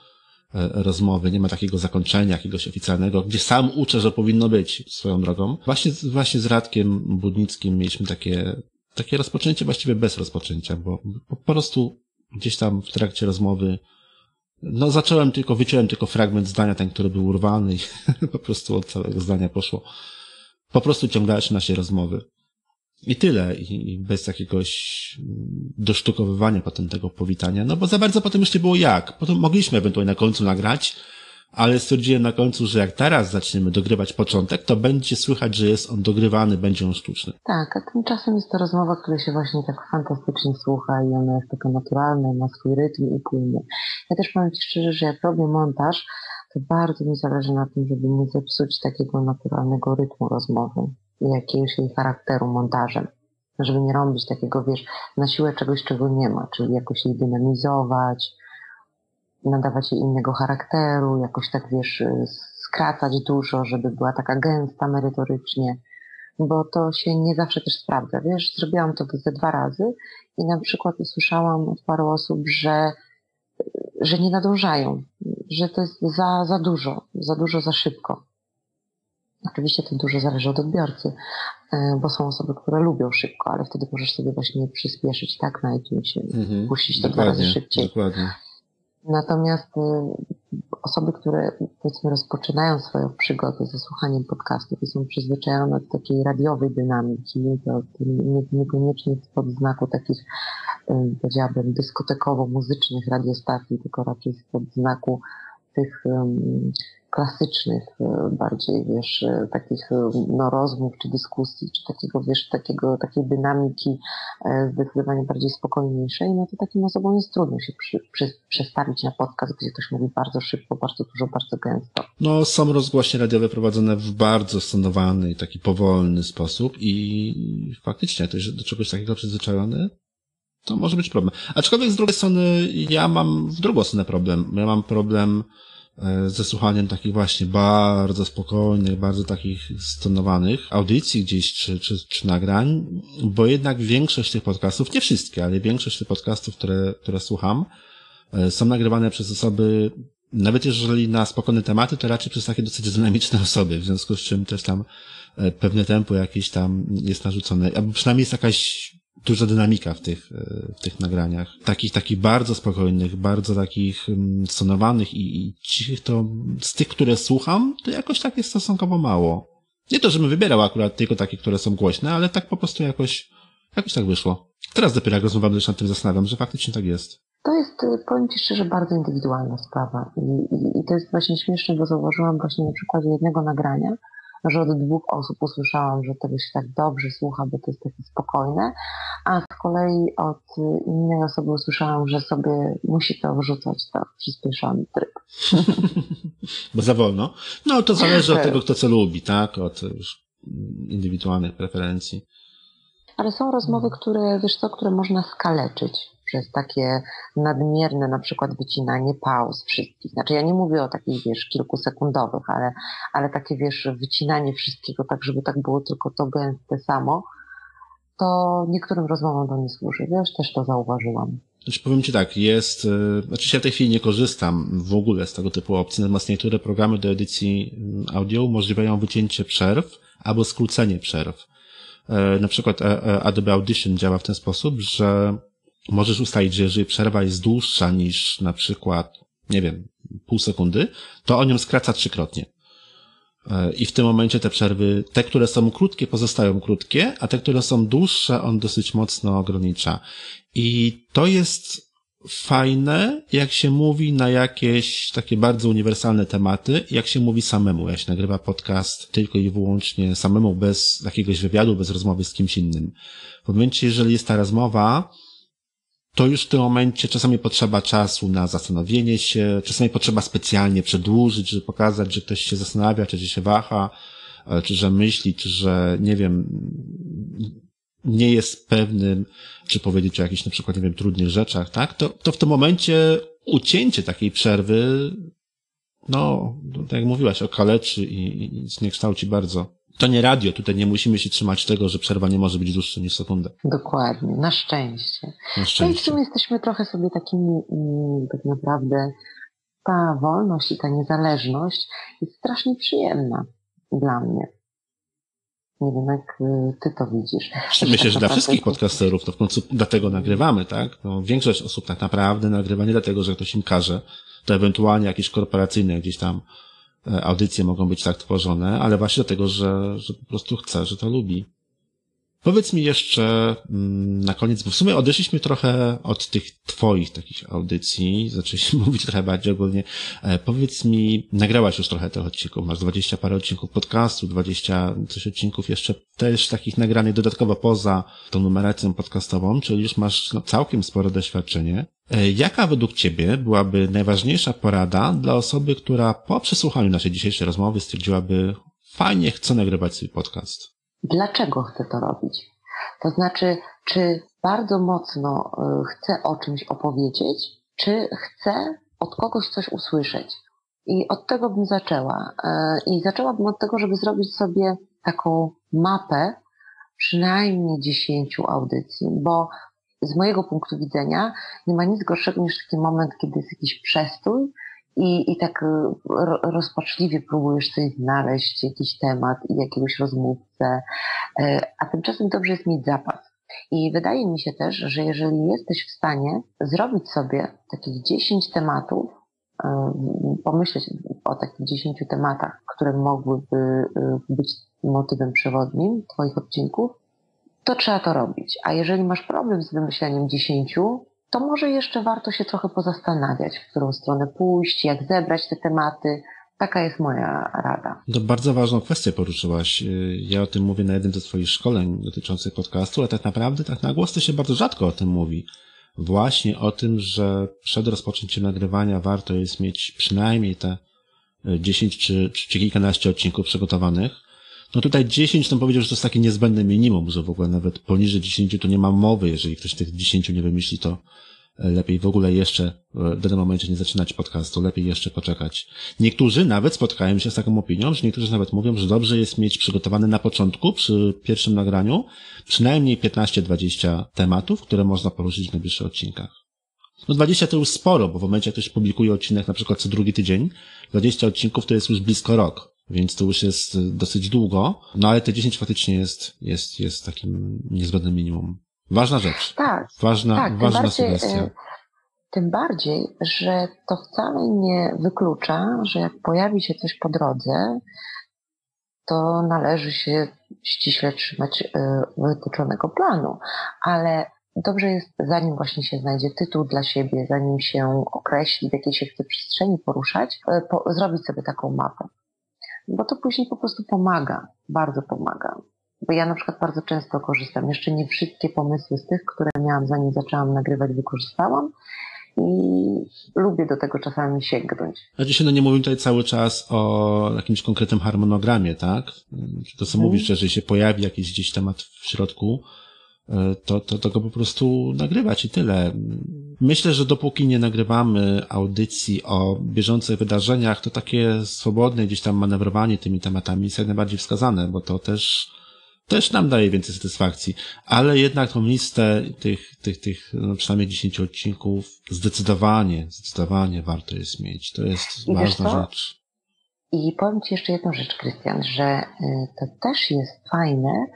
e, rozmowy, nie ma takiego zakończenia jakiegoś oficjalnego, gdzie sam uczę, że powinno być swoją drogą. Właśnie, właśnie z Radkiem Budnickim mieliśmy takie, takie rozpoczęcie właściwie bez rozpoczęcia, bo po prostu gdzieś tam w trakcie rozmowy no zacząłem tylko, wyciąłem tylko fragment zdania, ten, który był urwany i <laughs> po prostu od całego zdania poszło. Po prostu ciąg dalszy naszej rozmowy. I tyle. I, bez jakiegoś dosztukowywania potem tego powitania. No bo za bardzo potem już nie było jak. Potem mogliśmy ewentualnie na końcu nagrać, ale stwierdziłem na końcu, że jak teraz zaczniemy dogrywać początek, to będzie słychać, że jest on dogrywany, będzie on sztuczny. Tak, a tymczasem jest to rozmowa, która się właśnie tak fantastycznie słucha i ona jest taka naturalna, ma swój rytm i płynie. Ja też powiem Ci szczerze, że jak robię montaż, to bardzo mi zależy na tym, żeby nie zepsuć takiego naturalnego rytmu rozmowy i jakiegoś jej charakteru montażem. Żeby nie robić takiego, wiesz, na siłę czegoś, czego nie ma, czyli jakoś jej dynamizować, nadawać jej innego charakteru, jakoś tak wiesz, skracać dużo, żeby była taka gęsta merytorycznie, bo to się nie zawsze też sprawdza. Wiesz, zrobiłam to ze dwa razy i na przykład usłyszałam od paru osób, że, że nie nadążają, że to jest za, za dużo, za dużo, za szybko. Oczywiście to dużo zależy od odbiorcy, e, bo są osoby, które lubią szybko, ale wtedy możesz sobie właśnie przyspieszyć tak na jakimś, mhm, puścić to dwa razy szybciej. Dokładnie. Natomiast y, osoby, które powiedzmy rozpoczynają swoją przygodę ze słuchaniem podcastów i są przyzwyczajone do takiej radiowej dynamiki, to niekoniecznie spod znaku takich, y, powiedziałabym, dyskotekowo-muzycznych radiostacji, tylko raczej spod znaku tych klasycznych, e, bardziej, wiesz, e, takich e, no, rozmów czy dyskusji, czy takiego, wiesz, takiego, takiej dynamiki zdecydowanie bardziej spokojniejszej, no to takim osobom jest trudno się przy, przy, przestawić na podcast, gdzie ktoś mówi bardzo szybko, bardzo dużo, bardzo gęsto. No, są rozgłośnie radiowe prowadzone w bardzo stonowany, taki powolny sposób i faktycznie ktoś do czegoś takiego przyzwyczajony, to może być problem. Aczkolwiek z drugiej strony ja mam w drugą stronę problem. Ja mam problem ze słuchaniem takich właśnie bardzo spokojnych, bardzo takich stonowanych audycji gdzieś czy, czy, czy nagrań, bo jednak większość tych podcastów, nie wszystkie, ale większość tych podcastów, które, które słucham, e, są nagrywane przez osoby, nawet jeżeli na spokojne tematy, to raczej przez takie dosyć dynamiczne osoby, w związku z czym też tam e, pewne tempo jakieś tam jest narzucone, albo przynajmniej jest jakaś duża dynamika w tych, e, w tych nagraniach. Takich, takich bardzo spokojnych, bardzo takich mm, stonowanych i, i cichych, to z tych, które słucham, to jakoś tak jest stosunkowo mało. Nie to, żebym wybierał akurat tylko takie, które są głośne, ale tak po prostu jakoś, jakoś tak wyszło. Teraz dopiero jak rozmawiam, też nad tym zastanawiam, że faktycznie tak jest. To jest, y, powiem Ci szczerze, bardzo indywidualna sprawa. I, i, I to jest właśnie śmieszne, bo zauważyłam właśnie na przykładzie jednego nagrania, że od dwóch osób usłyszałam, że tego się tak dobrze słucha, bo to jest takie spokojne, a z kolei od innej osoby usłyszałam, że sobie musi to wrzucać to w przyspieszony tryb. <laughs> bo za wolno. No to zależy od tego, kto co lubi, tak? Od indywidualnych preferencji. Ale są rozmowy, które, wiesz co, które można skaleczyć przez takie nadmierne na przykład wycinanie pauz wszystkich. Znaczy ja nie mówię o takich, wiesz, kilkusekundowych, ale, ale takie, wiesz, wycinanie wszystkiego tak, żeby tak było tylko to gęste samo, to niektórym rozmowom to nie służy. Wiesz, też to zauważyłam. Znaczy powiem Ci tak, jest, e, znaczy ja w tej chwili nie korzystam w ogóle z tego typu opcji, natomiast niektóre programy do edycji mm, audio umożliwiają wycięcie przerw albo skrócenie przerw. E, na przykład e, Adobe Audition działa w ten sposób, że możesz ustalić, że jeżeli przerwa jest dłuższa niż na przykład, nie wiem, pół sekundy, to on ją skraca trzykrotnie. E, I w tym momencie te przerwy, te, które są krótkie, pozostają krótkie, a te, które są dłuższe, on dosyć mocno ogranicza. I to jest fajne, jak się mówi na jakieś takie bardzo uniwersalne tematy, jak się mówi samemu, jak się nagrywa podcast tylko i wyłącznie samemu, bez jakiegoś wywiadu, bez rozmowy z kimś innym. W momencie, jeżeli jest ta rozmowa, to już w tym momencie czasami potrzeba czasu na zastanowienie się, czasami potrzeba specjalnie przedłużyć, żeby pokazać, że ktoś się zastanawia, czy się waha, e, czy że myśli, czy że, nie wiem, nie jest pewnym, czy powiedzieć o jakichś na przykład, nie wiem, trudnych rzeczach, tak? To, to w tym momencie ucięcie takiej przerwy, no, tak jak mówiłaś, okaleczy i, i zniekształci bardzo. To nie radio, tutaj nie musimy się trzymać tego, że przerwa nie może być dłuższa niż sekundę. Dokładnie, na szczęście. Na szczęście. No i w sumie jesteśmy trochę sobie takimi, mm, tak naprawdę, ta wolność i ta niezależność jest strasznie przyjemna dla mnie. Nie wiem, jak y, ty to widzisz. Myślę, tak że dla wszystkich podcasterów to w końcu dlatego nagrywamy, tak? No, większość osób tak naprawdę nagrywa nie dlatego, że ktoś im każe, to ewentualnie jakieś korporacyjne gdzieś tam audycje mogą być tak tworzone, ale właśnie dlatego, że, że po prostu chce, że to lubi. Powiedz mi jeszcze mm, na koniec, bo w sumie odeszliśmy trochę od tych twoich takich audycji, <laughs> zaczęliśmy <laughs> mówić trochę bardziej ogólnie. E, powiedz mi, nagrałaś już trochę tych odcinków, masz dwadzieścia parę odcinków podcastu, dwadzieścia coś odcinków jeszcze też takich nagranych dodatkowo poza tą numeracją podcastową, czyli już masz no, całkiem spore doświadczenie. E, jaka według Ciebie byłaby najważniejsza porada dla osoby, która po przesłuchaniu naszej dzisiejszej rozmowy stwierdziłaby, fajnie chcę nagrywać swój podcast? dlaczego chcę to robić. To znaczy, czy bardzo mocno y, chcę o czymś opowiedzieć, czy chcę od kogoś coś usłyszeć. I od tego bym zaczęła. Y, I zaczęłabym od tego, żeby zrobić sobie taką mapę przynajmniej dziesięciu audycji, bo z mojego punktu widzenia nie ma nic gorszego niż taki moment, kiedy jest jakiś przestój i, i tak e, rozpaczliwie próbujesz coś znaleźć, jakiś temat i jakiegoś rozmówcę, e, a tymczasem dobrze jest mieć zapas. I wydaje mi się też, że jeżeli jesteś w stanie zrobić sobie takich 10 tematów, e, pomyśleć o takich 10 tematach, które mogłyby być motywem przewodnim Twoich odcinków, to trzeba to robić. A jeżeli masz problem z wymyśleniem 10, to może jeszcze warto się trochę pozastanawiać, w którą stronę pójść, jak zebrać te tematy. Taka jest moja rada. To bardzo ważną kwestię poruszyłaś. Ja o tym mówię na jednym ze swoich szkoleń dotyczących podcastu, ale tak naprawdę tak na głos to się bardzo rzadko o tym mówi. Właśnie o tym, że przed rozpoczęciem nagrywania warto jest mieć przynajmniej te 10 czy, czy kilkanaście odcinków przygotowanych. No tutaj 10 to powiedział, że to jest takie niezbędne minimum, że w ogóle nawet poniżej 10 to nie ma mowy, jeżeli ktoś tych 10 nie wymyśli, to, lepiej w ogóle jeszcze w danym momencie nie zaczynać podcastu, lepiej jeszcze poczekać. Niektórzy nawet spotkają się z taką opinią, że niektórzy nawet mówią, że dobrze jest mieć przygotowany na początku, przy pierwszym nagraniu, przynajmniej 15-20 tematów, które można poruszyć w najbliższych odcinkach. No 20 to już sporo, bo w momencie jak ktoś publikuje odcinek na przykład co drugi tydzień, 20 odcinków to jest już blisko rok, więc to już jest dosyć długo, no ale te 10 faktycznie jest, jest, jest takim niezbędnym minimum. Ważna rzecz. Tak. Ważna, tak, ważna bardziej, sugestia. e, Tym bardziej, że to wcale nie wyklucza, że jak pojawi się coś po drodze, to należy się ściśle trzymać e, wytyczonego planu. Ale dobrze jest, zanim właśnie się znajdzie tytuł dla siebie, zanim się określi, w jakiej się chce przestrzeni poruszać, po, zrobić sobie taką mapę. Bo to później po prostu pomaga, bardzo pomaga. Bo ja na przykład bardzo często korzystam. Jeszcze nie wszystkie pomysły z tych, które miałam zanim zaczęłam nagrywać, wykorzystałam i lubię do tego czasami sięgnąć. A dzisiaj no nie mówimy tutaj cały czas o jakimś konkretnym harmonogramie, tak? To co Mhm. mówisz, że jeżeli się pojawi jakiś gdzieś temat w środku, to, to, to go po prostu nagrywać i tyle. Myślę, że dopóki nie nagrywamy audycji o bieżących wydarzeniach, to takie swobodne gdzieś tam manewrowanie tymi tematami jest jak najbardziej wskazane, bo to też, też nam daje więcej satysfakcji. Ale jednak tą listę tych, tych, tych, no przynajmniej 10 odcinków zdecydowanie, zdecydowanie warto jest mieć. To jest I ważna rzecz. I powiem Ci jeszcze jedną rzecz, Krystian, że y, to też jest fajne,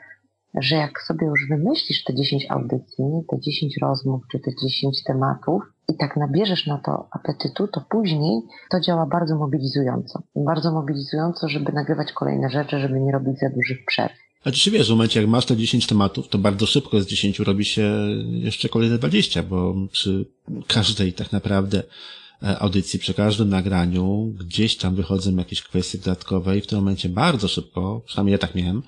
że jak sobie już wymyślisz te 10 audycji, te 10 rozmów, czy te 10 tematów i tak nabierzesz na to apetytu, to później to działa bardzo mobilizująco. Bardzo mobilizująco, żeby nagrywać kolejne rzeczy, żeby nie robić za dużych przerw. Znaczy się wiesz, w momencie jak masz te 10 tematów, to bardzo szybko z 10 robi się jeszcze kolejne 20, bo przy każdej tak naprawdę e, audycji, przy każdym nagraniu gdzieś tam wychodzą jakieś kwestie dodatkowe i w tym momencie bardzo szybko, przynajmniej ja tak miałem,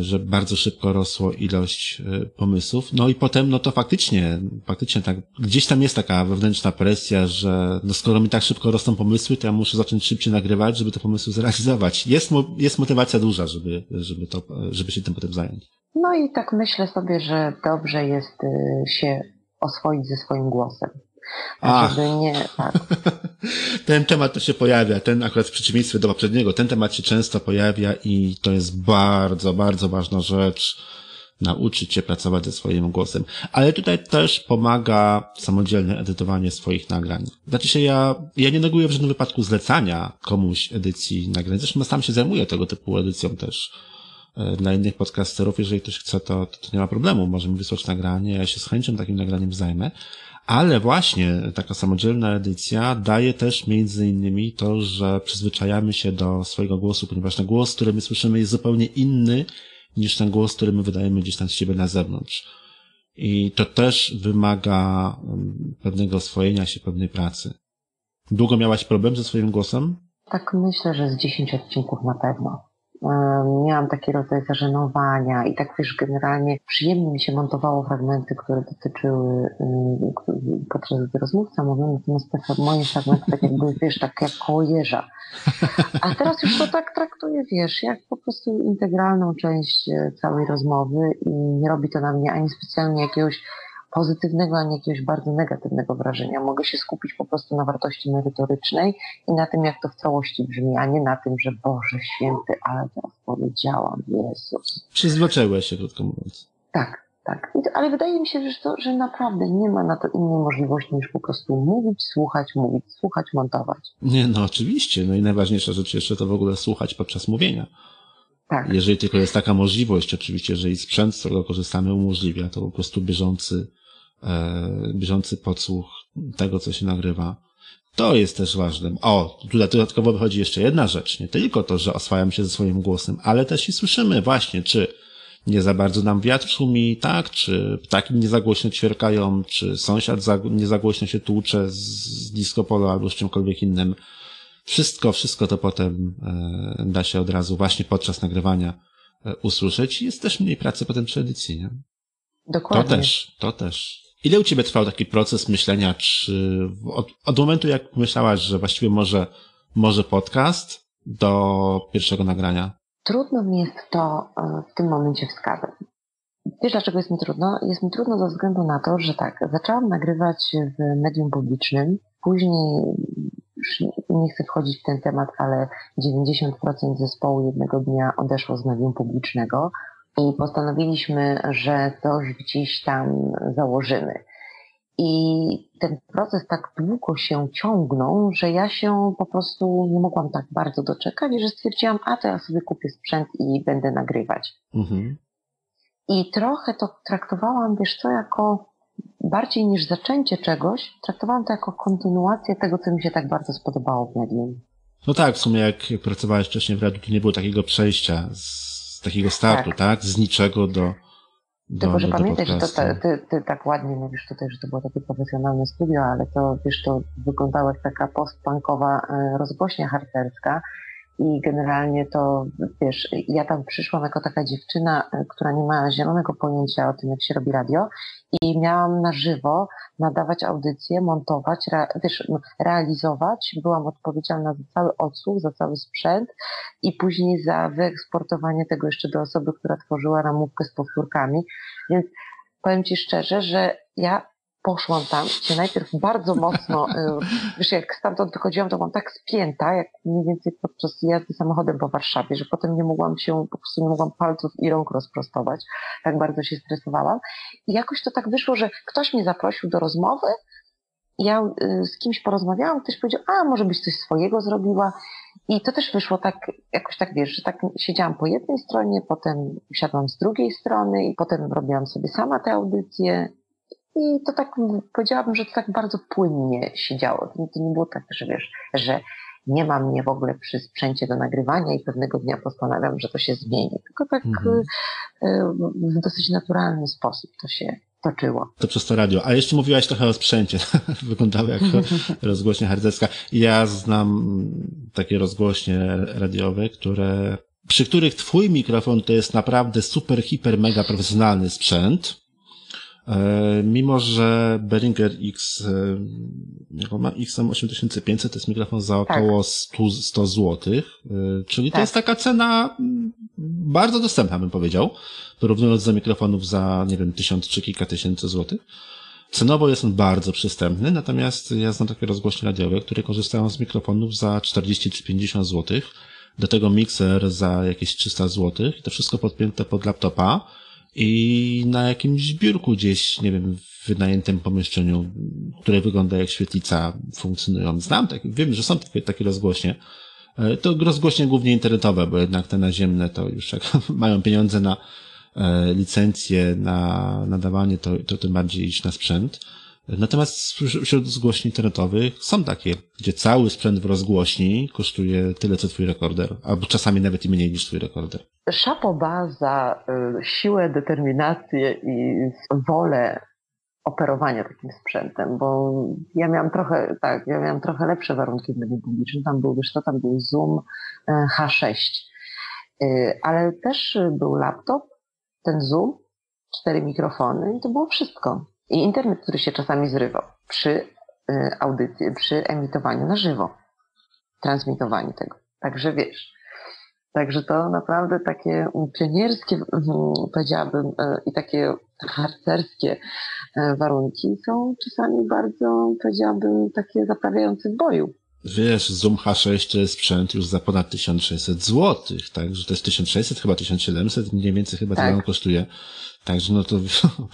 że bardzo szybko rosło ilość e, pomysłów. No i potem, no to faktycznie, faktycznie tak, gdzieś tam jest taka wewnętrzna presja, że no skoro mi tak szybko rosną pomysły, to ja muszę zacząć szybciej nagrywać, żeby te pomysły zrealizować. Jest, jest motywacja duża, żeby, żeby to, żeby się tym potem zająć. No i tak myślę sobie, że dobrze jest y, się oswoić ze swoim głosem. Ach. żeby nie, tak, <laughs> Ten temat to się pojawia, ten akurat w przeciwieństwie do poprzedniego, ten temat się często pojawia i to jest bardzo, bardzo ważna rzecz. Nauczyć się pracować ze swoim głosem. Ale tutaj też pomaga samodzielne edytowanie swoich nagrań. Znaczy się ja, ja nie neguję w żadnym wypadku zlecania komuś edycji nagrań. Zresztą sam się zajmuję tego typu edycją też e, dla innych podcasterów. Jeżeli ktoś chce, to, to, to nie ma problemu. Może mi wysłać nagranie. Ja się z chęcią takim nagraniem zajmę. Ale właśnie taka samodzielna edycja daje też między innymi to, że przyzwyczajamy się do swojego głosu, ponieważ ten głos, który my słyszymy jest zupełnie inny niż ten głos, który my wydajemy gdzieś tam z siebie na zewnątrz. I to też wymaga um, pewnego oswojenia się, pewnej pracy. Długo miałaś problem ze swoim głosem? tak myślę, że z 10 odcinków na pewno. Miałam taki rodzaj zażenowania i tak wiesz, generalnie przyjemnie mi się montowało fragmenty, które dotyczyły podczas gdy rozmówca mówił, natomiast te moje fragmenty tak jakby, wiesz, tak jak koło. A teraz już to tak traktuję, wiesz, jak po prostu integralną część e, całej rozmowy i nie robi to na mnie ani specjalnie jakiegoś pozytywnego, ani jakiegoś bardzo negatywnego wrażenia. Mogę się skupić po prostu na wartości merytorycznej i na tym, jak to w całości brzmi, a nie na tym, że Boże święty, ale teraz powiedziałam, Jezus. Przyzwyczaiłeś się, krótko mówiąc. Tak, tak. Ale wydaje mi się, że, to, że naprawdę nie ma na to innej możliwości niż po prostu mówić, słuchać, mówić, słuchać, montować. Nie, no oczywiście. No i najważniejsza rzecz jeszcze to w ogóle słuchać podczas mówienia. Tak. Jeżeli tylko jest taka możliwość, oczywiście, jeżeli sprzęt, z którego korzystamy, umożliwia, to po prostu bieżący, bieżący podsłuch tego, co się nagrywa. To jest też ważne. O, tutaj dodatkowo wychodzi jeszcze jedna rzecz. Nie tylko to, że oswajam się ze swoim głosem, ale też i słyszymy właśnie, czy nie za bardzo nam wiatr szumi, tak? Czy ptaki nie za głośno ćwierkają, czy sąsiad za, nie za głośno się tłucze z, disco polo albo z czymkolwiek innym. Wszystko, wszystko to potem e, da się od razu właśnie podczas nagrywania e, usłyszeć. Jest też mniej pracy potem przy edycji, nie? To Dokładnie. też, to też. Ile u ciebie trwał taki proces myślenia, czy od, od momentu jak myślałaś, że właściwie może, może podcast do pierwszego nagrania? Trudno mi jest to e, w tym momencie wskazać. Wiesz, dlaczego jest mi trudno? Jest mi trudno ze względu na to, że tak, zaczęłam nagrywać w medium publicznym, później już nie chcę wchodzić w ten temat, ale 90% zespołu jednego dnia odeszło z medium publicznego i postanowiliśmy, że coś gdzieś tam założymy. I ten proces tak długo się ciągnął, że ja się po prostu nie mogłam tak bardzo doczekać, że stwierdziłam, a to ja sobie kupię sprzęt i będę nagrywać. Mhm. I trochę to traktowałam, wiesz co, jako bardziej niż zaczęcie czegoś, traktowałam to jako kontynuację tego, co mi się tak bardzo spodobało w medium. No tak, w sumie jak pracowałeś wcześniej w radiu, to nie było takiego przejścia z takiego startu, tak? tak? Z niczego do, do, Tylko, że do pamiętaj, że to, ty, ty tak ładnie mówisz tutaj, że to było takie profesjonalne studio, ale to wiesz, to wyglądało jak taka postpunkowa e, rozgłośnia harcerska i generalnie to, wiesz, ja tam przyszłam jako taka dziewczyna, e, która nie ma zielonego pojęcia o tym, jak się robi radio i miałam na żywo nadawać audycje, montować, re, wiesz, realizować. Byłam odpowiedzialna za cały odsłuch, za cały sprzęt i później za wyeksportowanie tego jeszcze do osoby, która tworzyła ramówkę z powtórkami. Więc powiem Ci szczerze, że ja poszłam tam, gdzie najpierw bardzo mocno, y, <laughs> wiesz, jak stamtąd wychodziłam, to byłam tak spięta, jak mniej więcej podczas jazdy samochodem po Warszawie, że potem nie mogłam się, po prostu nie mogłam palców i rąk rozprostować. Tak bardzo się stresowałam. I jakoś to tak wyszło, że ktoś mnie zaprosił do rozmowy, ja y, z kimś porozmawiałam, ktoś powiedział, a może byś coś swojego zrobiła. I to też wyszło tak, jakoś tak wiesz, że tak siedziałam po jednej stronie, potem usiadłam z drugiej strony i potem robiłam sobie sama te audycje i to tak powiedziałabym, że to tak bardzo płynnie się działo. To, to nie było tak, że wiesz, że nie ma mnie w ogóle przy sprzęcie do nagrywania i pewnego dnia postanawiam, że to się zmieni. Tylko tak mhm. Y, w dosyć naturalny sposób to się toczyło. To przez to radio. A jeszcze mówiłaś trochę o sprzęcie. <laughs> Wyglądało jak <laughs> rozgłośnia harcerska. Ja znam takie rozgłośnie radiowe, które, przy których twój mikrofon to jest naprawdę super, hiper, mega profesjonalny sprzęt E, mimo, że Behringer X, e, jak ma XM8500, to jest mikrofon za około tak. 100, 100 zł, czyli tak. to jest taka cena mm, bardzo dostępna, bym powiedział, porównując do mikrofonów za, nie wiem, tysiąc czy kilka tysięcy złotych. Cenowo jest on bardzo przystępny, natomiast ja znam takie rozgłośnie radiowe, które korzystają z mikrofonów za 40 czy 50 złotych, do tego mikser za jakieś 300 złotych, to wszystko podpięte pod laptopa, i na jakimś biurku gdzieś, nie wiem, w wynajętym pomieszczeniu, które wygląda jak świetlica funkcjonują. Znam tak, wiem, że są takie, takie rozgłośnie. E, to rozgłośnie głównie internetowe, bo jednak te naziemne to już jak <laughs> mają pieniądze na e, licencje, na nadawanie, to, to tym bardziej iść na sprzęt. Natomiast wśród zgłośni internetowych są takie, gdzie cały sprzęt w rozgłośni kosztuje tyle, co twój rekorder, albo czasami nawet i mniej niż twój rekorder. Szapoba za y, siłę, determinację i wolę operowania takim sprzętem, bo ja miałam trochę, tak, ja miałam trochę lepsze warunki w medium publicznym. Tam był, wiesz co, tam był Zoom y, H6, y, ale też był laptop, ten Zoom, cztery mikrofony i to było wszystko. I internet, który się czasami zrywał przy y, audycji, przy emitowaniu na żywo, transmitowaniu tego. Także wiesz. Także to naprawdę takie pionierskie, mm, powiedziałabym, y, i takie harcerskie y, warunki są czasami bardzo, powiedziałabym, takie zaprawiające w boju. Wiesz, Zoom H6 to jest sprzęt już za ponad 1600 złotych, także to jest 1600, chyba 1700, mniej więcej chyba tak. tyle kosztuje. Także no to <laughs> no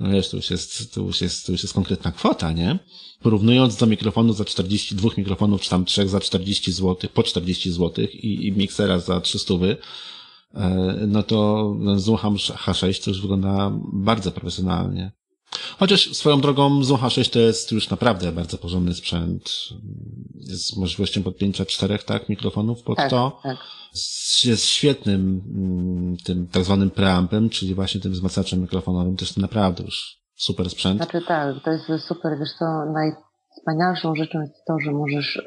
wiesz, to już jest, to już jest, to już jest konkretna kwota, nie? Porównując do mikrofonu za 42 mikrofonów, czy tam trzech za 40 zł, po 40 zł i, i miksera za 300 wy, e, no to Zoom H6 to już wygląda bardzo profesjonalnie. Chociaż swoją drogą Zoom H6 to jest już naprawdę bardzo porządny sprzęt. Z możliwością podpięcia czterech, tak, mikrofonów pod tak, to. Tak. Jest świetnym mm, tym tak zwanym preampem, czyli właśnie tym wzmacniaczem mikrofonowym. To jest naprawdę już super sprzęt. Znaczy tak, to jest super, wiesz co, najwspanialszą rzeczą jest to, że możesz y,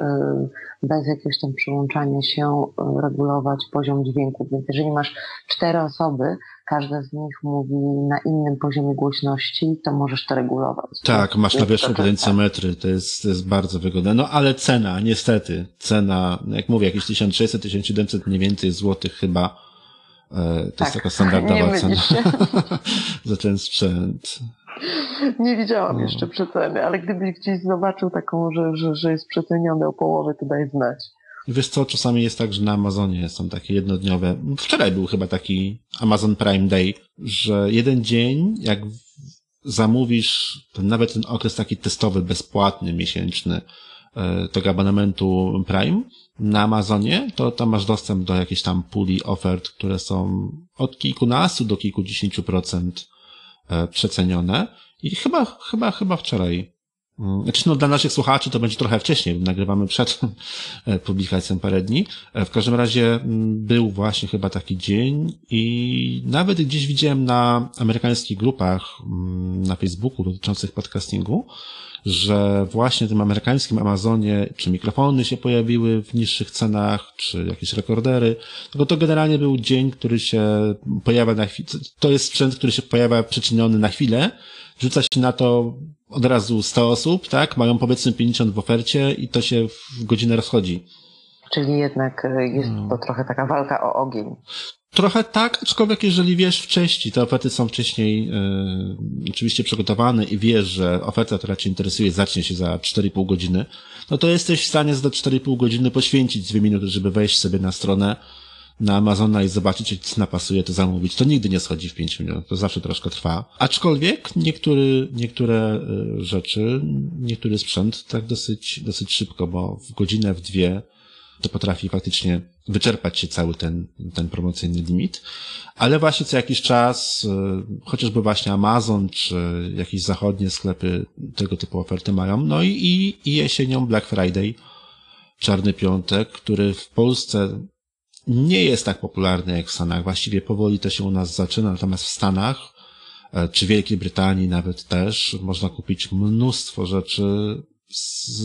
bez jakiegoś tam przyłączania się y, regulować poziom dźwięku. Więc jeżeli masz cztery osoby, każda z nich mówi na innym poziomie głośności, to możesz to regulować. Tak, masz na wierzchu potencjometry, to jest, to jest bardzo wygodne. No ale cena, niestety, cena, jak mówię, jakieś 1600, 1700 mniej więcej złotych chyba E, To Tak, jest taka <laughs> standardowa cena <laughs> za ten sprzęt. Nie widziałam No. jeszcze przeceny, ale gdybyś gdzieś zobaczył taką, że, że, że jest przeceniony o połowę, to daj znać. Wiesz co, czasami jest tak, że na Amazonie są takie jednodniowe. Wczoraj był chyba taki Amazon Prime Day, że jeden dzień, jak zamówisz ten, nawet ten okres taki testowy, bezpłatny, miesięczny, e, tego abonamentu Prime na Amazonie, to tam masz dostęp do jakiejś tam puli ofert, które są od kilkunastu do kilkudziesięciu procent e, przecenione. I chyba, chyba, chyba wczoraj. Mm, Znaczy, no, dla naszych słuchaczy to będzie trochę wcześniej, nagrywamy przed e, publikacją parę dni. E, W każdym razie mm, był właśnie chyba taki dzień i nawet gdzieś widziałem na amerykańskich grupach mm, na Facebooku dotyczących podcastingu, że właśnie w tym amerykańskim Amazonie czy mikrofony się pojawiły w niższych cenach, czy jakieś rekordery. Tylko to generalnie był dzień, który się pojawia na chwilę. To jest sprzęt, który się pojawia przyczyniony na chwilę. Rzuca się na to od razu 100 osób, tak? Mają powiedzmy 50 w ofercie i to się w godzinę rozchodzi. Czyli jednak e, jest No. to trochę taka walka o ogień. Trochę tak, aczkolwiek jeżeli wiesz wcześniej, te oferty są wcześniej e, oczywiście przygotowane i wiesz, że oferta, która Cię interesuje, zacznie się za 4,5 godziny, no to jesteś w stanie za 4,5 godziny poświęcić dwie minuty, żeby wejść sobie na stronę na Amazona i zobaczyć, jak ci napasuje, to zamówić. To nigdy nie schodzi w 5 minut, to zawsze troszkę trwa. Aczkolwiek niektóry, niektóre e, rzeczy, niektóry sprzęt tak dosyć, dosyć szybko, bo w godzinę, w dwie to potrafi faktycznie wyczerpać się cały ten, ten promocyjny limit. Ale właśnie co jakiś czas, y, chociażby właśnie Amazon, czy jakieś zachodnie sklepy tego typu oferty mają. No i, i, i jesienią Black Friday, Czarny Piątek, który w Polsce nie jest tak popularny jak w Stanach. Właściwie powoli to się u nas zaczyna, natomiast w Stanach, e, czy Wielkiej Brytanii nawet też, można kupić mnóstwo rzeczy z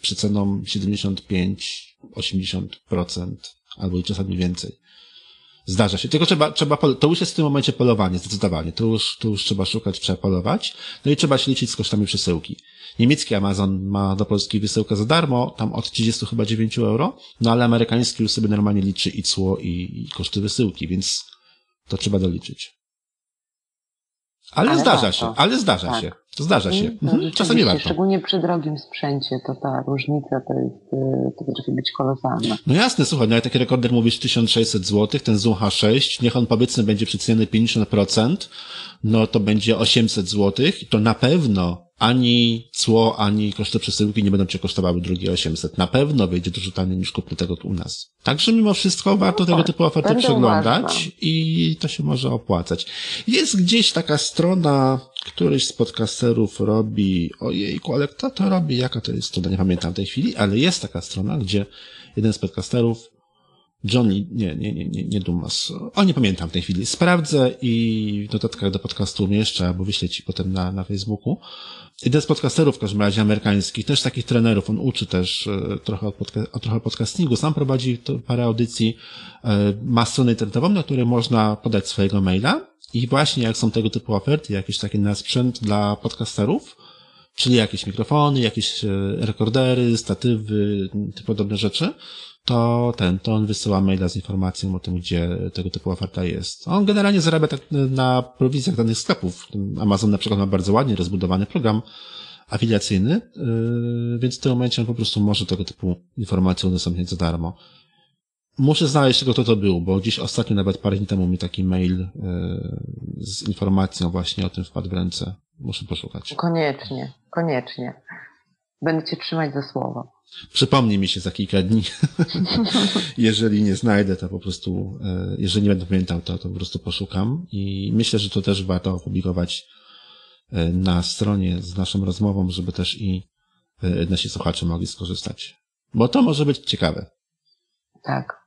przeceną 75-80% albo i czasami więcej. Zdarza się. Tylko trzeba, trzeba, to już jest w tym momencie polowanie, zdecydowanie. To już, to już trzeba szukać, trzeba polować. No i trzeba się liczyć z kosztami przesyłki. Niemiecki Amazon ma do Polski wysyłkę za darmo, tam od 30 chyba 9 euro, no ale amerykański już sobie normalnie liczy i cło, i, i koszty wysyłki, więc to trzeba doliczyć. Ale, Ale zdarza warto. się, ale zdarza Tak. się. Zdarza się. Mhm, rzeczywiście, Czasami warto. Szczególnie przy drogim sprzęcie, to ta różnica to jest, e, to potrafi być kolosalna. No jasne, słuchaj, no jak taki rekorder mówisz 1600 zł, ten Zoom H6, niech on powiedzmy będzie przeceniony 50%, no to będzie 800 zł to na pewno ani cło, ani koszty przesyłki nie będą cię kosztowały drugie 800. Na pewno wyjdzie dużo taniej niż kupny tego u nas. Także mimo wszystko warto tego tak, typu oferty przeglądać uważna. i to się może opłacać. Jest gdzieś taka strona, któryś z podcasterów robi, ojejku, ale kto to robi, jaka to jest strona, nie pamiętam w tej chwili, ale jest taka strona, gdzie jeden z podcasterów John nie, nie, nie, nie, nie Dumas. O, nie pamiętam w tej chwili. Sprawdzę i w notatkach do podcastu umieszczę, albo wyślę ci potem na, na Facebooku. Jeden z podcasterów, w każdym razie amerykańskich, też takich trenerów, on uczy też e, trochę podca- trochę podcastingu, sam prowadzi to parę audycji, e, ma stronę internetową, na której można podać swojego maila. I właśnie jak są tego typu oferty, jakieś takie na sprzęt dla podcasterów, czyli jakieś mikrofony, jakieś e, rekordery, statywy, te podobne rzeczy, to ten, to on wysyła maila z informacją o tym, gdzie tego typu oferta jest. On generalnie zarabia tak na prowizjach danych sklepów. Amazon na przykład ma bardzo ładnie rozbudowany program afiliacyjny, yy, więc w tym momencie on po prostu może tego typu informacje udostępniać za darmo. Muszę znaleźć tego, kto to był, bo gdzieś ostatnio, nawet parę dni temu mi taki mail yy, z informacją właśnie o tym wpadł w ręce. Muszę poszukać. Koniecznie, koniecznie. Będę cię trzymać za słowo. Przypomnij mi się za kilka dni. <laughs> jeżeli nie znajdę, to po prostu, e, jeżeli nie będę pamiętał, to, to po prostu poszukam. I myślę, że to też warto opublikować e, na stronie z naszą rozmową, żeby też i e, nasi słuchacze mogli skorzystać. Bo to może być ciekawe. Tak.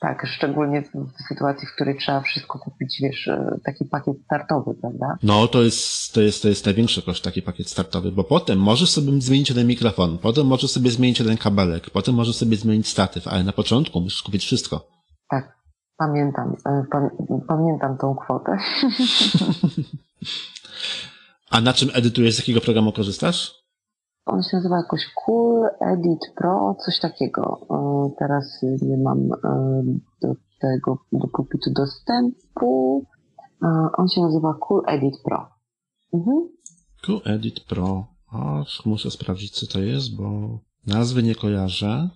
Tak, szczególnie w, sytuacji, w której trzeba wszystko kupić, wiesz, e, taki pakiet startowy, prawda? No, to jest, to jest, to jest największy koszt, taki pakiet startowy, bo potem możesz sobie zmienić jeden mikrofon, potem możesz sobie zmienić jeden kabelek, potem możesz sobie zmienić statyw, ale na początku musisz kupić wszystko. Tak, pamiętam, e, pam, pamiętam tą kwotę. <laughs> A na czym edytujesz, z jakiego programu korzystasz? On się nazywa jakoś Cool Edit Pro, coś takiego. E, Teraz nie mam e, do tego do pulpitu dostępu. On się nazywa Cool Edit Pro. Mhm. Cool Edit Pro. Ach, muszę sprawdzić, co to jest, bo nazwy nie kojarzę.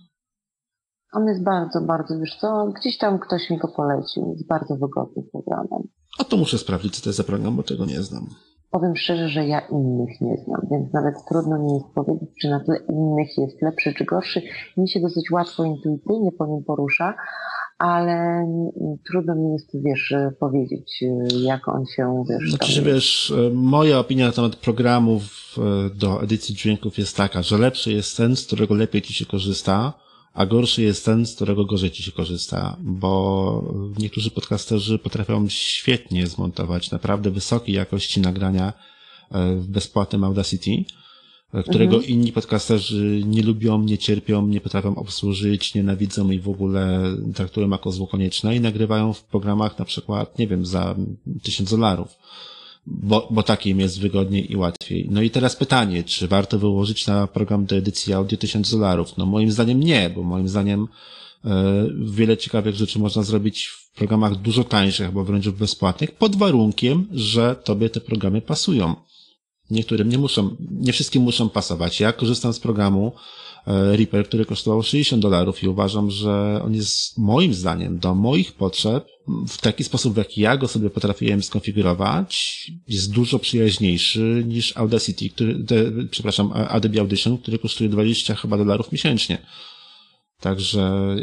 On jest bardzo, bardzo, wiesz co, gdzieś tam ktoś mi go polecił. Jest bardzo wygodnym programem. A to muszę sprawdzić, co to jest za program, bo tego nie znam. Powiem szczerze, że ja innych nie znam, więc nawet trudno mi jest powiedzieć, czy na tle innych jest lepszy czy gorszy. Mi się dosyć łatwo, intuicyjnie po nim porusza, ale trudno mi jest, wiesz, powiedzieć, jak on się, wiesz... Znaczy, że wiesz, moja opinia na temat programów e, do edycji dźwięków jest taka, że lepszy jest ten, z którego lepiej ci się korzysta, a gorszy jest ten, z którego gorzej ci się korzysta, bo niektórzy podcasterzy potrafią świetnie zmontować naprawdę wysokiej jakości nagrania e, w bezpłatnym Audacity, e, którego mhm. inni podcasterzy nie lubią, nie cierpią, nie potrafią obsłużyć, nienawidzą i w ogóle traktują jako zło konieczne i nagrywają w programach na przykład, nie wiem, za tysiąc dolarów bo, bo tak im jest wygodniej i łatwiej. No i teraz pytanie, czy warto wyłożyć na program do edycji audio 1000 dolarów? No moim zdaniem nie, bo moim zdaniem e, wiele ciekawych rzeczy można zrobić w programach dużo tańszych, albo wręcz bezpłatnych, pod warunkiem, że tobie te programy pasują. Niektórym nie muszą, nie wszystkim muszą pasować. Ja korzystam z programu Reaper, który kosztował 60 dolarów i uważam, że on jest moim zdaniem do moich potrzeb w taki sposób, w jaki ja go sobie potrafiłem skonfigurować, jest dużo przyjaźniejszy niż Audacity, który, przepraszam, Adobe Audition, który kosztuje 20 chyba dolarów miesięcznie. Także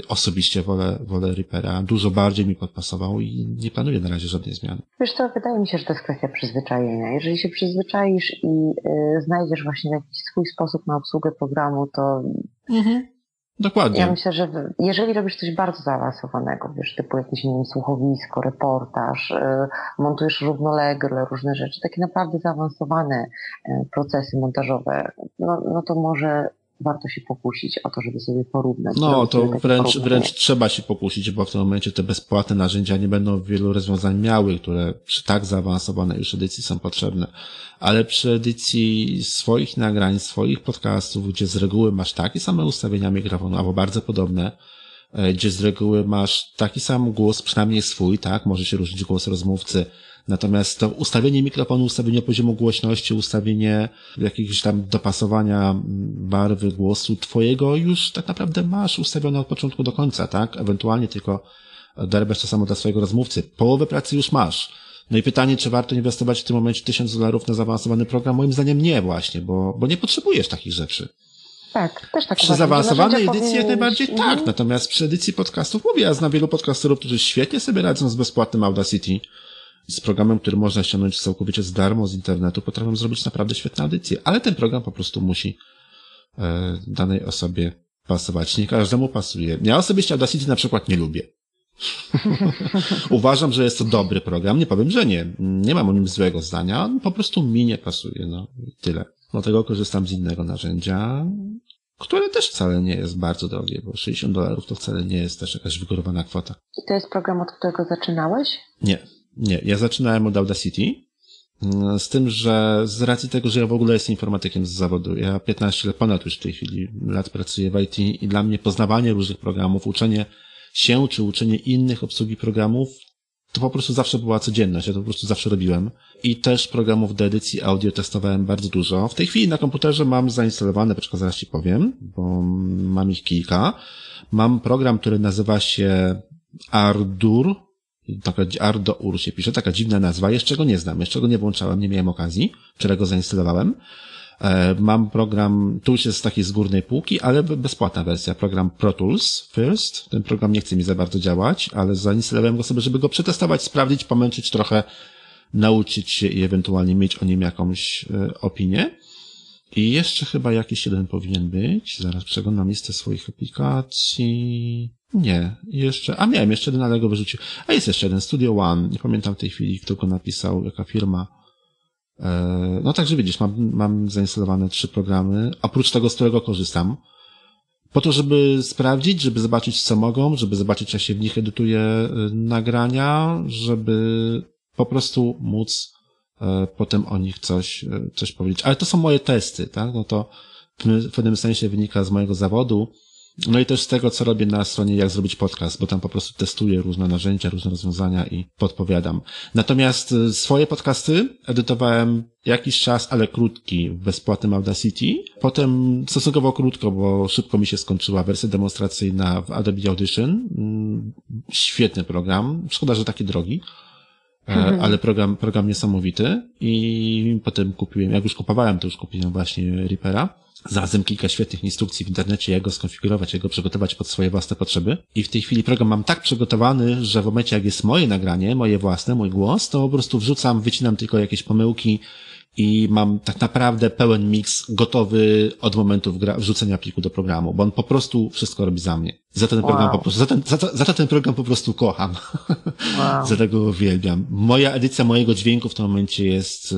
osobiście wolę, wolę Reapera. Dużo bardziej mi podpasował i nie planuję na razie żadnej zmiany. Wiesz co, wydaje mi się, że to jest kwestia przyzwyczajenia. Jeżeli się przyzwyczaisz i y, znajdziesz właśnie jakiś swój sposób na obsługę programu, to mhm. Dokładnie. Ja myślę, że jeżeli robisz coś bardzo zaawansowanego, wiesz, typu jakieś, nie wiem, słuchowisko, reportaż, y, montujesz równolegle, różne rzeczy, takie naprawdę zaawansowane y, procesy montażowe, no, no to może warto się pokusić o to, żeby sobie porównać. No, to wręcz, wręcz trzeba się pokusić, bo w tym momencie te bezpłatne narzędzia nie będą wielu rozwiązań miały, które przy tak zaawansowanej już edycji są potrzebne. Ale przy edycji swoich nagrań, swoich podcastów, gdzie z reguły masz takie same ustawienia mikrofonu, albo bardzo podobne, e, gdzie z reguły masz taki sam głos, przynajmniej swój, tak? Może się różnić głos rozmówcy, Natomiast to ustawienie mikrofonu, ustawienie poziomu głośności, ustawienie jakiegoś tam dopasowania barwy głosu twojego już tak naprawdę masz ustawione od początku do końca, tak? Ewentualnie tylko derbiesz to samo dla swojego rozmówcy. Połowę pracy już masz. No i pytanie, czy warto inwestować w tym momencie tysiąc dolarów na zaawansowany program? Moim zdaniem nie właśnie, bo, bo nie potrzebujesz takich rzeczy. Tak, też tak Przy zaawansowanej edycji jak najbardziej tak, mhm. natomiast przy edycji podcastów mówię, ja znam wielu podcasterów, którzy świetnie sobie radzą z bezpłatnym Audacity z programem, który można ściągnąć całkowicie z darmo z internetu, potrafią zrobić naprawdę świetne audycje, ale ten program po prostu musi e, danej osobie pasować. Nie każdemu pasuje. Ja osobiście Audacity na przykład nie lubię. <laughs> Uważam, że jest to dobry program. Nie powiem, że nie. Nie mam o nim złego zdania. Po prostu mi nie pasuje. No tyle. Dlatego korzystam z innego narzędzia, które też wcale nie jest bardzo drogie, bo 60 dolarów to wcale nie jest też jakaś wygórowana kwota. I to jest program, od którego zaczynałeś? Nie. Nie, ja zaczynałem od Audacity, mm, z tym, że z racji tego, że ja w ogóle jestem informatykiem z zawodu, ja 15 lat ponad już w tej chwili lat pracuję w IT i dla mnie poznawanie różnych programów, uczenie się czy uczenie innych obsługi programów, to po prostu zawsze była codzienność, ja to po prostu zawsze robiłem. I też programów do edycji audio testowałem bardzo dużo. W tej chwili na komputerze mam zainstalowane, przykład zaraz ci powiem, bo mam ich kilka. Mam program, który nazywa się Ardur, taka Ardo Ur się pisze, taka dziwna nazwa, jeszcze go nie znam, jeszcze go nie włączałem, nie miałem okazji, wczoraj go zainstalowałem. E, mam program, tu już jest z takiej z górnej półki, ale bezpłatna wersja, program Pro Tools First. Ten program nie chce mi za bardzo działać, ale zainstalowałem go sobie, żeby go przetestować, sprawdzić, pomęczyć trochę, nauczyć się i ewentualnie mieć o nim jakąś e, opinię. I jeszcze chyba jakiś jeden powinien być. Zaraz przeglądam listę swoich aplikacji. Nie, jeszcze, a miałem jeszcze jeden, ale go wyrzucił. A jest jeszcze jeden, Studio One, nie pamiętam w tej chwili, kto go napisał, jaka firma. E, no także widzisz, mam, mam zainstalowane trzy programy, oprócz tego, z którego korzystam. Po to, żeby sprawdzić, żeby zobaczyć, co mogą, żeby zobaczyć, jak się w nich edytuje e, nagrania, żeby po prostu móc e, potem o nich coś, coś powiedzieć. Ale to są moje testy, tak? No to w pewnym sensie wynika z mojego zawodu, No i też z tego, co robię na stronie Jak Zrobić Podcast, bo tam po prostu testuję różne narzędzia, różne rozwiązania i podpowiadam. Natomiast y, swoje podcasty edytowałem jakiś czas, ale krótki w bezpłatnym Audacity. Potem stosunkowo krótko, bo szybko mi się skończyła wersja demonstracyjna w Adobe Audition. Mm, Świetny program. Szkoda, że taki drogi. E, Mhm. Ale program, program niesamowity i potem kupiłem, jak już kupowałem, to już kupiłem właśnie Reapera. Znalazłem kilka świetnych instrukcji w internecie, jak go skonfigurować, jak go przygotować pod swoje własne potrzeby. I w tej chwili program mam tak przygotowany, że w momencie, jak jest moje nagranie, moje własne, mój głos, to po prostu wrzucam, wycinam tylko jakieś pomyłki i mam tak naprawdę pełen miks gotowy od momentu wrzucenia pliku do programu, bo on po prostu wszystko robi za mnie. Za ten program Wow. po prostu, za, ten, za, za, ten program po prostu kocham. Wow. <laughs> Dlatego go uwielbiam. Moja edycja mojego dźwięku w tym momencie jest y,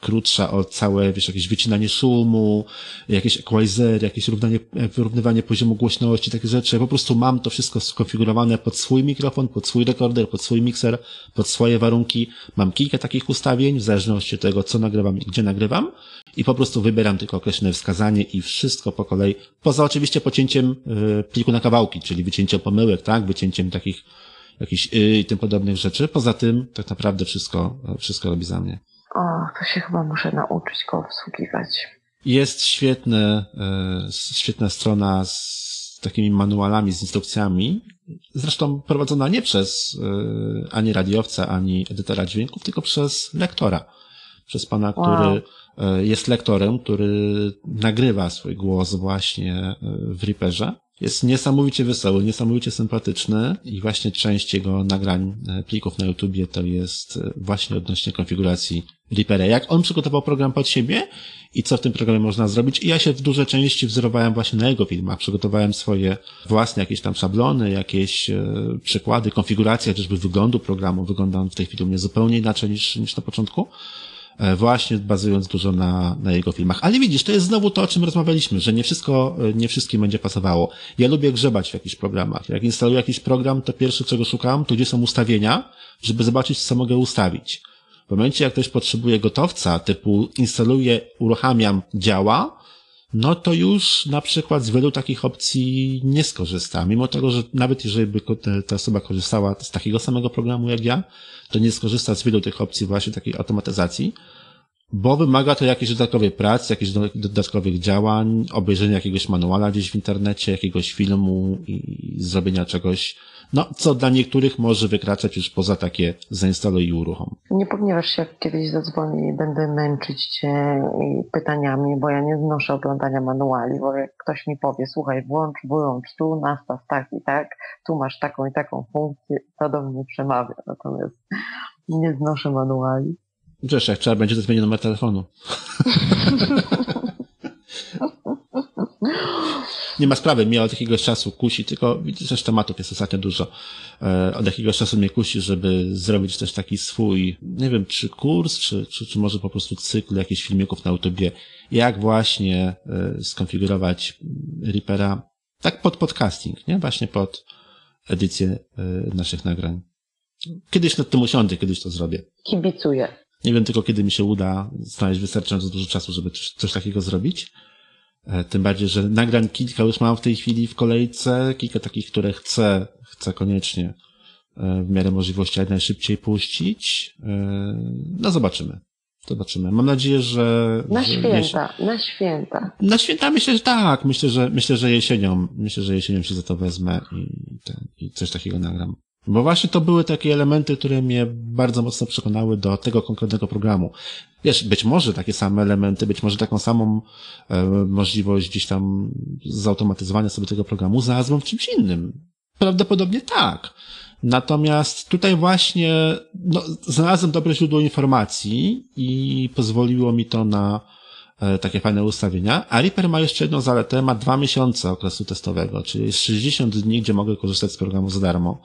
krótsza o całe, wiesz, jakieś wycinanie szumu, jakieś equalizer, jakieś równanie, wyrównywanie poziomu głośności, takie rzeczy. Ja po prostu mam to wszystko skonfigurowane pod swój mikrofon, pod swój rekorder, pod swój mikser, pod swoje warunki. Mam kilka takich ustawień, w zależności od tego, co nagrywam i gdzie nagrywam. I po prostu wybieram tylko określone wskazanie i wszystko po kolei. Poza oczywiście pocięciem y, pliku na kawałki, czyli wycięciem pomyłek, tak, wycięciem takich jakichś y i tym podobnych rzeczy. Poza tym tak naprawdę wszystko, wszystko robi za mnie. O, to się chyba muszę nauczyć go obsługiwać. Jest świetne, e, świetna strona z takimi manualami, z instrukcjami. Zresztą prowadzona nie przez e, ani radiowca, ani edytora dźwięków, tylko przez lektora. Przez pana, który e, jest lektorem, który nagrywa swój głos właśnie e, w Reaperze. Jest niesamowicie wesoły, niesamowicie sympatyczny i właśnie część jego nagrań, e, plików na YouTubie to jest właśnie odnośnie konfiguracji Reapera. Jak on przygotował program pod siebie i co w tym programie można zrobić. I ja się w dużej części wzorowałem właśnie na jego filmach. Przygotowałem swoje własne jakieś tam szablony, jakieś przykłady, konfiguracje chociażby wyglądu programu. Wygląda on w tej chwili u mnie zupełnie inaczej niż, niż na początku. E, Właśnie bazując dużo na, na jego filmach. Ale widzisz, to jest znowu to, o czym rozmawialiśmy, że nie wszystko, e, nie wszystkim będzie pasowało. Ja lubię grzebać w jakichś programach. Jak instaluję jakiś program, to pierwsze, czego szukam, to gdzie są ustawienia, żeby zobaczyć, co mogę ustawić. W momencie, jak ktoś potrzebuje gotowca, typu instaluję, uruchamiam, działa, no to już na przykład z wielu takich opcji nie skorzysta. Mimo tego, że nawet jeżeli by ta osoba korzystała z takiego samego programu jak ja, to nie skorzysta z wielu tych opcji właśnie takiej automatyzacji, bo wymaga to jakiejś dodatkowej pracy, jakichś do- dodatkowych działań, obejrzenia jakiegoś manuala gdzieś w internecie, jakiegoś filmu i zrobienia czegoś, no, co dla niektórych może wykraczać już poza takie zainstaluj i uruchom. Nie pogniewasz się, jak kiedyś zadzwonię i będę męczyć cię pytaniami, bo ja nie znoszę oglądania manuali, bo jak ktoś mi powie, słuchaj, włącz, wyłącz tu, nastaw tak i tak, tu masz taką i taką funkcję, to do mnie przemawia. Natomiast nie znoszę manuali. Wiesz, jak trzeba będzie, to zmienię numer telefonu. <laughs> <laughs> Nie ma sprawy, mnie od jakiegoś czasu kusi, tylko widzisz, też tematów jest ostatnio dużo. E, Od jakiegoś czasu mnie kusi, żeby zrobić też taki swój, nie wiem, czy kurs, czy, czy, czy może po prostu cykl jakichś filmików na YouTubie, jak właśnie e, skonfigurować Reapera tak pod podcasting, nie? Właśnie pod edycję e, naszych nagrań. Kiedyś nad tym usiądę, kiedyś to zrobię. Kibicuję. Nie wiem tylko, kiedy mi się uda znaleźć wystarczająco dużo czasu, żeby coś, coś takiego zrobić. E, Tym bardziej, że nagrań kilka już mam w tej chwili w kolejce, kilka takich, które chcę, chcę koniecznie e, w miarę możliwości jak najszybciej puścić. E, No zobaczymy. Zobaczymy. Mam nadzieję, że... Na że święta, na święta. na święta myślę, że tak. Myślę, że myślę, że jesienią, myślę, że jesienią się za to wezmę i, ten, i coś takiego nagram. Bo właśnie to były takie elementy, które mnie bardzo mocno przekonały do tego konkretnego programu. Wiesz, być może takie same elementy, być może taką samą e, możliwość gdzieś tam zautomatyzowania sobie tego programu znalazłem w czymś innym. Prawdopodobnie tak. Natomiast tutaj właśnie no, znalazłem dobre źródło informacji i pozwoliło mi to na e, takie fajne ustawienia. A Reaper ma jeszcze jedną zaletę, ma dwa miesiące okresu testowego, czyli jest 60 dni, gdzie mogę korzystać z programu za darmo.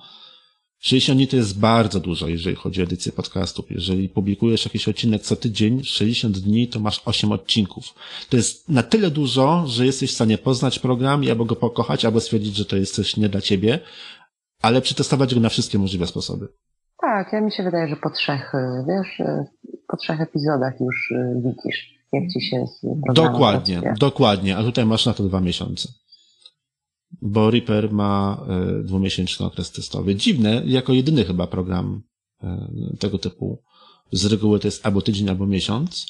60 dni to jest bardzo dużo, jeżeli chodzi o edycję podcastów. Jeżeli publikujesz jakiś odcinek co tydzień, 60 dni to masz 8 odcinków. To jest na tyle dużo, że jesteś w stanie poznać program i albo go pokochać, albo stwierdzić, że to jest coś nie dla ciebie, ale przetestować go na wszystkie możliwe sposoby. Tak, ja mi się wydaje, że po trzech, y, wiesz, y, po trzech epizodach już y, widzisz, jak ci się Dokładnie, pracuje. dokładnie, a tutaj masz na to dwa miesiące. Bo Reaper ma e, dwumiesięczny okres testowy. Dziwne, jako jedyny chyba program e, tego typu. Z reguły to jest albo tydzień, albo miesiąc,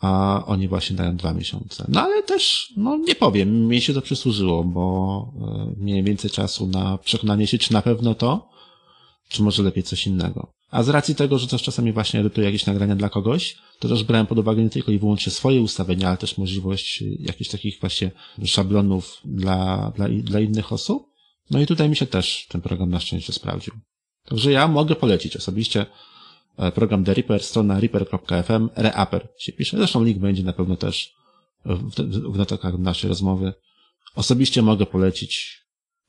a oni właśnie dają dwa miesiące. No ale też, no nie powiem, mi się to przysłużyło, bo e, miałem więcej czasu na przekonanie się, czy na pewno to, czy może lepiej coś innego. A z racji tego, że też czasami właśnie edytuję jakieś nagrania dla kogoś, to też brałem pod uwagę nie tylko i wyłącznie swoje ustawienia, ale też możliwość jakichś takich właśnie szablonów dla, dla, dla innych osób. No i tutaj mi się też ten program na szczęście sprawdził. Także ja mogę polecić osobiście e, program The Reaper, strona reaper.fm, Reaper się pisze. Zresztą link będzie na pewno też w, w notatkach naszej rozmowy. Osobiście mogę polecić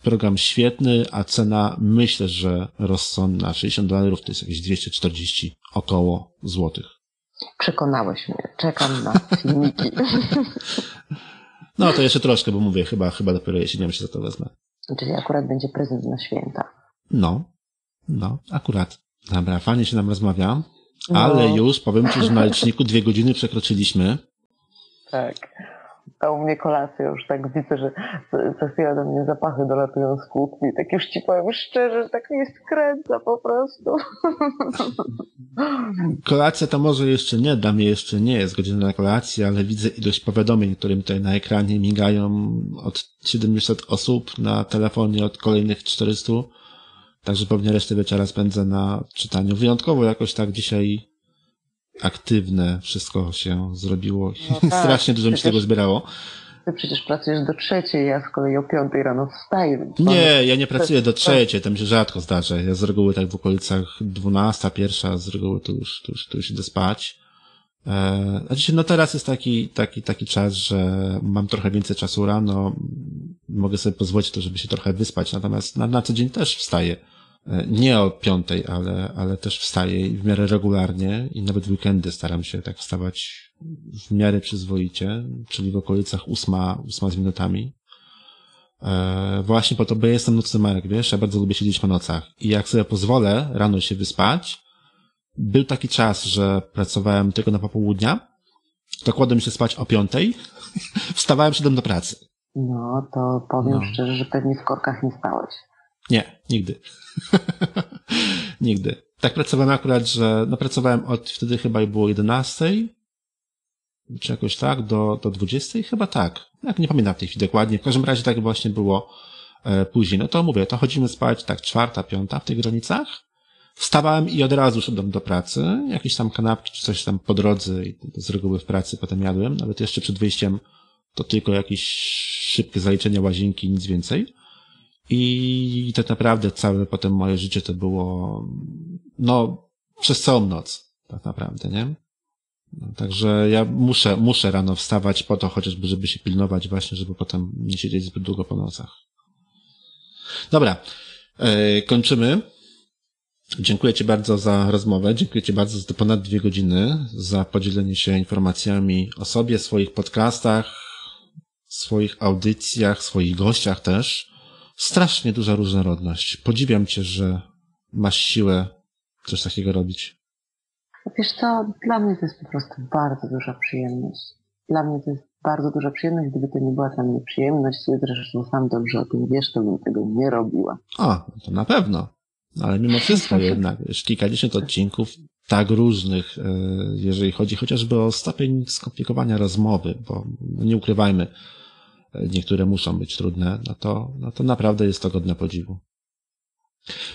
Program świetny, a cena myślę, że rozsądna. 60 dolarów to jest jakieś 240 około złotych. Przekonałeś mnie. Czekam na <laughs> filmiki. No to jeszcze troszkę, bo mówię, chyba, chyba dopiero jesienią się za to wezmę. Czyli akurat będzie prezent na święta. No, no, akurat. Dobra, fajnie się nam rozmawia, no. ale już powiem Ci, że na liczniku dwie godziny przekroczyliśmy. Tak a u mnie kolacja już tak widzę, że co chwilę do mnie zapachy dolatują z kuchni. Tak już ci powiem szczerze, że tak mnie skręca po prostu. <laughs> Kolacja to może jeszcze nie, dla mnie jeszcze nie jest godzina na kolację, ale widzę ilość powiadomień, które mi tutaj na ekranie migają od 700 osób na telefonie, od kolejnych 400. Także pewnie resztę wieczora spędzę na czytaniu. Wyjątkowo jakoś tak dzisiaj aktywne wszystko się zrobiło. No <laughs> tak, Strasznie dużo mi się tego zbierało. Ty przecież pracujesz do trzeciej, ja z kolei o piątej rano wstaję. Nie, ja nie pracuję do trzeciej, tam się rzadko zdarza. Ja z reguły tak w okolicach dwunasta, pierwsza, z reguły tu już, tu już, tu już idę spać. E, znaczy, no teraz jest taki, taki, taki czas, że mam trochę więcej czasu rano, mogę sobie pozwolić to, żeby się trochę wyspać, natomiast na, na co dzień też wstaję. Nie o piątej, ale, ale też wstaję w miarę regularnie i nawet w weekendy staram się tak wstawać w miarę przyzwoicie, czyli w okolicach ósma, ósma z minutami. E, właśnie po to, bo ja jestem nocny Marek, wiesz, ja bardzo lubię siedzieć po nocach i jak sobie pozwolę rano się wyspać, był taki czas, że pracowałem tylko na popołudnia, to kładłem się spać o piątej, <laughs> wstawałem, szedłem do pracy. No, to powiem no. szczerze, że pewnie w korkach nie stałeś. Nie, nigdy. <laughs> nigdy. Tak pracowałem akurat, że no pracowałem od wtedy chyba było 11, czy jakoś tak, do, do 20, chyba tak. Jak nie pamiętam w tej chwili dokładnie. W każdym razie tak właśnie było e, później. No to mówię, to chodzimy spać tak czwarta, piąta w tych granicach. Wstawałem i od razu szedłem do pracy. Jakieś tam kanapki czy coś tam po drodze i z reguły w pracy potem jadłem. Nawet jeszcze przed wyjściem to tylko jakieś szybkie zaliczenie łazienki, nic więcej. I tak naprawdę całe potem moje życie to było, no, przez całą noc, tak naprawdę, nie? No, także ja muszę, muszę rano wstawać po to chociażby, żeby się pilnować właśnie, żeby potem nie siedzieć zbyt długo po nocach. Dobra, e, kończymy. Dziękuję Ci bardzo za rozmowę. Dziękuję Ci bardzo za ponad dwie godziny, za podzielenie się informacjami o sobie, swoich podcastach, swoich audycjach, swoich gościach też strasznie duża różnorodność. Podziwiam cię, że masz siłę coś takiego robić. Wiesz co, dla mnie to jest po prostu bardzo duża przyjemność. Dla mnie to jest bardzo duża przyjemność. Gdyby to nie była dla mnie przyjemność, zresztą sam dobrze o tym wiesz, to bym tego nie robiła. A, to na pewno. Ale mimo wszystko <laughs> jednak, wiesz, kilkadziesiąt odcinków tak różnych, e, jeżeli chodzi chociażby o stopień skomplikowania rozmowy, bo nie ukrywajmy, niektóre muszą być trudne, no to, no to naprawdę jest to godne podziwu.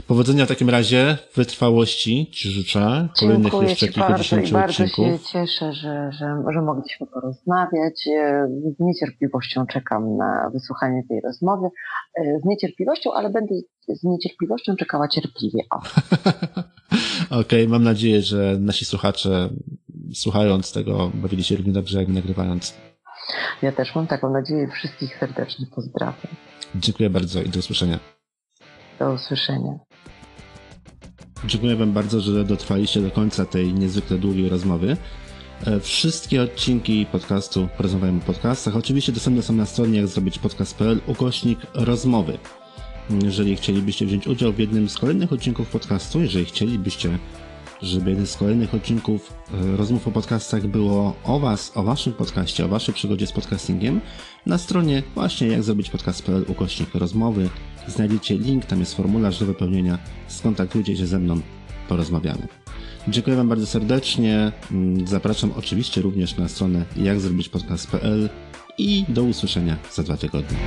Powodzenia w takim razie, wytrwałości Ci życzę, kolejnych Dziękuję jeszcze kilkudziesięciu bardzo, odcinków. Bardzo się cieszę, że, że, że mogliśmy porozmawiać. E, z niecierpliwością czekam na wysłuchanie tej rozmowy. E, z niecierpliwością, ale będę z niecierpliwością czekała cierpliwie. <laughs> Okej, okay, mam nadzieję, że nasi słuchacze słuchając tego bawili się równie dobrze, jak nagrywając. Ja też mam taką nadzieję. Wszystkich serdecznie pozdrawiam. Dziękuję bardzo i do usłyszenia. Do usłyszenia. Dziękuję Wam bardzo, że dotrwaliście do końca tej niezwykle długiej rozmowy. E, wszystkie odcinki podcastu Porozmawiamy o podcastach oczywiście dostępne są na stronie jak zrobić podcast.pl ukośnik rozmowy. Jeżeli chcielibyście wziąć udział w jednym z kolejnych odcinków podcastu, jeżeli chcielibyście żeby z kolejnych odcinków e, rozmów o podcastach było o Was, o Waszym podcaście, o Waszej przygodzie z podcastingiem, na stronie właśnie jak zrobić podcast.pl ukośnik rozmowy znajdziecie link, tam jest formularz do wypełnienia, skontaktujcie się ze mną, porozmawiamy. Dziękuję Wam bardzo serdecznie. Mm, Zapraszam oczywiście również na stronę jak zrobić podcast.pl i do usłyszenia za dwa tygodnie.